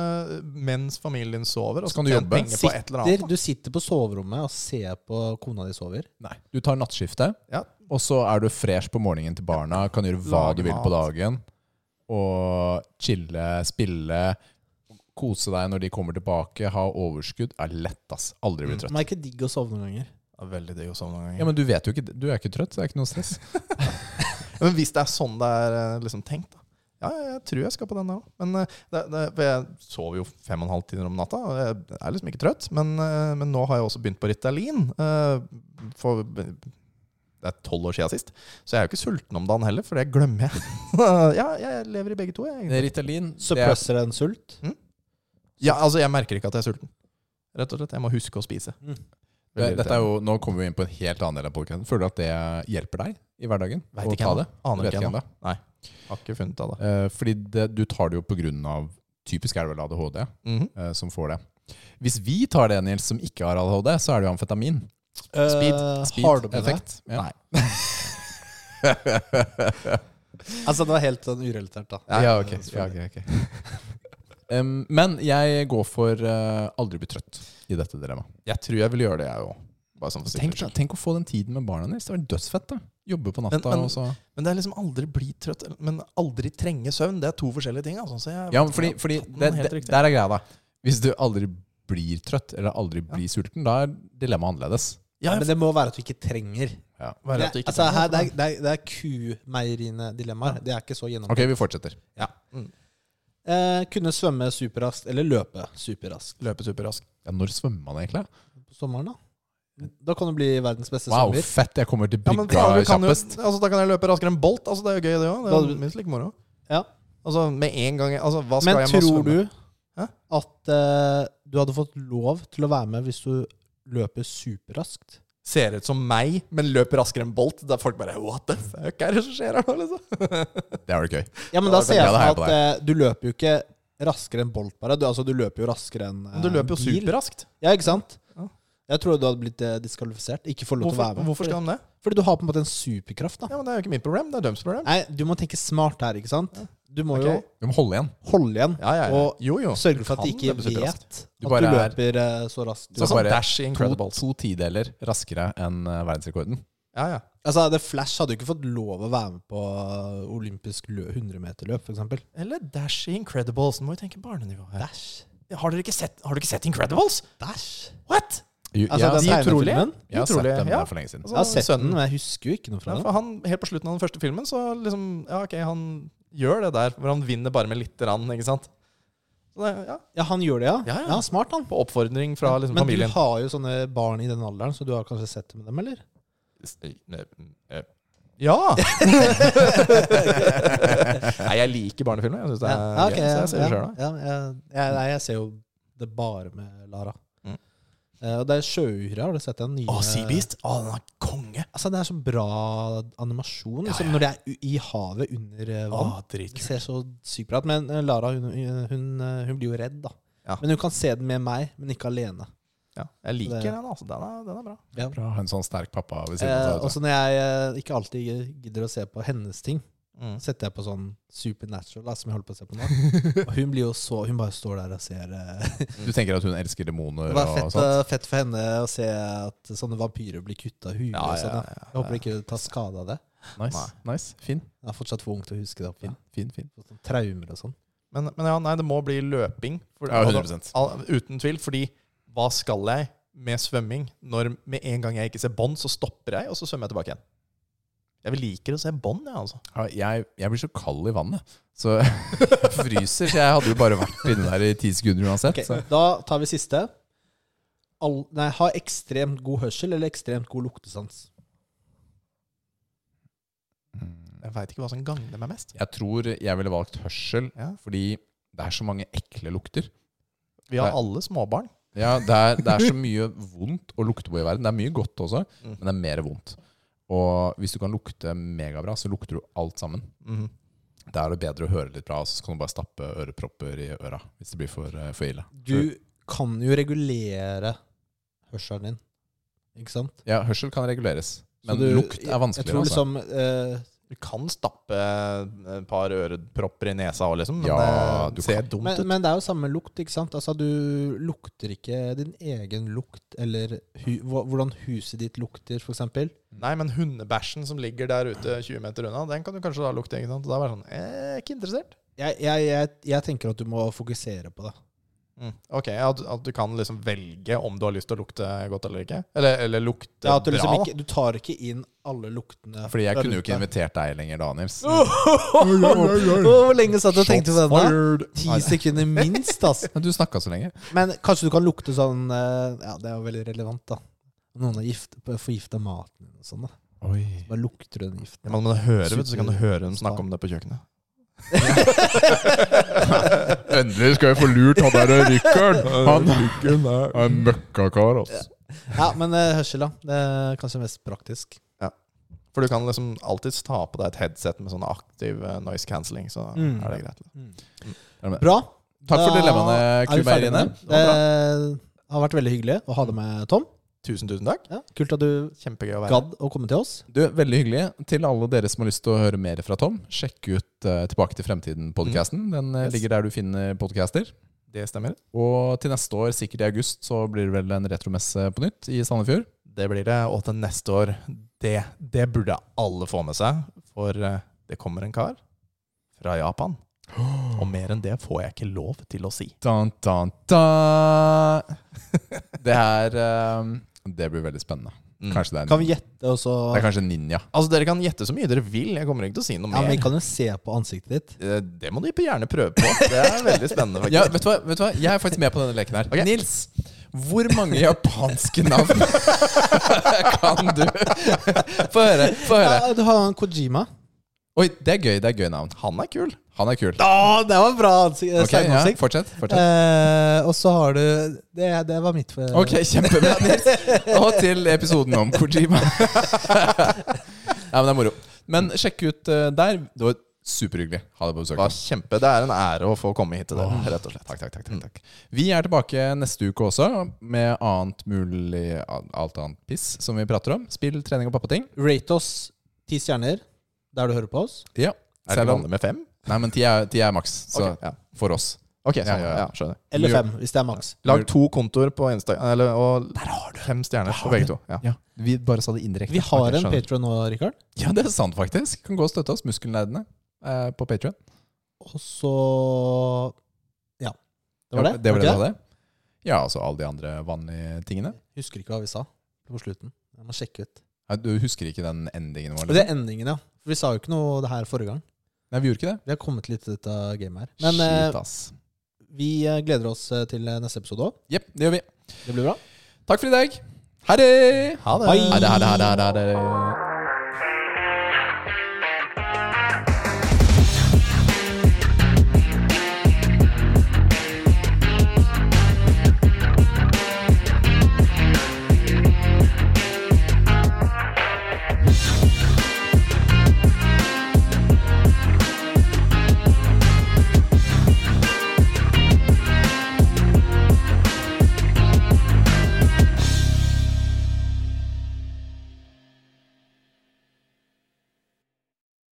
mens familien sover og Så kan du jobbe. penger på et eller annet, sitter, Du sitter på soverommet og ser på kona di sover. Nei. Du tar nattskiftet, Ja. og så er du fresh på morgenen til barna, kan gjøre hva Lager du vil på mat. Og chille, spille, kose deg når de kommer tilbake, ha overskudd. Er lett, ass. Aldri bli Mm. trøtt. Men det er ikke digg å sove noen ganger. da. Det er veldig digg å sove noen ganger. Ja, Men du vet jo ikke Du er ikke trøtt, så det er ikke noe stress. Men hvis det er sånn det er eh, liksom tenkt, da. Ja, ja, jeg tror jeg skal på den der òg. Men eh, det, jeg sover jo fem og en halv time om natta. Og jeg er liksom ikke trøtt. Men, eh, men nå har jeg også begynt på Ritalin. eh, For det er tolv år siden sist. Så jeg er jo ikke sulten om dagen heller, for det glemmer jeg. ja, jeg lever i begge to. Jeg, egentlig. Ritalin er, Suppresser en sult. ja, altså, jeg merker ikke at jeg er sulten. Rett og slett. Jeg må huske å spise. Mm. det, dette er jo, Nå kommer vi inn på en helt annen del av podkasten. Føler du at det hjelper deg i hverdagen? Vet ikke ta ennå. det? Aner ikke ennå. Nei. Har ikke funnet av det. Eh, fordi det, du tar det jo på grunn av Typisk er det vel ADHD Mhm. eh, som får det. Hvis vi tar det, Nils, som ikke har ADHD, så er det jo amfetamin. Speed. Eh? Speed-effekt. Ja. Nei. Altså, det var helt sånn urelatert, da. Ja, ok. Ja, okay, okay. um, men jeg går for uh, aldri bli trøtt i dette dilemmaet. Jeg tror jeg vil gjøre det, jeg òg. Sånn Tenk, da, tenk å få den tiden med barna deres. Det var dødsfett. da Jobbe på natta. Men- men- Men det er liksom aldri bli trøtt, men aldri trenge søvn. Det er to forskjellige ting. Altså, så jeg, Ja, men fordi, fordi det, det. Der er greia, da. Hvis du aldri blir trøtt, eller aldri blir sulten, da er dilemmaet annerledes. ja, Men det må være at du ikke trenger. Ja. Det du ikke altså, trenger, her, det, er, det, er, det er kumeieriene dilemmaer. Det er ikke så Ok, vi fortsetter. Ja. Mm. Eh, kunne svømme superraskt eller løpe superraskt Løpe superraskt. Ja, når svømmer man egentlig? på sommeren, da? Da kan du bli verdens beste Wow, svømmer. fett. Jeg kommer til Ja, men brygga faen, du jo, kjappest. altså, da kan jeg løpe raskere enn Bolt. Altså, det er jo gøy, det òg. Det er jo minst like moro. Ja. Altså, med en gang altså, Hva skal Men jeg med å tror du Hæ? at eh, du hadde fått lov til å være med hvis du løper superraskt? Ser ut som meg, men løper raskere enn Bolt. Da er folk bare What the fuck er det som skjer her nå, liksom? Det var det gøy. Ja, men da, da ser er jeg for meg at eh, du løper jo ikke raskere enn Bolt, bare. Du, altså, du løper jo raskere enn Men du løper jo eh, bil. superraskt. Ja, ikke sant? Ja. Jeg tror du hadde blitt eh, diskvalifisert. Ikke få lov til å være med. hvorfor skal han det? Fordi du har på en måte en superkraft. da Ja, men Det er jo ikke mitt problem, det er deres problem. Nei, Du må tenke smart her, ikke sant? Du må Ok. jo Du må holde igjen. holde igjen Ja, ja, ja. og Jo, jo. sørge for at de ikke vet Du at bare du er- løper eh, så raskt. Du Så Sånn bare Dash i to, Incredibles. to tideler raskere enn eh, verdensrekorden. Ja, ja. Altså, The Flash hadde jo ikke fått lov å være med på uh, olympisk lø- 100-meterløp, f.eks. Eller Dash i Incredibles. Nå må vi tenke barnenivå her. Dash. Har dere ikke sett, har du ikke sett Incredibles? Dash? What? Altså, den de utrolige? Filmen? jeg har sett den dem ja. for lenge siden. Altså, Jeg har sett den, men jeg husker jo ikke noe fra Ja, den. han, helt på slutten av den første filmen, så liksom Ja, ok, han gjør det der, hvor han vinner bare med lite grann, ikke sant? Så det, ja, Ja, han gjør det, ja? Ja, smart, han. På oppfordring fra liksom, men familien. du har jo sånne barn i den alderen, så du har kanskje sett det med dem, eller? Ja! Nei, jeg liker barnefilmer. Jeg syns det er Ja, okay, jeg ser det ja, da. ja, jeg, jeg, jeg ser jo det bare med Lara. Eh, og det er Sjøuhyre, har du sett den nye? Å, Sea Beast! Å, den er konge! Altså, det er så bra animasjon. Ja, ja. Som Når de er i havet under eh, vann. Å, Det ser så sykt bra ut. Men eh, Lara hun, hun, eh, hun blir jo redd, da. Ja. Men hun kan se den med meg, men ikke alene. Ja, jeg liker Det- den, altså. Den er, den er bra. Ja. Bra en sånn sterk pappa ved siden Eh, av seg. også når jeg eh, ikke alltid gidder å se på hennes ting, Mm. setter jeg på sånn Supernatural, da, som jeg holder på å se på nå. Og hun blir jo så Hun bare står der og ser eh, Du tenker at hun elsker demoner Det var og fett, sånt? eh, fett for henne å se at sånne vampyrer blir kutta huet Ja, og ja, sånn. ja, ja. Jeg håper ikke du tar skade av det. Nice. nice. Fin. Jeg er fortsatt for ung til å huske det. Fin, fin, fin. Sånn Traumer og sånn. Men, men ja, nei, det må bli løping. For, Ja, altså, 100 al- uten tvil. Fordi hva skal jeg med svømming når med en gang jeg ikke ser bånd, så stopper jeg, og så svømmer jeg tilbake igjen? Jeg liker å se bånd, jeg, altså. Ja, jeg, jeg blir så kald i vannet, så jeg fryser. Så jeg hadde jo bare vært inne der i ti sekunder uansett. Okay, Så. Da tar vi siste. All, nei, ha ekstremt god hørsel eller ekstremt god luktesans. Mm. Jeg veit ikke hva som gagner meg mest. Jeg tror jeg ville valgt hørsel, Ja. fordi det er så mange ekle lukter. Vi har alle småbarn. Ja, det er, det er så mye vondt å lukte på i verden. Det er mye godt også, Mm. men det er mer vondt. Og hvis du kan lukte megabra, så lukter du alt sammen. Mhm. Da er det bedre å høre litt bra, så kan du bare stappe ørepropper i øra hvis det blir for, eh, for ille. Du kan jo regulere hørselen din, ikke sant? Ja, hørsel kan reguleres, men du- lukt er vanskeligere. Jeg tror Altså. liksom eh, Du kan stappe et par ørepropper i nesa òg, liksom. Men Ja, det ser kan. dumt ut. men det er jo samme lukt, ikke sant? Altså, du lukter ikke din egen lukt, eller hu, hvordan huset ditt lukter, eksempel. Nei, men hundebæsjen som ligger der ute 20 meter unna, den kan du kanskje da lukte. ikke sant? Og Da er det sånn er Ikke interessert. Jeg, jeg, jeg, jeg tenker at du må fokusere på det. Mm. Ok, at, at du kan liksom velge om du har lyst til å lukte godt eller ikke? Eller, eller lukte Ja, at du, liksom ikke, du tar ikke inn alle luktene. Fordi jeg kunne jo ikke invitert deg lenger, da, Nils. Hvor lenge satt du og tenkte på den? da? fired. Ti sekunder minst, altså. Men du snakka så lenge. Men kanskje du kan lukte sånn eh, Ja, det er jo veldig relevant, da. Noen har gift, forgifta maten og sånn. da Oi. Bare lukter du den giften. Ja, men når du hører, vet du, så kan du høre dem snakke om det på kjøkkenet. Endelig skal jeg få lurt han der rykkeren. Han er en møkkakar, altså. Ja, men eh, hørsel, da. Det er kanskje mest praktisk. For du kan liksom alltids ta på deg et headset med sånn aktiv eh, noise cancelling, så Mm. er det greit. Bra. Takk for dilemmaene, er med det. Det har vært veldig hyggelig å ha deg med, Tom. Tusen, tusen takk. Ja, kult at du Kjempegøy å være gadd å komme til oss. Du, Veldig hyggelig. Til alle dere som har lyst til å høre mer fra Tom, sjekk ut uh, Tilbake til fremtiden-podkasten. Den eh, Yes. ligger der du finner podcaster. Det stemmer. Og til neste år, sikkert i august, så blir det vel en retromesse på nytt i Sandefjord. Det blir det. Og til neste år Det, det burde alle få med seg. For eh, det kommer en kar fra Japan. Og mer enn det får jeg ikke lov til å si. Dun, dun, dun. Det er eh, Det blir veldig spennende. Mm. Kanskje det er, Kan vi gjette, også det er kanskje en ninja. Altså Dere kan gjette så mye dere vil. Jeg kommer ikke til å si noe Ja, men mer. Vi kan jo se på ansiktet ditt. Eh, Det må du gjerne prøve på. Det er veldig spennende. faktisk Ja, vet du, hva, vet du hva? Jeg er faktisk med på denne leken her. Ok. Nils, Hvor mange japanske navn kan du Få høre. Få høre. Ja, du har en Kojima. Oi, det er gøy. Det er gøy navn. Han er kul. Han er kul. Å, det var bra ansikt- Ok, ja, fortsett. fortsett. Eh, og så har du Det, det var mitt for Ok, kjempebra, Nils. Og til episoden om Kojima. ja, men det er moro. Men sjekk ut eh, der. Det var superhyggelig. Ha deg på Det besøk. var kjempe, det er en ære å få komme hit til dere, rett og slett. Takk, takk, takk, takk, takk. Vi er tilbake neste uke også, med annet mulig alt annet piss som vi prater om. Spill, trening og pappating. Rate oss ti stjerner der du hører på oss. Ja. Er det vanlig med fem? Nei, men ti er, ti er maks, så Ok, ja. for oss. Ok, sånn, Ja, ja, ja, skjønner. Eller fem, hvis det er maks. Lag to kontoer på Instagram, eller, og fem stjerner på begge to. Ja. Ja, Vi bare sa det indirekte. Vi har en skjønner. Patron nå, Rikard. Ja, det er sant, faktisk. Kan gå og støtte oss, Muskelnerdene, eh, på Patrion. Og så Ja. Det var det? Det var det ikke du hadde? Ja, altså alle de andre vanlige tingene. Husker ikke hva vi sa på slutten. Jeg må sjekke ut. Nei, Du husker ikke den endingen vår? Og det Liksom? er endingen, ja. For vi sa jo ikke noe det her forrige gang. Nei, vi gjorde ikke det. Vi har kommet litt til dette gamet her. Men eh, Shit, ass. vi eh, gleder oss eh, til eh, neste episode òg. Jepp, det gjør vi. Det blir bra. Takk for i dag. Ha det! Ha det. Bye. Ha det, ha det, ha det, ha det.